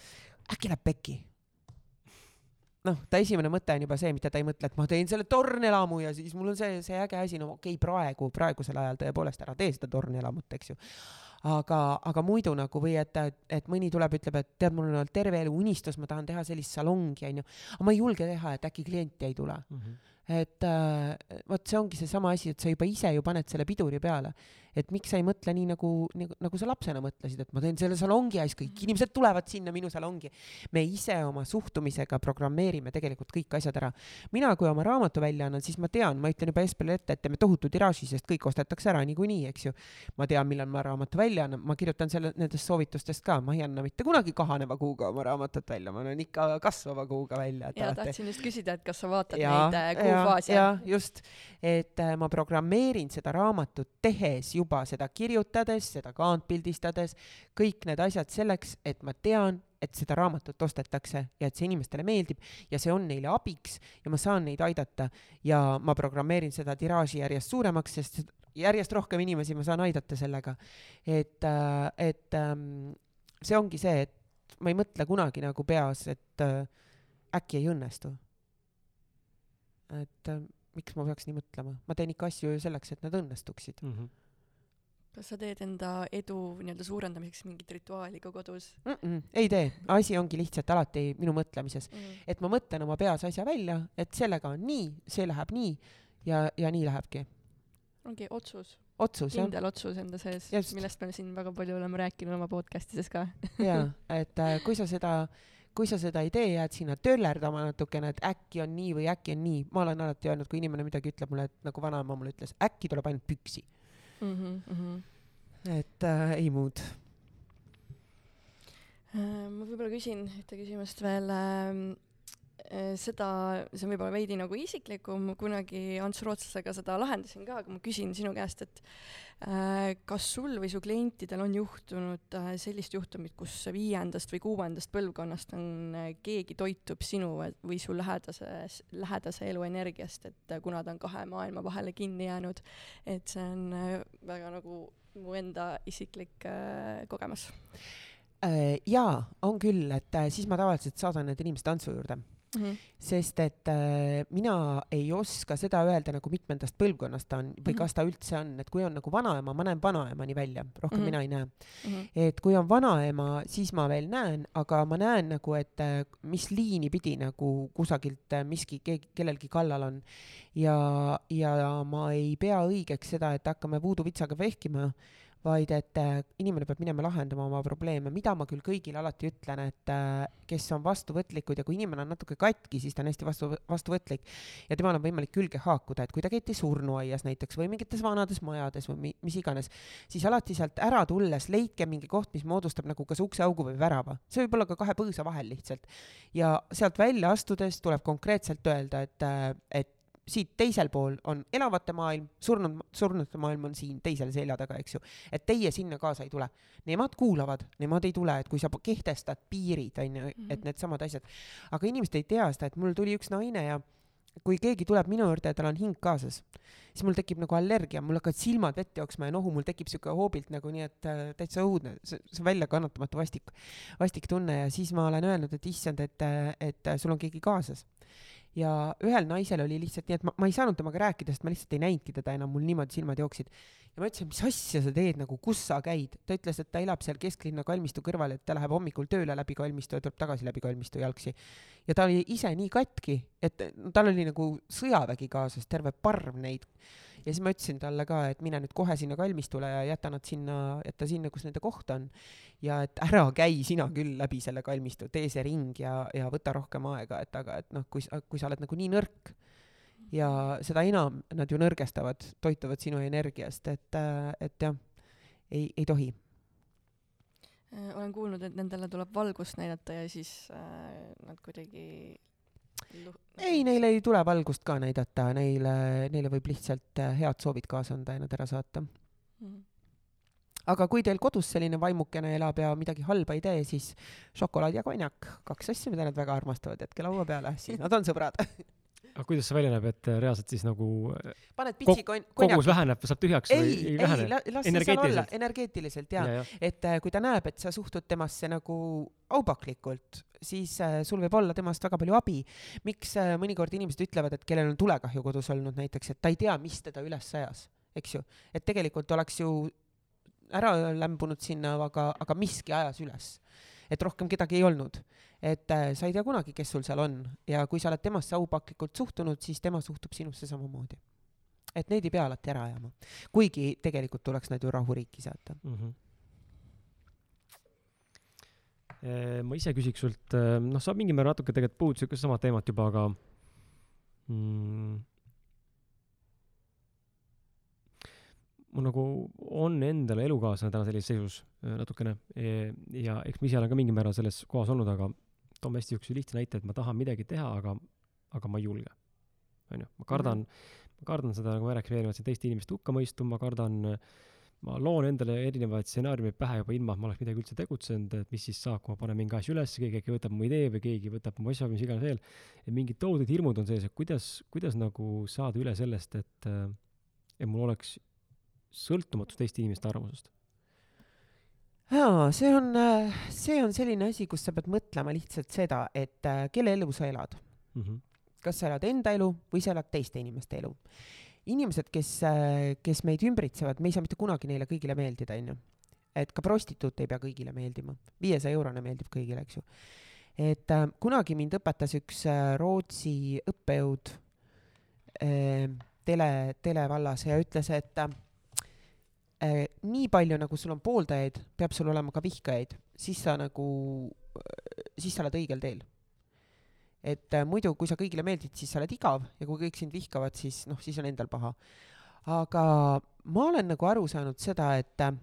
äkki läheb pekki? Noh, ta esimene mõte on juba see, mida ta ei mõtle, et ma teen selle tornelamu ja siis mul on see, see äge asi, no okei okay,, praegu, praegusel ajal tõepoolest ära tee seda tornelamut, eks ju. Aga, aga muidu nagu või et, et mõni tuleb, ütleb, et tead, mul on olnud terve elu unistus, ma tahan teha sellist salongi, onju, aga ma ei julge teha, et äkki klienti ei tule. Mm. -hmm et äh, vot see ongi seesama asi, et sa juba ise ju paned selle piduri peale et miks sa ei mõtle nii nagu, nagu, nagu sa lapsena mõtlesid, et ma teen selle salongi ja siis kõik inimesed tulevad sinna minu salongi. me ise oma suhtumisega programmeerime tegelikult kõik asjad ära. mina, kui oma raamatu välja annan, siis ma tean, ma ütlen juba Espele ette, et teeme tohutu tiraaži, sest kõik ostetakse ära niikuinii, eks ju. ma tean, millal ma raamatu välja annan, ma kirjutan selle, nendest soovitustest ka, ma ei anna mitte kunagi kahaneva kuuga oma raamatut välja, ma annan ikka kasvava kuuga välja. ja tahtsin just küsida, et kas sa vaatad ja, neid äh, faas ja just, et äh, ma programmeerin seda raamatut tehes juba seda kirjutades, seda kaantpildistades, kõik need asjad selleks, et ma tean, et seda raamatut ostetakse ja et see inimestele meeldib ja see on neile abiks ja ma saan neid aidata ja ma programmeerin seda tiraaži järjest suuremaks, sest järjest rohkem inimesi ma saan aidata sellega. et, äh, et ähm, see ongi see, et ma ei mõtle kunagi nagu peas, et äh, äkki ei õnnestu. et äh, miks ma peaks nii mõtlema, ma teen ikka asju ju selleks, et nad õnnestuksid mm. -hmm. Kas sa teed enda edu nii-öelda suurendamiseks mingit rituaali ka kodus mm? -mm, ei tee, asi ongi lihtsalt alati minu mõtlemises, mm? -hmm. et ma mõtlen oma peas asja välja, et sellega on nii, see läheb nii ja, ja nii lähebki. ongi otsus, otsus jah, kindel otsus enda sees, millest me siin väga palju oleme rääkinud oma podcast ides ka jaa, et äh, kui sa seda, kui sa seda ei tee, jääd sinna töllerdama natukene, et äkki on nii või äkki on nii. ma olen alati öelnud, kui inimene midagi ütleb mulle, et nagu vanaema mulle ütles, äkki tuleb ainult püksi. mm. -hmm, mm -hmm. et äh, ei muud. Äh, ma võib-olla küsin ühte küsimust veel äh, seda, see on võib-olla veidi nagu isiklikum, kunagi Ants Rootslasega seda lahendasin ka, aga ma küsin sinu käest, et äh, kas sul või su klientidel on juhtunud äh, sellist juhtumit, kus viiendast või kuuendast põlvkonnast on äh, keegi toitub sinu või su lähedase, lähedase elu energiast, et äh, kuna ta on kahe maailma vahele kinni jäänud, et see on äh, väga nagu mu enda isiklik äh, kogemus? Äh, jaa, on küll, et äh, siis ma tavaliselt saadan need inimesed tantsu juurde, mm. -hmm. sest et äh, mina ei oska seda öelda nagu mitmendast põlvkonnast ta on või Mhm. kas ta üldse on, et kui on nagu vanaema, ma näen vanaemani välja, rohkem Mhm. mina ei näe. Mm -hmm. et kui on vanaema, siis ma veel näen, aga ma näen nagu, et äh, mis liini pidi nagu kusagilt äh, miski keegi, kellelgi kallal on. ja, ja ma ei pea õigeks seda, et hakkame voodoo-vitsaga vehkima, vaid et äh, inimene peab minema lahendama oma probleeme, mida ma küll kõigile alati ütlen, et äh, kes on vastuvõtlikud ja kui inimene on natuke katki, siis ta on hästi vastu, vastuvõtlik ja temal on võimalik külge haakuda, et kui ta käiti surnuaias näiteks või mingites vanades majades või mi, mis iganes, siis alati sealt ära tulles leidke mingi koht, mis moodustab nagu kas ukseaugu või värava. see võib olla ka kahe põõsa vahel lihtsalt. ja sealt välja astudes tuleb konkreetselt öelda, et, äh, et siit teisel pool on elavate maailm, surnud, surnute maailm on siin teisel selja taga, eks ju. et teie sinna kaasa ei tule. Nemad kuulavad, nemad ei tule, et kui sa kehtestad piirid, on ju, et needsamad asjad. aga inimesed ei tea seda, et mul tuli üks naine ja kui keegi tuleb minu juurde ja tal on hing kaasas, siis mul tekib nagu allergia, mul hakkavad silmad vett jooksma ja nohu, mul tekib siuke hoobilt nagu nii, et äh, täitsa õudne, see, see väljakannatamatu vastik, vastik tunne ja siis ma olen öelnud, et issand, et, et sul on keegi kaasas ja ühel naisel oli lihtsalt nii, et ma, ma ei saanud temaga rääkida, sest ma lihtsalt ei näinudki teda enam, mul niimoodi silmad jooksid. ja ma ütlesin, mis asja sa teed nagu, kus sa käid? ta ütles, et ta elab seal kesklinna kalmistu kõrval, et ta läheb hommikul tööle läbi kalmistu ja tuleb tagasi läbi kalmistu jalgsi. ja ta oli ise nii katki, et tal oli nagu sõjavägi kaasas, terve parv neid. Ja siis ma ütlesin talle ka, et mine nüüd kohe sinna kalmistule ja jäta nad sinna, jäta sinna, kus nende koht on. ja et ära käi sina küll läbi selle kalmistu, tee see ring ja, ja võta rohkem aega, et aga et noh, kui sa, kui sa oled nagu nii nõrk ja seda enam nad ju nõrgestavad, toituvad sinu energiast, et, et jah, ei, ei tohi. Olen kuulnud, et nendele tuleb valgust näidata ja siis äh, nad kuidagi ei, neile ei tule valgust ka näidata, neile, neile võib lihtsalt äh, head soovid kaasa anda ja nad ära saata. Mhm. aga kui teil kodus selline vaimukene elab ja midagi halba ei tee, siis šokolaad ja konjak, kaks asja, mida nad väga armastavad, jätke laua peale, siis nad on sõbrad. aga kuidas see välja näeb, et äh, reaalselt siis nagu äh, paned pitsi kon-, kogus konjaki. väheneb, saab tühjaks või ei, ei ei, vähene? las see seal olla, Energeetiliselt. jaa ja, ja. et äh, kui ta näeb, et sa suhtud temasse nagu aupaklikult, siis sul võib olla temast väga palju abi. miks mõnikord inimesed ütlevad, et kellel on tulekahju kodus olnud näiteks, et ta ei tea, mis teda üles ajas, eks ju. et tegelikult oleks ju ära lämbunud sinna, aga, aga miski ajas üles. Et rohkem kedagi ei olnud. et äh, sa ei tea kunagi, kes sul seal on ja kui sa oled temasse aupaklikult suhtunud, siis tema suhtub sinusse samamoodi. et neid ei pea alati ära ajama. kuigi tegelikult tuleks nad ju rahuriiki saata. mm. -hmm. ma ise küsiks sult, noh, sa mingil määral natuke tegelikult puudutasid ka sama teemat juba, aga mm, mul nagu on endal elukaaslane täna sellises seisus äh, natukene ja eks ma ise olen ka mingil määral selles kohas olnud, aga toome hästi siukse lihtsa näite, et ma tahan midagi teha, aga, aga ma ei julge. onju, ma kardan mm, -hmm. ma kardan seda, nagu ma rääkisin eelnevalt, teiste inimeste hukkamõistu, ma kardan, ma loon endale erinevaid stsenaariumeid pähe juba ilma, et ma oleks midagi üldse tegutsenud, et mis siis saab, kui ma panen mingi asja üles, keegi äkki võtab mu idee või keegi võtab mu asja või mis iganes veel. et mingid tohutud hirmud on sees, et kuidas, kuidas nagu saada üle sellest, et, et mul oleks sõltumatus teiste inimeste arvamusest jaa, see on, see on selline asi, kus sa pead mõtlema lihtsalt seda, et kelle elu sa elad mm. -hmm. kas sa elad enda elu või sa elad teiste inimeste elu. inimesed, kes, kes meid ümbritsevad, me ei saa mitte kunagi neile kõigile meeldida, onju. et ka prostituut ei pea kõigile meeldima. viiesaja eurone meeldib kõigile, eks ju. et äh, kunagi mind õpetas üks äh, Rootsi õppejõud äh, tele, televallas ja ütles, et äh, nii palju, nagu sul on pooldajaid, peab sul olema ka vihkajaid, siis sa nagu, siis sa oled õigel teel. et äh, muidu, kui sa kõigile meeldid, siis sa oled igav ja kui kõik sind vihkavad, siis noh, siis on endal paha. aga ma olen nagu aru saanud seda, et äh,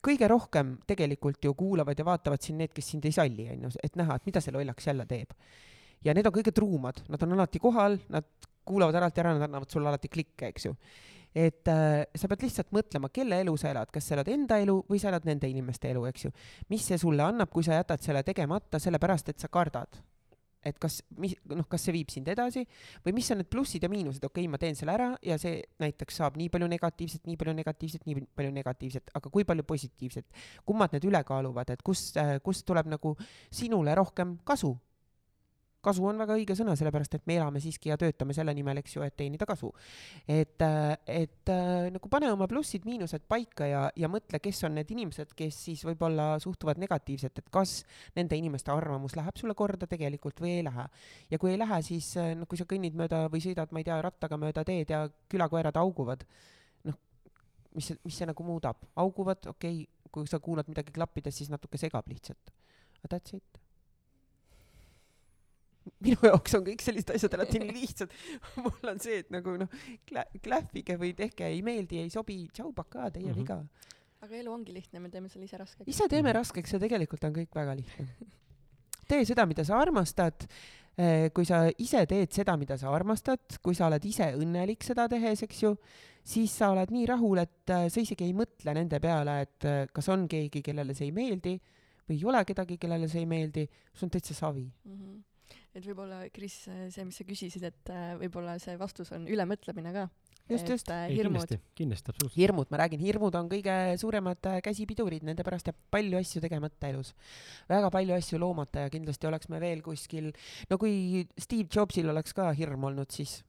kõige rohkem tegelikult ju kuulavad ja vaatavad siin need, kes sind ei salli, on ju, et näha, et mida see lollaks jälle teeb. ja need on kõige truumad, nad on alati kohal, nad kuulavad alati ära, nad annavad sulle alati klikke, eks ju et äh, sa pead lihtsalt mõtlema, kelle elu sa elad, kas sa elad enda elu või sa elad nende inimeste elu, eks ju. mis see sulle annab, kui sa jätad selle tegemata, sellepärast et sa kardad? Et kas, mis, noh, kas see viib sind edasi või mis on need plussid ja miinused, okei okay,, ma teen selle ära ja see näiteks saab nii palju negatiivset, nii palju negatiivset, nii palju negatiivset, aga kui palju positiivset, kummad need üle kaaluvad, et kus, äh, kust tuleb nagu sinule rohkem kasu kasu on väga õige sõna, sellepärast et me elame siiski ja töötame selle nimel, eks ju, et teenida kasu. et, äh, et äh, nagu pane oma plussid-miinused paika ja, ja mõtle, kes on need inimesed, kes siis võib-olla suhtuvad negatiivselt, et kas nende inimeste arvamus läheb sulle korda tegelikult või ei lähe. ja kui ei lähe, siis noh, kui sa kõnnid mööda või sõidad, ma ei tea, rattaga mööda teed ja külakoerad auguvad, noh, mis mis see nagu muudab, auguvad, okei okay,, kui sa kuulad midagi klappides, siis natuke segab lihtsalt. That's it minu jaoks on kõik sellised asjad alati nii lihtsad. mul on see, et nagu noh, klähvige või tehke, ei meeldi, ei sobi, tšau, pakaa, teie mm -hmm. viga. aga elu ongi lihtne, me teeme selle ise raskeks. ise teeme raskeks ja tegelikult on kõik väga lihtne. tee seda, mida sa armastad. Eh, kui sa ise teed seda, mida sa armastad, kui sa oled ise õnnelik seda tehes, eks ju, siis sa oled nii rahul, et eh, sa isegi ei mõtle nende peale, et eh, kas on keegi, kellele see ei meeldi või ei ole kedagi, kellele see ei meeldi, sul on täitsa savi mm. -hmm et võib-olla, Kris, see, mis sa küsisid, et äh, võib-olla see vastus on ülemõtlemine ka. just, just. Äh, hirmud. kindlasti, kindlasti, absoluutselt. hirmud, ma räägin, hirmud on kõige suuremad äh, käsipidurid, nende pärast jääb palju asju tegemata elus. väga palju asju loomata ja kindlasti oleks me veel kuskil, no kui Steve Jobsil oleks ka hirm olnud, siis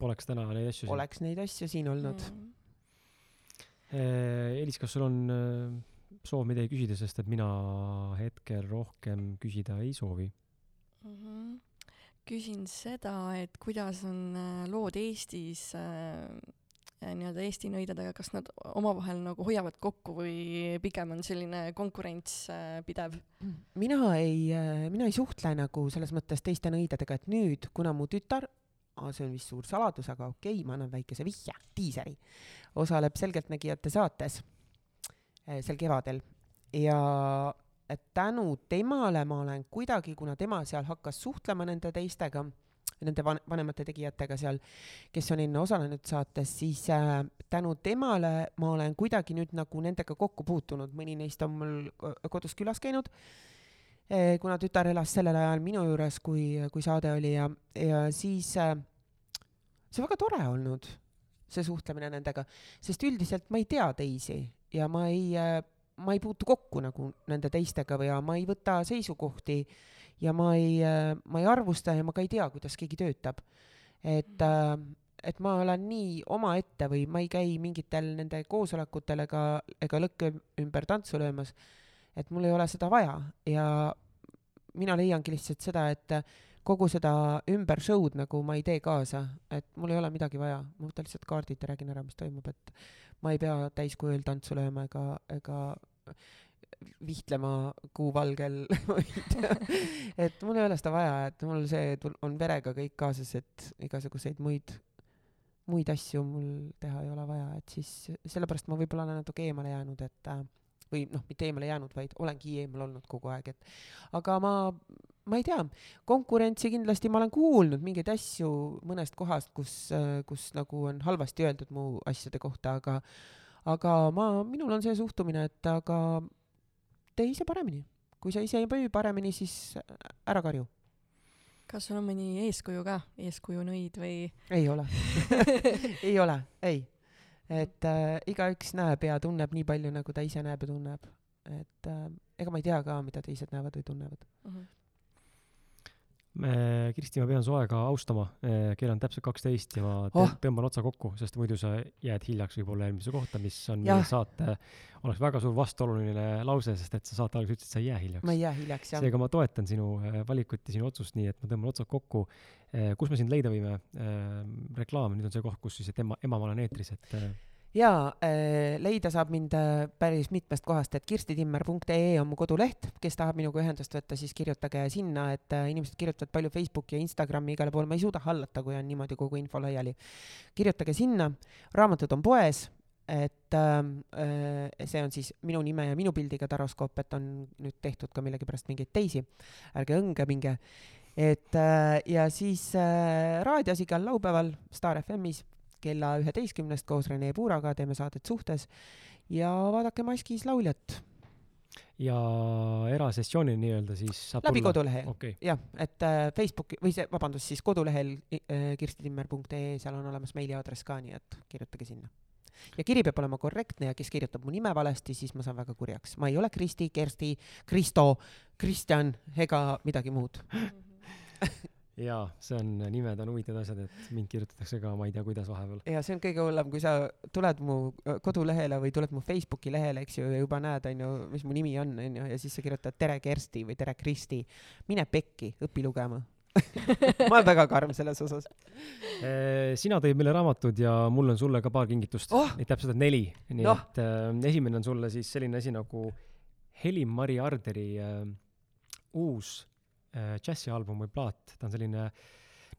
poleks täna neid asju siin. oleks neid asju siin olnud mm.. Elis, kas sul on soov midagi küsida, sest et mina hetkel rohkem küsida ei soovi mm. -hmm. küsin seda, et kuidas on äh, lood Eestis äh, äh, nii-öelda Eesti nõidadega, kas nad omavahel nagu hoiavad kokku või pigem on selline konkurents äh, pidev? mina ei äh,, mina ei suhtle nagu selles mõttes teiste nõidadega, et nüüd, kuna mu tütar see on vist suur saladus, aga okei okay,, ma annan väikese vihje, diiseri, osaleb Selgeltnägijate saates sel kevadel ja et tänu temale ma olen kuidagi, kuna tema seal hakkas suhtlema nende teistega, nende van-, vanemate tegijatega seal, kes on enne osalenud saates, siis äh, tänu temale ma olen kuidagi nüüd nagu nendega kokku puutunud, mõni neist on mul kodus külas käinud eh,, kuna tütar elas sellel ajal minu juures, kui, kui saade oli ja, ja siis äh, see on väga tore olnud, see suhtlemine nendega, sest üldiselt ma ei tea teisi ja ma ei äh, ma ei puutu kokku nagu nende teistega või ja ma ei võta seisukohti ja ma ei, ma ei arvusta ja ma ka ei tea, kuidas keegi töötab. et äh,, et ma olen nii omaette või ma ei käi mingitel nende koosolekutel ega, ega lõkke ümber tantsu löömas, et mul ei ole seda vaja. Ja mina leiangi lihtsalt seda, et kogu seda ümber show'd nagu ma ei tee kaasa, et mul ei ole midagi vaja, ma võtan lihtsalt kaardid ja räägin ära, mis toimub, et ma ei pea täiskujul tantsu lööma ega, ega vihtlema kuuvalgel ma ei tea, et mul ei ole seda vaja, et mul see on verega kõik kaasas, et igasuguseid muid, muid asju mul teha ei ole vaja, et siis sellepärast ma võib-olla olen natuke eemale jäänud, et äh, või noh, mitte eemale jäänud, vaid olengi eemal olnud kogu aeg, et aga ma, ma ei tea, konkurentsi kindlasti ma olen kuulnud mingeid asju mõnest kohast, kus, kus nagu on halvasti öeldud mu asjade kohta, aga aga ma, minul on see suhtumine, et aga tee ise paremini. kui sa ise ei püü paremini, siis ära karju. kas sul on mõni eeskuju ka, eeskujunõid või? ei ole ei ole, ei. et äh, igaüks näeb ja tunneb nii palju, nagu ta ise näeb ja tunneb. et äh, ega ma ei tea ka, mida teised näevad või tunnevad mm. -hmm Kristi, ma pean su aega austama, kell on täpselt kaksteist ja ma Oh. tõmban otsa kokku, sest muidu sa jääd hiljaks võib-olla eelmise kohta, mis on Jah. meie saate, oleks väga suur vastuoluline lause, sest et sa saate alguses ütlesid, et sa ei jää hiljaks. ma ei jää hiljaks, jah. seega ma toetan sinu äh, valikut ja sinu otsust, nii et ma tõmban otsad kokku. kus me sind leida võime? reklaam, nüüd on see koht, kus siis, et ema, emamaa on eetris, et jaa äh,, leida saab mind äh, päris mitmest kohast, et kirstitimmer.ee on mu koduleht, kes tahab minuga ühendust võtta, siis kirjutage sinna, et äh, inimesed kirjutavad palju Facebooki ja Instagrami igale poole, ma ei suuda hallata, kui on niimoodi kogu info laiali. kirjutage sinna, raamatud on poes, et ähm, äh, see on siis minu nime ja minu pildiga taroskoop, et on nüüd tehtud ka millegipärast mingeid teisi, ärge õnge minge. et äh, ja siis äh, raadios igal laupäeval Star FM-is kella üheteistkümnest koos Rene Puuraga teeme saadet Suhtes ja vaadake Maskis lauljat ja erasessioonil nii-öelda siis saab läbi tulla. kodulehe. okay., jah, et äh, Facebooki või see, vabandust, siis kodulehel äh, kirstitimmer.ee, seal on olemas meiliaadress ka, nii et kirjutage sinna. ja kiri peab olema korrektne ja kes kirjutab mu nime valesti, siis ma saan väga kurjaks. ma ei ole Kristi, Kersti, Kristo, Kristjan ega midagi muud. jaa, see on, nimed on huvitavad asjad, et mind kirjutatakse ka, ma ei tea, kuidas vahepeal. ja see on kõige hullem, kui sa tuled mu äh, kodulehele või tuled mu Facebooki lehele, eks ju, ja juba näed, onju, mis mu nimi on, onju, ja siis sa kirjutad tere Kersti või tere Kristi. mine pekki, õpi lugema. ma olen väga karm selles osas. sina tõid meile raamatud ja mul on sulle ka paar kingitust Oh! neid täpselt neli, nii Noh. et äh, esimene on sulle siis selline asi nagu Helim-Mari Arderi äh, uus äh, džässialbum või plaat, ta on selline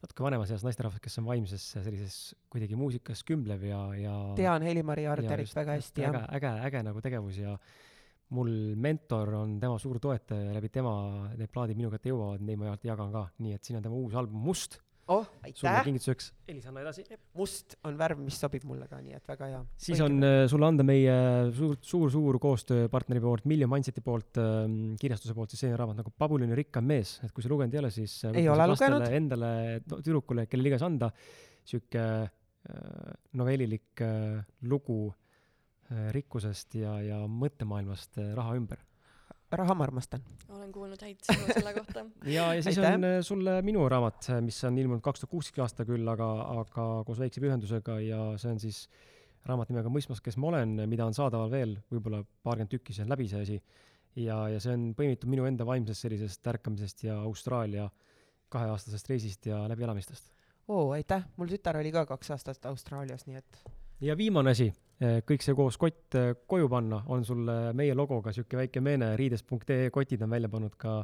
natuke vanemas eas naisterahvas, kes on vaimses sellises kuidagi muusikas kümlev ja, ja tean Heli-Mari Arterit väga hästi, jah. äge, äge, äge nagu tegevus ja mul mentor on tema suur toetaja ja läbi tema need plaadid minu kätte jõuavad, neid ma jagan ka, nii et siin on tema uus album Must, oh, sulle aitäh. kingituseks. Elis, anna edasi. must on värv, mis sobib mulle ka, nii et väga hea. siis on äh, sulle anda meie suur, suur-suur koostööpartneri poolt, Million Mindseti poolt ähm,, kirjastuse poolt siis selline raamat nagu Pabulini rikkam mees, et kui sa lugenud ei ole, siis äh, Ei võta ole siis lastele, lugenud. Endale, tüdrukule, kellele iganes anda sihuke äh, novellilik äh, lugu äh, rikkusest ja, ja mõttemaailmast äh, raha ümber. Raha ma armastan. olen kuulnud häid sõnu selle kohta. ja, ja siis Aitäh. on äh, sulle minu raamat, mis on ilmunud kaks tuhat kuusteist aasta küll, aga, aga koos väikse pühendusega ja see on siis raamat nimega Mõistmas, kes ma olen, mida on saadaval veel võib-olla paarkümmend tükki, see on läbi see asi. ja, ja see on põimitud minu enda vaimsest sellisest ärkamisest ja Austraalia kaheaastasest reisist ja läbielamistest. oo, aitäh, mul tütar oli ka kaks aastat Austraalias, nii et ja viimane asi, kõik see koos kott eh, koju panna, on sulle meie logoga sihuke väike meene, riides.ee kotid on välja pannud ka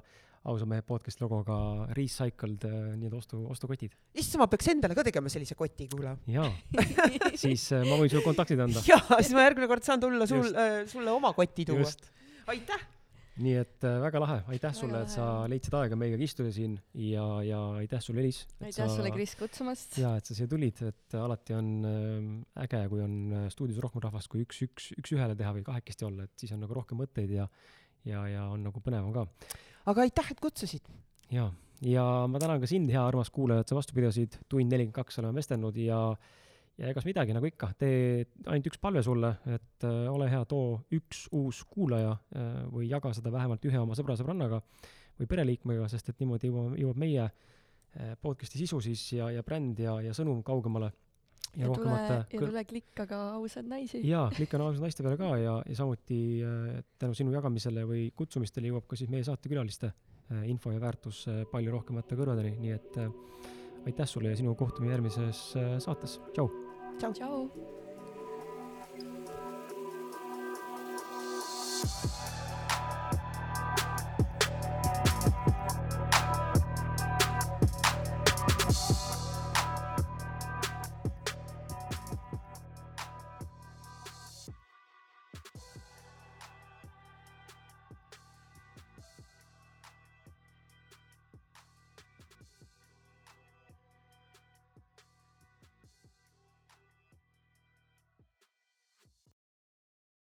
ausa mehe podcast logoga recycled eh, nii-öelda ostu, ostukotid. issand, ma peaks endale ka tegema sellise koti, kuule. jaa, siis ma võin sulle kontaktid anda. jaa, siis ma järgmine kord saan tulla sul äh,, sulle oma kotti tuua. aitäh. Nii et äh, väga lahe, aitäh Väga sulle, et sa leidsid aega meiega istuda siin ja, ja aitäh sulle, Elis. aitäh sulle, Kris, kutsumast. jaa, et sa siia tulid, et alati on äh, äge, kui on äh, stuudios rohkem rahvast kui üks, üks, üks-ühele teha või kahekesti olla, et siis on nagu rohkem mõtteid ja, ja, ja on nagu põnevam ka. aga aitäh, et kutsusid. jaa, ja ma tänan ka sind, hea armas kuulaja, et sa vastu pidasid, tund nelikümmend kaks oleme vestelnud ja ja egas midagi, nagu ikka, tee ainult üks palve sulle, et äh, ole hea, too üks uus kuulaja äh, või jaga seda vähemalt ühe oma sõbra-sõbrannaga või pereliikmega, sest et niimoodi jõuab, jõuab meie äh, podcast'i sisu siis ja, ja bränd ja, ja sõnum kaugemale. ja tule, ja tule klikka ka ausaid naisi. jaa, klikka naabri naiste peale ka ja, ja samuti tänu sinu jagamisele või kutsumistele jõuab ka siis meie saatekülaliste info ja väärtus palju rohkemate kõrvadeni, nii et äh, aitäh sulle ja sinu kohtumine järgmises saates, tšau. tšau.